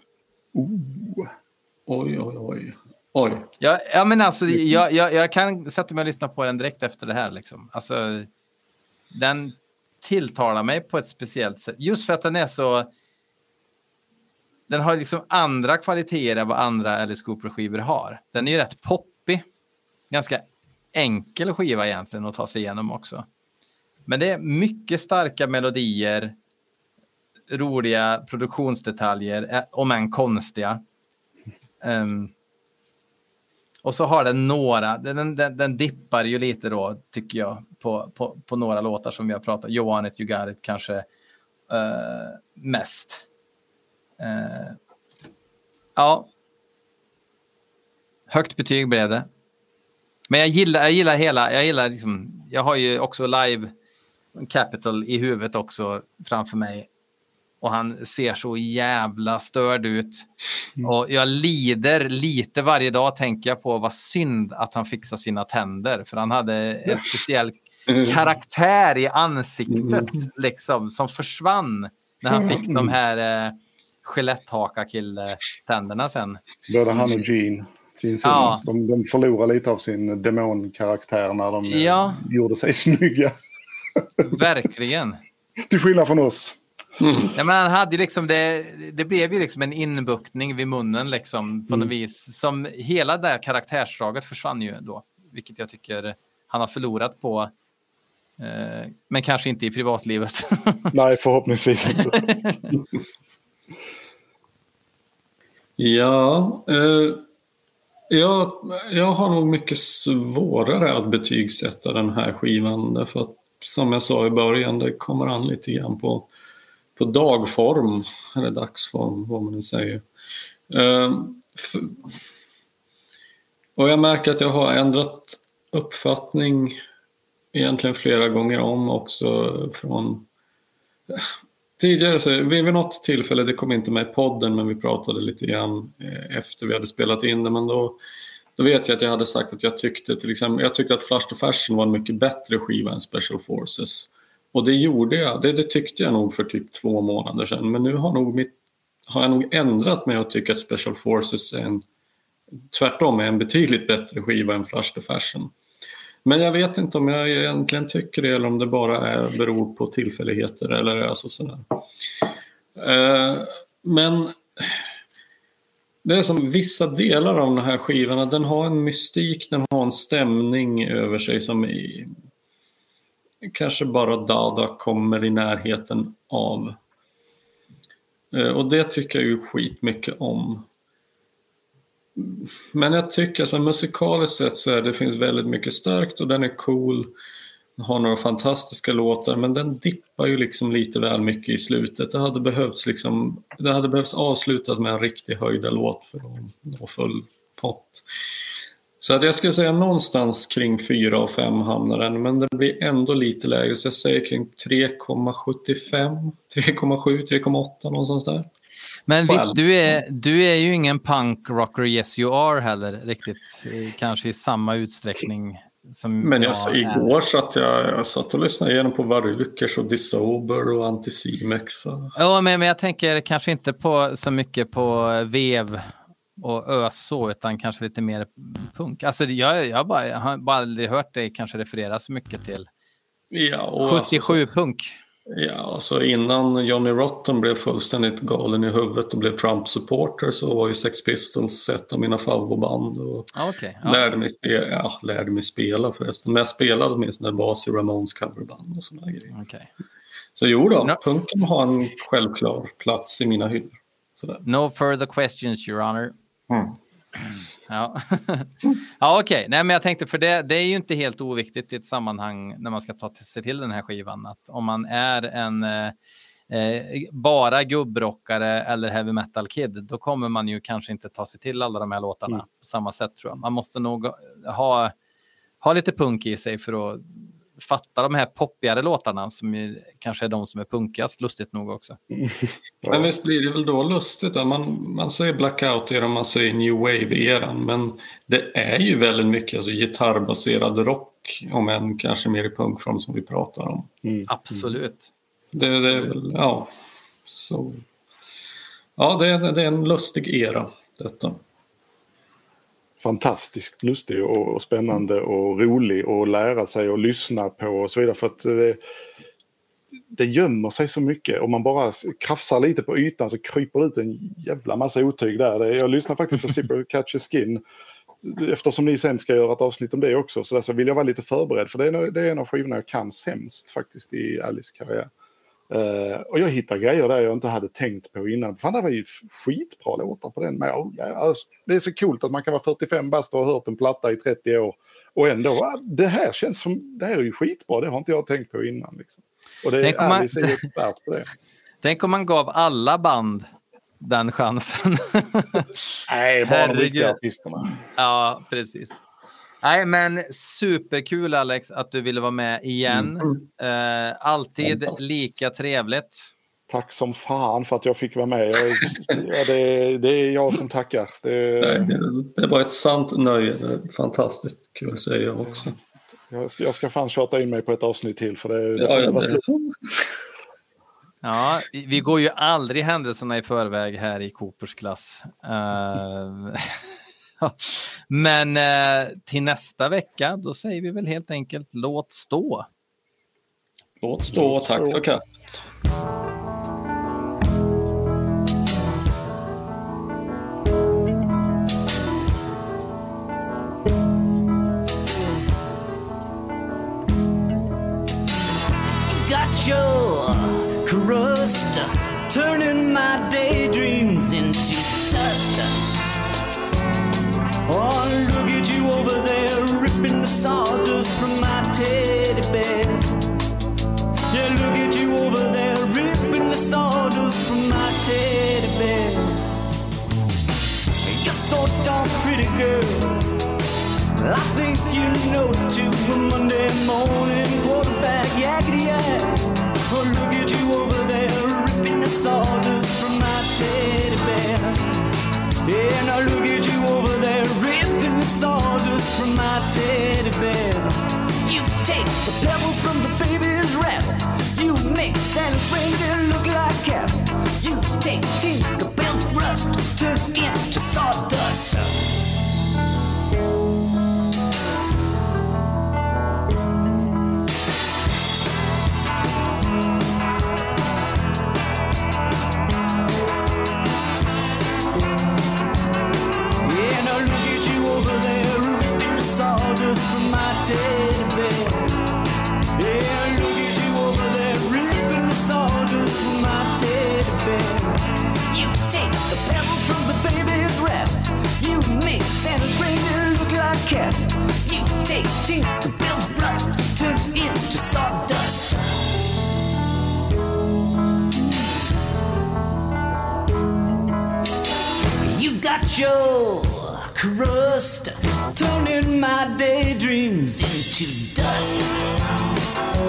Oj, oj, oj. Oj. Ja, ja, men alltså, jag, jag, jag kan sätta mig och lyssna på den direkt efter det här. Liksom. Alltså, den tilltalar mig på ett speciellt sätt. Just för att den är så... Den har liksom andra kvaliteter än vad andra Alice Cooper-skivor har. Den är ju rätt poppig. Ganska enkel skiva egentligen att ta sig igenom också. Men det är mycket starka melodier, roliga produktionsdetaljer, eh, om än konstiga. Ehm, och så har den några, den, den, den dippar ju lite då, tycker jag, på, på, på några låtar som vi har pratat om. Johan it, you got it, kanske uh, mest. Uh, ja. Högt betyg blev det. Men jag gillar, jag gillar hela, jag gillar liksom, jag har ju också live Capital i huvudet också framför mig. Och han ser så jävla störd ut. Och jag lider lite varje dag tänker jag på vad synd att han fixar sina tänder. För han hade en speciell karaktär i ansiktet liksom som försvann när han fick de här eh, Skeletthakarkill-tänderna sen. Både han och Gene. Gene Ja. De, de förlorar lite av sin demonkaraktär när de eh, Ja. gjorde sig snygga. Verkligen. Till skillnad från oss. Ja, men han hade liksom det, det blev ju liksom en inbuktning vid munnen liksom på något vis. Som hela det här karaktärsdraget försvann ju då. Vilket jag tycker han har förlorat på. Eh, men kanske inte i privatlivet. Nej, förhoppningsvis inte. Ja, eh, jag, jag har nog mycket svårare att betygsätta den här skivan. Därför att som jag sa i början, det kommer an lite grann på, på dagform, eller dagsform, vad man nu säger. Ehm, och jag märker att jag har ändrat uppfattning egentligen flera gånger om också från Tidigare, så, vid något tillfälle, det kom inte med i podden, men vi pratade lite grann eh, efter vi hade spelat in det, men då, då vet jag att jag hade sagt att jag tyckte till exempel, jag tyckte att Flash to Fashion var en mycket bättre skiva än Special Forces. Och det gjorde jag, det, det tyckte jag nog för typ två månader sedan, men nu har, nog mitt, har jag nog ändrat mig och tycker att Special Forces är en, tvärtom är en betydligt bättre skiva än Flash the Fashion. Men jag vet inte om jag egentligen tycker det eller om det bara är, beror på tillfälligheter eller alltså sådär. Eh, men det är som vissa delar av den här skivan, den har en mystik, den har en stämning över sig som i, kanske bara Dada kommer i närheten av. Eh, och det tycker jag ju skitmycket om. Men jag tycker så musikaliskt sett så är det finns väldigt mycket starkt och den är cool. har några fantastiska låtar men den dippar ju liksom lite väl mycket i slutet. Det hade behövts, liksom, det hade behövts avslutat med en riktig höjda låt för att nå full pott. Så att jag skulle säga någonstans kring 4 och 5 hamnar den, men det blir ändå lite lägre. Så jag säger kring 3,75, 3,7, 3,8 någonstans där. Men Själv. visst, du är, du är ju ingen punk rocker yes you are heller riktigt, eh, kanske i samma utsträckning som Men jag, är. igår satt jag, jag satt och lyssnade igenom på Varukers och Disober och Anticimex. Ja, men, men jag tänker kanske inte på så mycket på vev och ös så, utan kanske lite mer punk. Alltså, jag, jag, bara, jag har bara aldrig hört dig kanske referera så mycket till Ja, och alltså, 77 punk. Ja, alltså innan Johnny Rotten blev fullständigt galen i huvudet och blev Trump-supporter så var ju Sex Pistols ett av mina favoritband. Och Ja, Okej. Ja. lärde, mig spela, ja, lärde mig spela förresten, men jag spelade åtminstone bas i Ramones coverband och sådana grejer. Okej. Så jo då, Ja. punken har en självklar plats i mina hyllor. Sådär. No further questions, your honor. Mm. Ja, ja okej. Nej, men jag tänkte, för det, det är ju inte helt oviktigt i ett sammanhang när man ska ta till- sig till den här skivan, att om man är en eh, eh, bara gubbrockare eller heavy metal kid, då kommer man ju kanske inte ta sig till alla de här låtarna Mm. på samma sätt tror jag. Man måste nog ha, ha lite punk i sig för att fatta de här poppigare låtarna som ju kanske är de som är punkigast, lustigt nog också. Men visst blir det väl då lustigt? Att man, man säger blackout-eran, man säger new wave-eran, men det är ju väldigt mycket alltså, gitarrbaserad rock, om än kanske mer i punkform som vi pratar om. Mm. Absolut. Det, det är väl, ja, så. Ja, det är, det är en lustig era, detta. Fantastiskt lustig och, och spännande och rolig och lära sig och lyssna på och så vidare. För att det, det gömmer sig så mycket. Om man bara krafsar lite på ytan så kryper det ut en jävla massa otyg där. Jag lyssnar faktiskt på Zipper Catch a Skin. Eftersom ni sen ska göra ett avsnitt om det också så, där så vill jag vara lite förberedd. För det är, en- det är en av skivorna jag kan sämst faktiskt i Alice karriär. Eh, och jag hittar grejer där jag inte hade tänkt på innan. Fan, det var ju skitbra låtar på den med. Oh, ja, alltså, det är så coolt att man kan vara 45 bast och ha hört en platta i 30 år. Och ändå, ah, det här känns som, det här är ju skitbra, det har inte jag tänkt på innan. Liksom. Och det Tänk är man- Alice är expert på det. Tänk om man gav alla band den chansen. Nej, bara de riktiga artisterna. ja, precis. Nej, men superkul Alex att du ville vara med igen. Eh, alltid lika trevligt. Tack som fan för att jag fick vara med. Jag, ja, det, det är jag som tackar. Det, Nej, det- var ett sant nöje. Fantastiskt kul säger jag också. jag, ska, jag ska fan tjata in mig på ett avsnitt till för det, det, Ja, ja, det, slut. Ja, vi går ju aldrig händelserna i förväg här i Coopers klass. Eh, men eh, till nästa vecka, då säger vi väl helt enkelt låt stå. låt stå. Tack för kaffet. You know it. A Monday morning quarterback, yakety yak. Oh, look at you over there, ripping the sawdust from my teddy bear. Yeah, now look at you over there, ripping the sawdust from my teddy bear. You take the pebbles from the baby's rap. You make Santa's reindeer look like cap. You take Tinkerbell rust, turn into sawdust. teeth, the bills brushed, turned into sawdust. You got your crust, turning my daydreams into dust.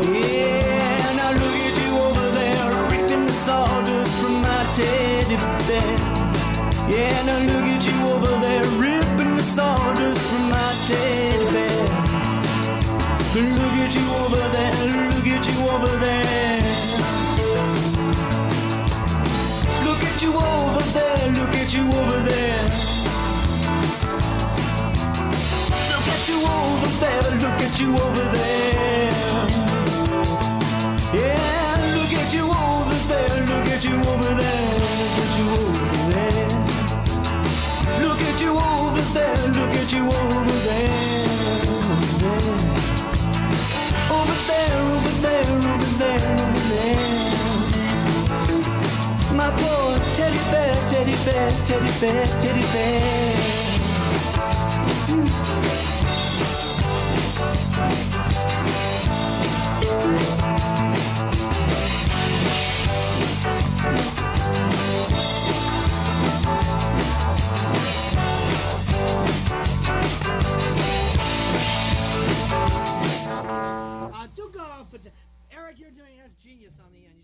Yeah, and I look at you over there, ripping the sawdust from my teddy bear. Yeah, and I look at you over there, ripping the sawdust from my teddy bear. Look at you over there, look at you over there. Look at you over there, look at you over there. Look at you over there, look at you over there. Yeah, look at you over there, look at you over there, teddy bear, teddy bear, teddy bear. Uh, do go, but Eric, you're doing that's genius on the end.